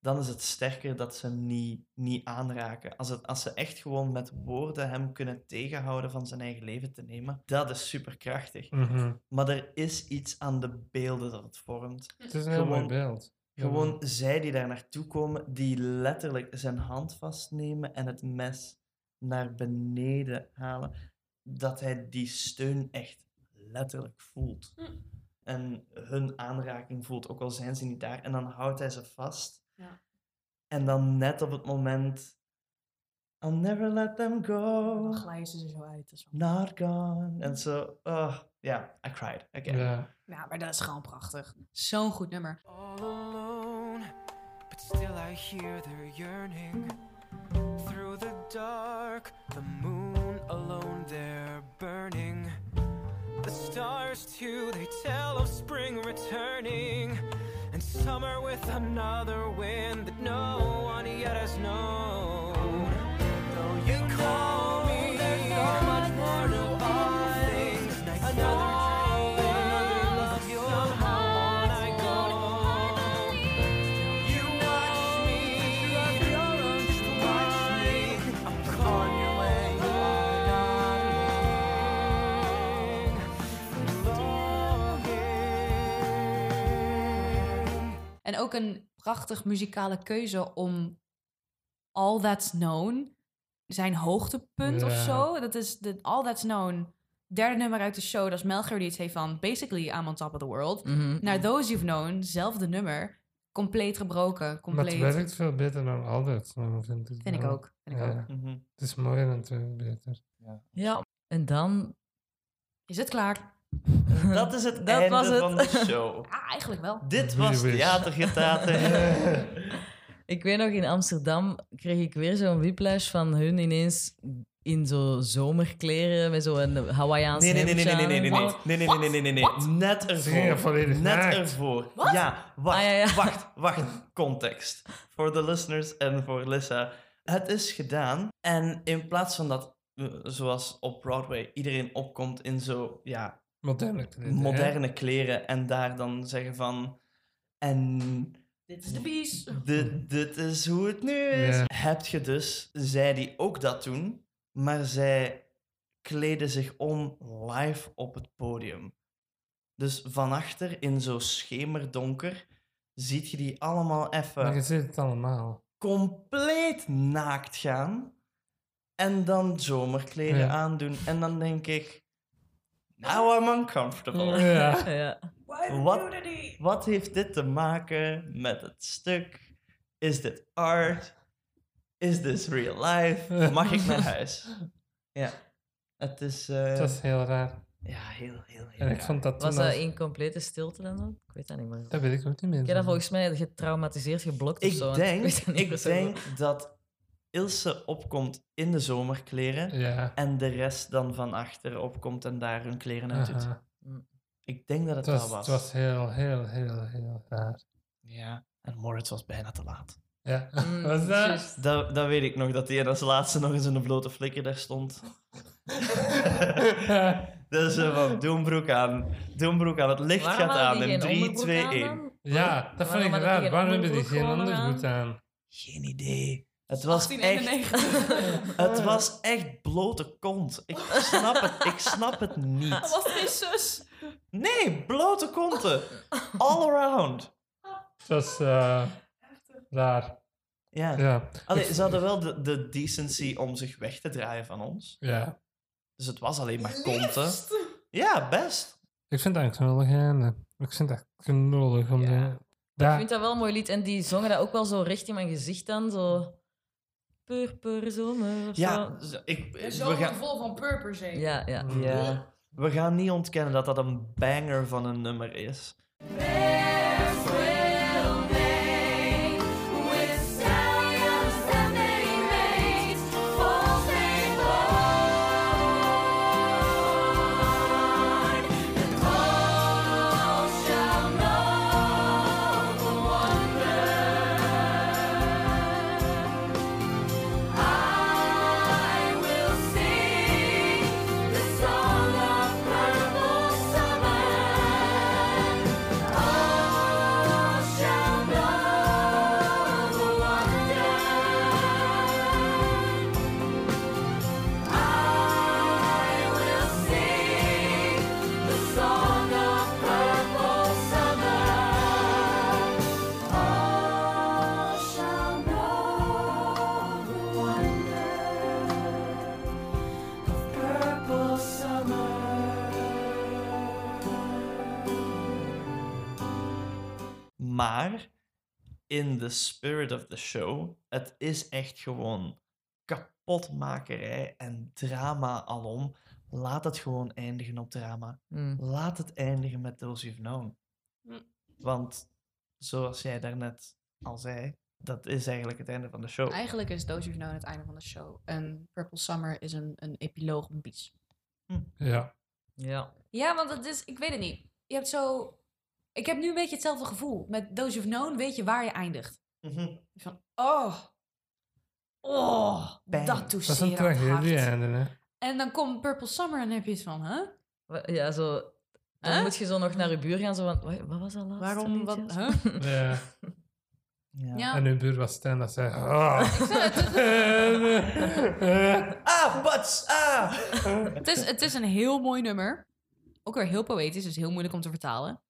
Speaker 3: Dan is het sterker dat ze hem niet, niet aanraken. Als, het, als ze echt gewoon met woorden hem kunnen tegenhouden van zijn eigen leven te nemen, dat is superkrachtig.
Speaker 1: mhm.
Speaker 3: Maar er is iets aan de beelden dat het vormt.
Speaker 1: het is een heel mooi
Speaker 3: Gewoon-
Speaker 1: beeld.
Speaker 3: Gewoon zij die daar naartoe komen, die letterlijk zijn hand vastnemen en het mes naar beneden halen, dat hij die steun echt letterlijk voelt.
Speaker 4: Hm.
Speaker 3: En hun aanraking voelt, ook al zijn ze niet daar. En dan houdt hij ze vast.
Speaker 4: Ja.
Speaker 3: En dan net op het moment... I'll never let them
Speaker 4: Dan
Speaker 3: go,
Speaker 4: glijden ze er zo uit.
Speaker 3: Not gone. En zo, oh, ja, I cried again.
Speaker 1: Ja.
Speaker 4: Ja, maar dat is gewoon prachtig. Zo'n goed nummer.
Speaker 6: all alone, but still I hear their yearning. Through the dark, the moon burning. The stars too, they tell of spring returning. And summer with another wind that no one yet has known. Though you call
Speaker 4: ook een prachtig muzikale keuze om All That's Known, zijn hoogtepunt of
Speaker 1: Ja.
Speaker 4: zo. Dat is de All That's Known, derde nummer uit de show. Dat is Melchior die het heeft van Basically I'm on top of the world.
Speaker 2: Mhm.
Speaker 4: Naar Those You've Known, zelfde nummer, compleet gebroken.
Speaker 1: Maar het
Speaker 4: Compleet.
Speaker 1: werkt veel beter dan altijd, vind ik.
Speaker 4: Vind ik ook. Vind ik
Speaker 1: Ja.
Speaker 4: ook.
Speaker 3: Mhm.
Speaker 1: Het is mooier natuurlijk beter.
Speaker 2: Ja, en dan...
Speaker 4: Is het klaar?
Speaker 3: Dat is het
Speaker 2: Dat
Speaker 3: einde
Speaker 2: was het.
Speaker 3: van de show.
Speaker 4: Ja, eigenlijk wel.
Speaker 3: Dit was
Speaker 1: wist.
Speaker 3: theatergetater.
Speaker 2: Ik weet nog, in Amsterdam kreeg ik weer zo'n whiplash van hun ineens in zo zomerkleren met zo'n Hawaiiaans
Speaker 3: Nee, nee, nee, nee, nee, nee, nee, nee, nee, nee, nee, nee, nee, nee, nee, nee. Net ervoor. Net ervoor. Ja, wacht,
Speaker 2: Ah, ja, ja.
Speaker 3: wacht, wacht. Context. Voor de listeners en voor Lissa. Het is gedaan. En in plaats van dat, eh, zoals op Broadway, iedereen opkomt in zo, ja,
Speaker 1: Moderne kleden, hè?
Speaker 3: moderne kleren en daar dan zeggen van... En
Speaker 4: Dit is de bies.
Speaker 3: dit, dit is hoe het nu is.
Speaker 1: Ja.
Speaker 3: Heb je dus, zij die ook dat doen, maar zij kleden zich om live op het podium. Dus van achter in zo schemerdonker ziet je die allemaal
Speaker 1: Maar
Speaker 3: even
Speaker 1: je ziet het allemaal.
Speaker 3: compleet naakt gaan en dan zomerkleden
Speaker 1: Ja.
Speaker 3: aandoen. En dan denk ik, now I'm uncomfortable.
Speaker 1: Ja.
Speaker 2: Ja.
Speaker 3: Wat, wat heeft dit te maken met het stuk? Is dit art? Is this real life? Mag ik naar huis? Ja. Het is... eh,
Speaker 1: Het was heel raar.
Speaker 3: Ja, heel, heel, heel
Speaker 1: En ik
Speaker 3: raar.
Speaker 1: vond dat toen
Speaker 2: Was dat in complete stilte dan ook? Ik weet dat niet meer.
Speaker 1: Dat weet ik ook niet meer.
Speaker 2: Ik heb dat volgens mij getraumatiseerd, geblokt of
Speaker 3: Ik
Speaker 2: zo.
Speaker 3: denk, ik denk dat Ilse opkomt in de zomerkleren
Speaker 1: Ja.
Speaker 3: en de rest dan van achter opkomt en daar hun kleren uit doet.
Speaker 1: Aha.
Speaker 3: Ik denk dat het,
Speaker 1: Het was,
Speaker 3: wel was.
Speaker 1: het was heel, heel, heel, heel raar.
Speaker 3: Ja, en Moritz was bijna te laat.
Speaker 1: Ja.
Speaker 2: Mm,
Speaker 1: was dat?
Speaker 3: Dat, dat weet ik nog, dat hij als laatste nog eens in de blote flikker daar stond. Dus van, doe een broek aan. Doe een broek aan. Het licht
Speaker 2: Waarom
Speaker 3: gaat aan in
Speaker 2: geen
Speaker 3: 3,
Speaker 2: onderbroek
Speaker 3: 2,
Speaker 2: aan
Speaker 3: 1.
Speaker 2: dan?
Speaker 1: ja, dat vond ik raar. Waarom hebben die
Speaker 2: onderbroek
Speaker 1: geen ondergoed aan?
Speaker 3: Geen idee. Het was, echt,
Speaker 4: 1891.
Speaker 3: het was echt blote kont. Ik snap het, ik snap het niet.
Speaker 4: Was er een zus?
Speaker 3: Nee, blote konten. All around.
Speaker 1: Het was eh, raar.
Speaker 3: Ja.
Speaker 1: Ja.
Speaker 3: Allee, ze hadden wel de, de decency om zich weg te draaien van ons.
Speaker 1: ja.
Speaker 3: Dus het was alleen maar konten. Ja, best.
Speaker 1: Ik vind dat knullig einde. Ik vind dat knullig om
Speaker 3: Ja.
Speaker 1: de...
Speaker 2: Ik vind dat wel een mooi lied. En die zongen dat ook wel zo recht in mijn gezicht dan. Zo... Purper zomer of
Speaker 3: Ja,
Speaker 2: zo.
Speaker 3: ik, we, gaan,
Speaker 4: vol van purper zeker.
Speaker 2: Ja, ja.
Speaker 3: ja, we gaan niet ontkennen dat dat een banger van een nummer is.
Speaker 5: Baby,
Speaker 3: in the spirit of the show, het is echt gewoon kapotmakerij en drama alom. Laat het gewoon eindigen op drama.
Speaker 2: Mm.
Speaker 3: Laat het eindigen met Those You've Known.
Speaker 4: Hm.
Speaker 3: Want zoals jij daarnet al zei, dat is eigenlijk het einde van de show.
Speaker 4: Eigenlijk is Those You've Known het einde van de show. En Purple Summer is een, een epiloog, een bies.
Speaker 1: Ja.
Speaker 2: Ja.
Speaker 4: Ja, want het is, ik weet het niet. Je hebt zo... Ik heb nu een beetje hetzelfde gevoel. Met Those You've Known weet je waar je eindigt.
Speaker 3: Mhm.
Speaker 4: Van, oh... Oh,
Speaker 3: Bang.
Speaker 4: dat
Speaker 1: is een
Speaker 4: hard.
Speaker 1: tragedie einde, hè.
Speaker 4: En dan komt Purple Summer en dan heb je iets van, huh?
Speaker 2: Wa- Ja, zo... Dan
Speaker 4: Huh?
Speaker 2: moet je zo nog naar je buur gaan, zo van... Wat, wat was dat laatste
Speaker 4: Waarom, wat, huh?
Speaker 1: Ja.
Speaker 3: Ja.
Speaker 4: Ja.
Speaker 1: En uw buur was Stan dat zei... "Ah."
Speaker 3: Ah! Ah!
Speaker 4: Het is, het is een heel mooi nummer. Ook weer heel poëtisch, dus heel moeilijk om te vertalen.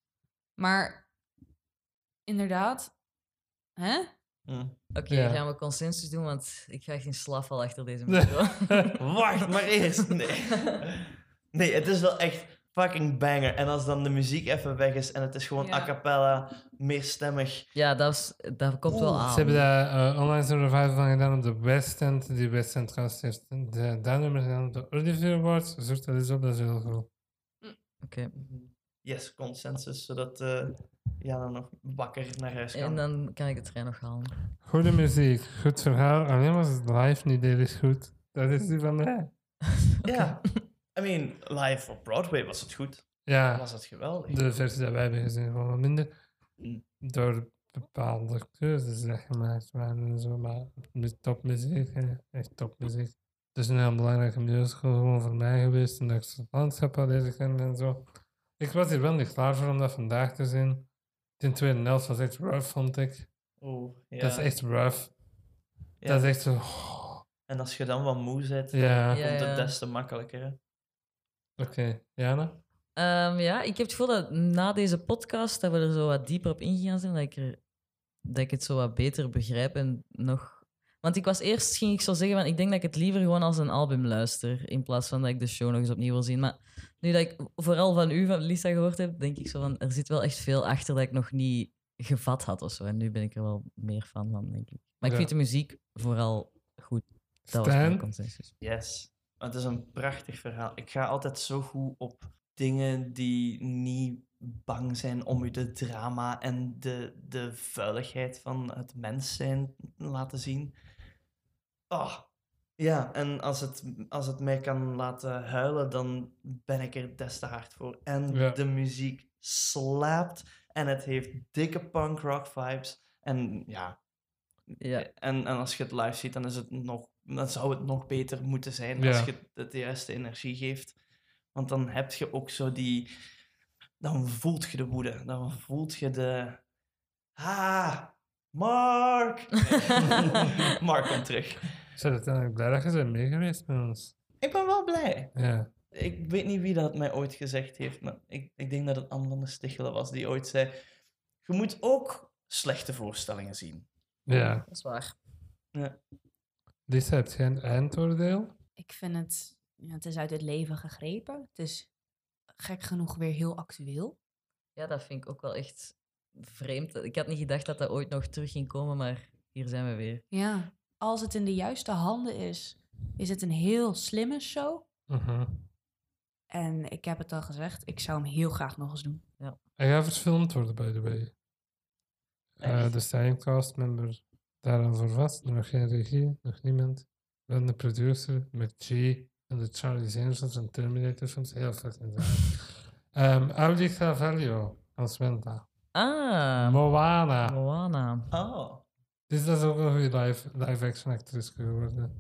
Speaker 4: Maar inderdaad, hè?
Speaker 3: Hm.
Speaker 2: Oké,
Speaker 1: Ja.
Speaker 2: gaan we consensus doen, want ik ga geen slaafval achter deze micro.
Speaker 3: Wacht maar eerst. Nee. nee, het is wel echt fucking banger. En als dan de muziek even weg is en het is gewoon
Speaker 4: Ja.
Speaker 3: a cappella, meerstemmig.
Speaker 2: ja, dat, is, dat komt wel aan.
Speaker 1: Ze hebben daar eh, onlangs een revival van gedaan op de West End. Die West End gast heeft de, dat nummer gedaan op de Olivier Awards. Zoek dat eens op, dat is heel cool.
Speaker 2: Oké.
Speaker 3: Yes, consensus, zodat eh Jana nog wakker naar huis kan.
Speaker 2: En dan kan ik de trein nog halen.
Speaker 1: Goede muziek, goed verhaal. Alleen was het live niet erg goed. Dat is die van mij.
Speaker 3: Ja. I mean, live op Broadway was het goed.
Speaker 1: Ja,
Speaker 3: Was het geweldig.
Speaker 1: de versie dat wij hebben gezien was wat minder.
Speaker 3: Mm.
Speaker 1: Door bepaalde keuzes die gemaakt waren en zo. Maar met topmuziek, hè. echt topmuziek. Het is een heel belangrijke musical gewoon voor mij geweest. En dat ik het landschap had leren kennen en zo. Ik was hier wel niet klaar voor om dat vandaag te zien. De tweede helft was echt rough, vond ik.
Speaker 3: Oeh, ja.
Speaker 1: Dat is echt rough.
Speaker 3: Ja.
Speaker 1: Dat is echt zo...
Speaker 3: En als je dan wat moe bent,
Speaker 1: Ja,
Speaker 3: dan komt het des te makkelijker.
Speaker 1: Oké. Jana?
Speaker 2: Ehm, ja, ik heb het gevoel dat na deze podcast dat we er zo wat dieper op ingegaan zijn, dat ik, er, dat ik het zo wat beter begrijp en nog... Want ik was eerst, ging ik zo zeggen, van, ik denk dat ik het liever gewoon als een album luister, in plaats van dat ik de show nog eens opnieuw wil zien. Maar nu dat ik vooral van u, van Lisa, gehoord heb, denk ik zo van, er zit wel echt veel achter dat ik nog niet gevat had of zo. En nu ben ik er wel meer fan van, denk ik. Maar ik
Speaker 1: Ja.
Speaker 2: vind de muziek vooral goed. Dat was mijn
Speaker 1: Stan?
Speaker 2: consensus.
Speaker 3: Yes. Maar het is een prachtig verhaal. Ik ga altijd zo goed op dingen die niet bang zijn om u de drama en de, de vuiligheid van het mens zijn laten zien. Oh. Ja, en als het, als het mij kan laten huilen, dan ben ik er des te hard voor. En
Speaker 1: Ja.
Speaker 3: de muziek slaapt en het heeft dikke punk rock vibes. En ja,
Speaker 2: Ja.
Speaker 3: en, en als je het live ziet, dan, is het nog, dan zou het nog beter moeten zijn
Speaker 1: Ja.
Speaker 3: als je het de juiste energie geeft. Want dan heb je ook zo die... Dan voelt je de woede. Dan voelt je de... Ah, Mark! Mark komt terug.
Speaker 1: Ik ben uiteindelijk blij dat je bent mee geweest met ons.
Speaker 3: Ik ben wel blij.
Speaker 1: Ja.
Speaker 3: Ik weet niet wie dat mij ooit gezegd heeft, maar ik, ik denk dat het Anne van de Stichelen was die ooit zei... Je moet ook slechte voorstellingen zien.
Speaker 1: Ja.
Speaker 2: Dat is waar.
Speaker 1: Lisa, heb jij een eindoordeel?
Speaker 4: Ik vind het, ja, het is uit het leven gegrepen. Het is gek genoeg weer heel actueel.
Speaker 2: Ja, dat vind ik ook wel echt vreemd. Ik had niet gedacht dat dat ooit nog terug ging komen, maar hier zijn we weer.
Speaker 4: Ja, als het in de juiste handen is, is het een heel slimme show.
Speaker 1: Mhm.
Speaker 4: En ik heb het al gezegd, ik zou hem heel graag nog eens doen.
Speaker 1: Hij gaat verfilmd worden, by the way. Eh,
Speaker 3: Echt?
Speaker 1: de styling cast member daar al voor vast. Nog geen regie, nog niemand. Wel de producer met G en de Charlie's Angels en Terminator films. Heel fucking zalig. um, Audi Carvalho als Wenda.
Speaker 2: Ah,
Speaker 1: Moana.
Speaker 2: Moana.
Speaker 3: Oh.
Speaker 1: Dus dat is ook een goede live, live action actrice geworden.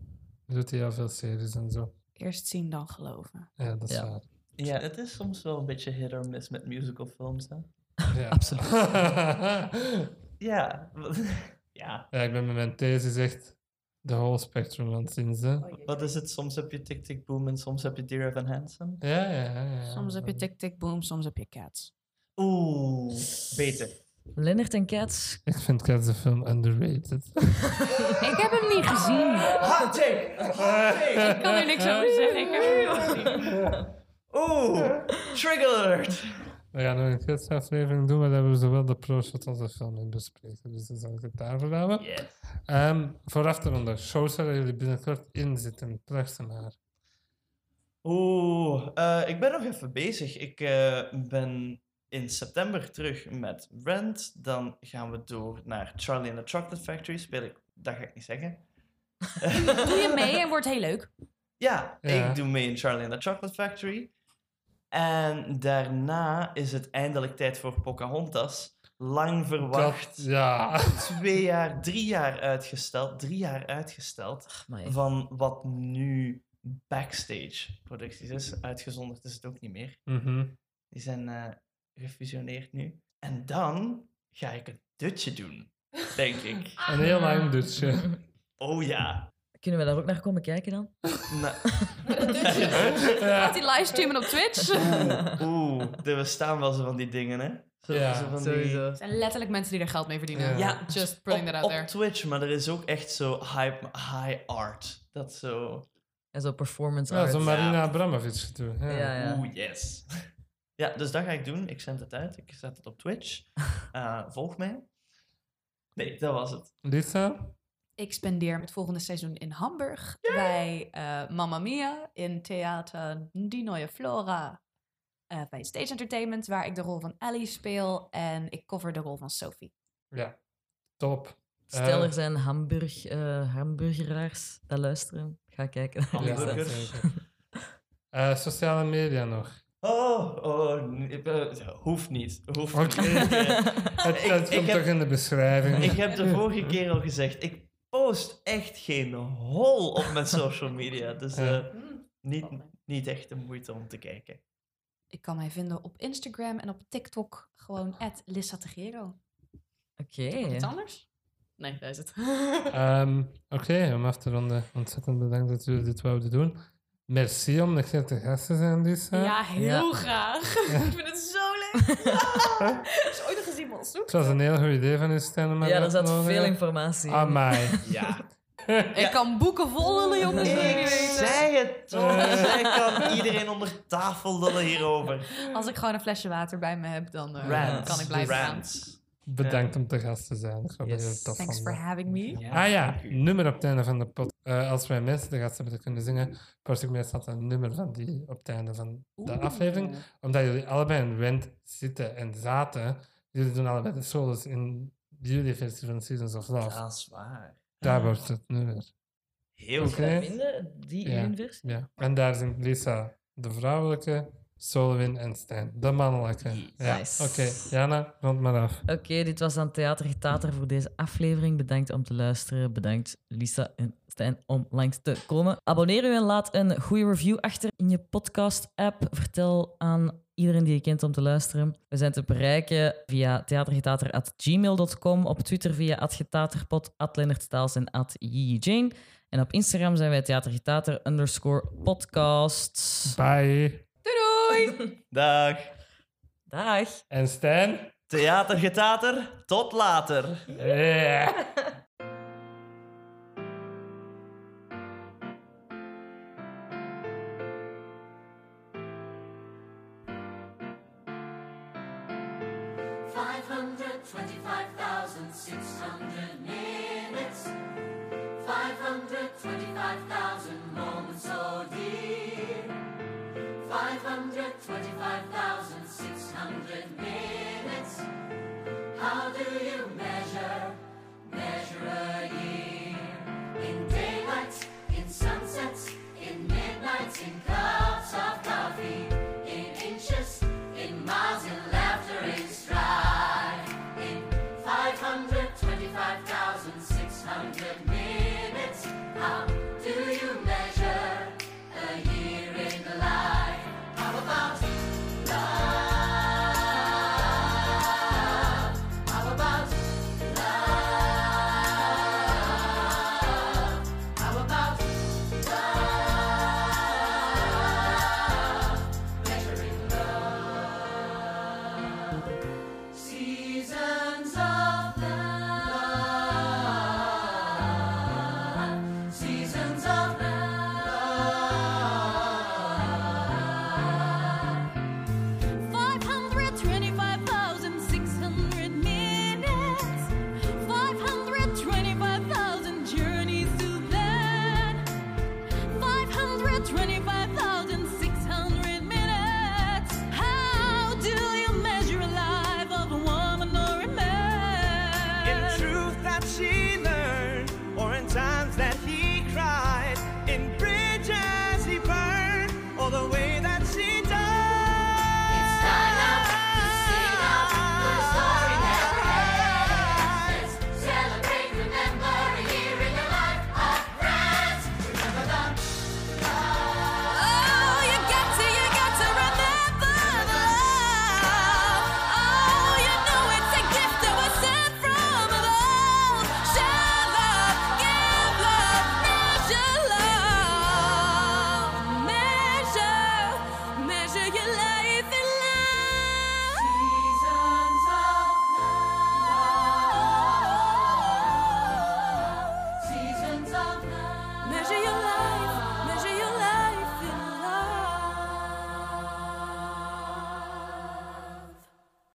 Speaker 1: Doet heel veel series en zo.
Speaker 4: Eerst zien, dan geloven.
Speaker 1: Ja, dat is
Speaker 2: Ja.
Speaker 1: waar.
Speaker 3: Ja, het is soms wel een beetje hit or miss met musical films. Hè?
Speaker 1: Ja.
Speaker 2: Absoluut.
Speaker 3: Ja. ja.
Speaker 1: ja, ik ben met mijn thesis echt de whole spectrum aan het zien. Hè.
Speaker 3: Wat is het? Soms heb je Tick Tick Boom en soms heb je Dear Evan Hansen.
Speaker 1: Ja, ja, ja, ja.
Speaker 4: Soms heb je Tick Tick Boom, soms heb je Cats.
Speaker 3: Oeh, beter.
Speaker 2: Leonard en Cats.
Speaker 1: Ik vind Cats de film underrated.
Speaker 4: Ik heb hem niet gezien.
Speaker 3: Hot take! Hot take!
Speaker 4: Ik kan er niks over zeggen. Ik heb hem niet gezien.
Speaker 3: Oeh, trigger alert!
Speaker 1: We gaan nog een Cats aflevering doen, maar daar hebben we zowel de pro-shot als de film in bespreken. Dus dan zal ik het daarvoor houden.
Speaker 3: Yes.
Speaker 1: Ehm, vooraf te ronden, shows waar jullie binnenkort in zitten. Plaatsen maar.
Speaker 3: Oeh, eh, ik ben nog even bezig. Ik eh, ben in september terug met Rent. Dan gaan we door naar Charlie and the Chocolate Factory. Speel ik, dat ga ik niet zeggen.
Speaker 4: Doe je mee en wordt heel leuk.
Speaker 3: Ja,
Speaker 1: Ja.
Speaker 3: ik doe mee in Charlie and the Chocolate Factory. En daarna is het eindelijk tijd voor Pocahontas. Lang verwacht.
Speaker 1: Dat, ja.
Speaker 3: Twee jaar, drie jaar uitgesteld. Drie jaar uitgesteld. Van wat nu backstage producties is. Uitgezonderd is het ook niet meer.
Speaker 1: Mhm.
Speaker 3: Die zijn eh, gefusioneerd nu. En dan ga ik een dutje doen, denk ik.
Speaker 1: Een heel lang dutje.
Speaker 3: Oh ja.
Speaker 2: Kunnen we daar ook naar komen kijken dan?
Speaker 3: Nou,
Speaker 4: Gaat hij livestreamen op Twitch? Er
Speaker 3: Oeh, er bestaan wel zo van die dingen, hè? Zo,
Speaker 1: Ja,
Speaker 3: zo van die-
Speaker 2: Sowieso.
Speaker 4: zijn letterlijk mensen die er geld mee verdienen.
Speaker 1: Ja.
Speaker 3: Ja,
Speaker 4: Just putting
Speaker 3: op,
Speaker 4: that out
Speaker 3: op
Speaker 4: there.
Speaker 3: Twitch, maar er is ook echt zo high, high art. Dat zo...
Speaker 2: En zo performance
Speaker 1: Ja,
Speaker 2: art.
Speaker 1: zo Marina
Speaker 3: Ja.
Speaker 1: Abramovic doen. Ja.
Speaker 2: Ja, ja.
Speaker 3: Oeh, yes. Ja, dus dat ga ik doen. Ik zend het uit. Ik zet het op Twitch. Eh, volg mij. Nee, dat was het.
Speaker 1: Lisa?
Speaker 4: Ik spendeer het volgende seizoen in Hamburg bij eh Mamma Mia in theater Die Neue Flora. eh, bij Stage Entertainment, waar ik de rol van Ellie speel. En ik cover de rol van Sophie.
Speaker 1: Ja. Top.
Speaker 2: Stel, er zijn Hamburg, eh, hamburgeraars dat luisteren. Ga kijken.
Speaker 3: Hamburgers.
Speaker 1: Eh, sociale media nog.
Speaker 3: Oh, oh nee, eh, hoeft niet. Hoeft niet.
Speaker 1: Het,
Speaker 3: Ik-
Speaker 1: het
Speaker 3: ik
Speaker 1: komt
Speaker 3: heb-
Speaker 1: toch in de beschrijving.
Speaker 3: ik heb de vorige keer al gezegd, ik post echt geen hol op mijn social media. Dus eh,
Speaker 1: Ja.
Speaker 3: niet, niet echt de moeite om te kijken.
Speaker 4: Ik kan mij vinden op Instagram en op TikTok gewoon Lissa Tegero.
Speaker 2: Oké.
Speaker 4: Iets anders? Nee, daar is het.
Speaker 1: Ehm, Oké, om af te ronden. Ontzettend bedankt dat jullie dit wouden doen. Merci om nog keer te gast te zijn, Lisa.
Speaker 4: Ja, heel
Speaker 2: Ja.
Speaker 4: graag. ik vind het zo leuk. Is ooit nog gezien, man.
Speaker 1: Het was een heel goed idee van je Stijn. om
Speaker 2: Ja, er zat veel informatie in.
Speaker 1: Amai.
Speaker 3: Ja.
Speaker 4: Ik kan boeken vol lullen, jongens. je
Speaker 3: Ik zei het toch. Zij kan iedereen onder tafel lullen hierover.
Speaker 4: Als ik gewoon een flesje water bij me heb, dan eh, kan ik blijven gaan.
Speaker 1: Bedankt om te gast te zijn.
Speaker 3: Yes.
Speaker 4: Thanks for having me.
Speaker 1: Ah ja, nummer op het einde van de pot. Eh, als wij mensen de gast hebben te kunnen zingen, post ik meestal een nummer van die op het einde van de aflevering. Omdat jullie allebei in Rent zitten en zaten. Jullie doen allebei de solos in jullie versie van Seasons of Love.
Speaker 3: Dat is waar.
Speaker 1: Daar wordt het nummer.
Speaker 3: Heel
Speaker 1: Oké.
Speaker 3: goed.
Speaker 2: Die
Speaker 1: Ja. Ja. En daar zijn Lisa de vrouwelijke, Solwin en Stijn de mannelijke. Ja.
Speaker 2: Nice.
Speaker 1: Oké, Jana, rond maar af.
Speaker 2: Oké, dit was dan Theater Getater voor deze aflevering. Bedankt om te luisteren. Bedankt Lisa en Stijn om langs te komen. Abonneer u en laat een goede review achter in je podcast-app. Vertel aan iedereen die je kent om te luisteren. We zijn te bereiken via theatergetater.gmail.com, op Twitter via @getaterpod, @leonardstaals en @jane. En op Instagram zijn wij theatergetater underscore podcast.
Speaker 1: Bye.
Speaker 4: Doei!
Speaker 3: Dag.
Speaker 2: Dag!
Speaker 1: En Stijn?
Speaker 3: Theatergetater, tot later.
Speaker 1: Yeah.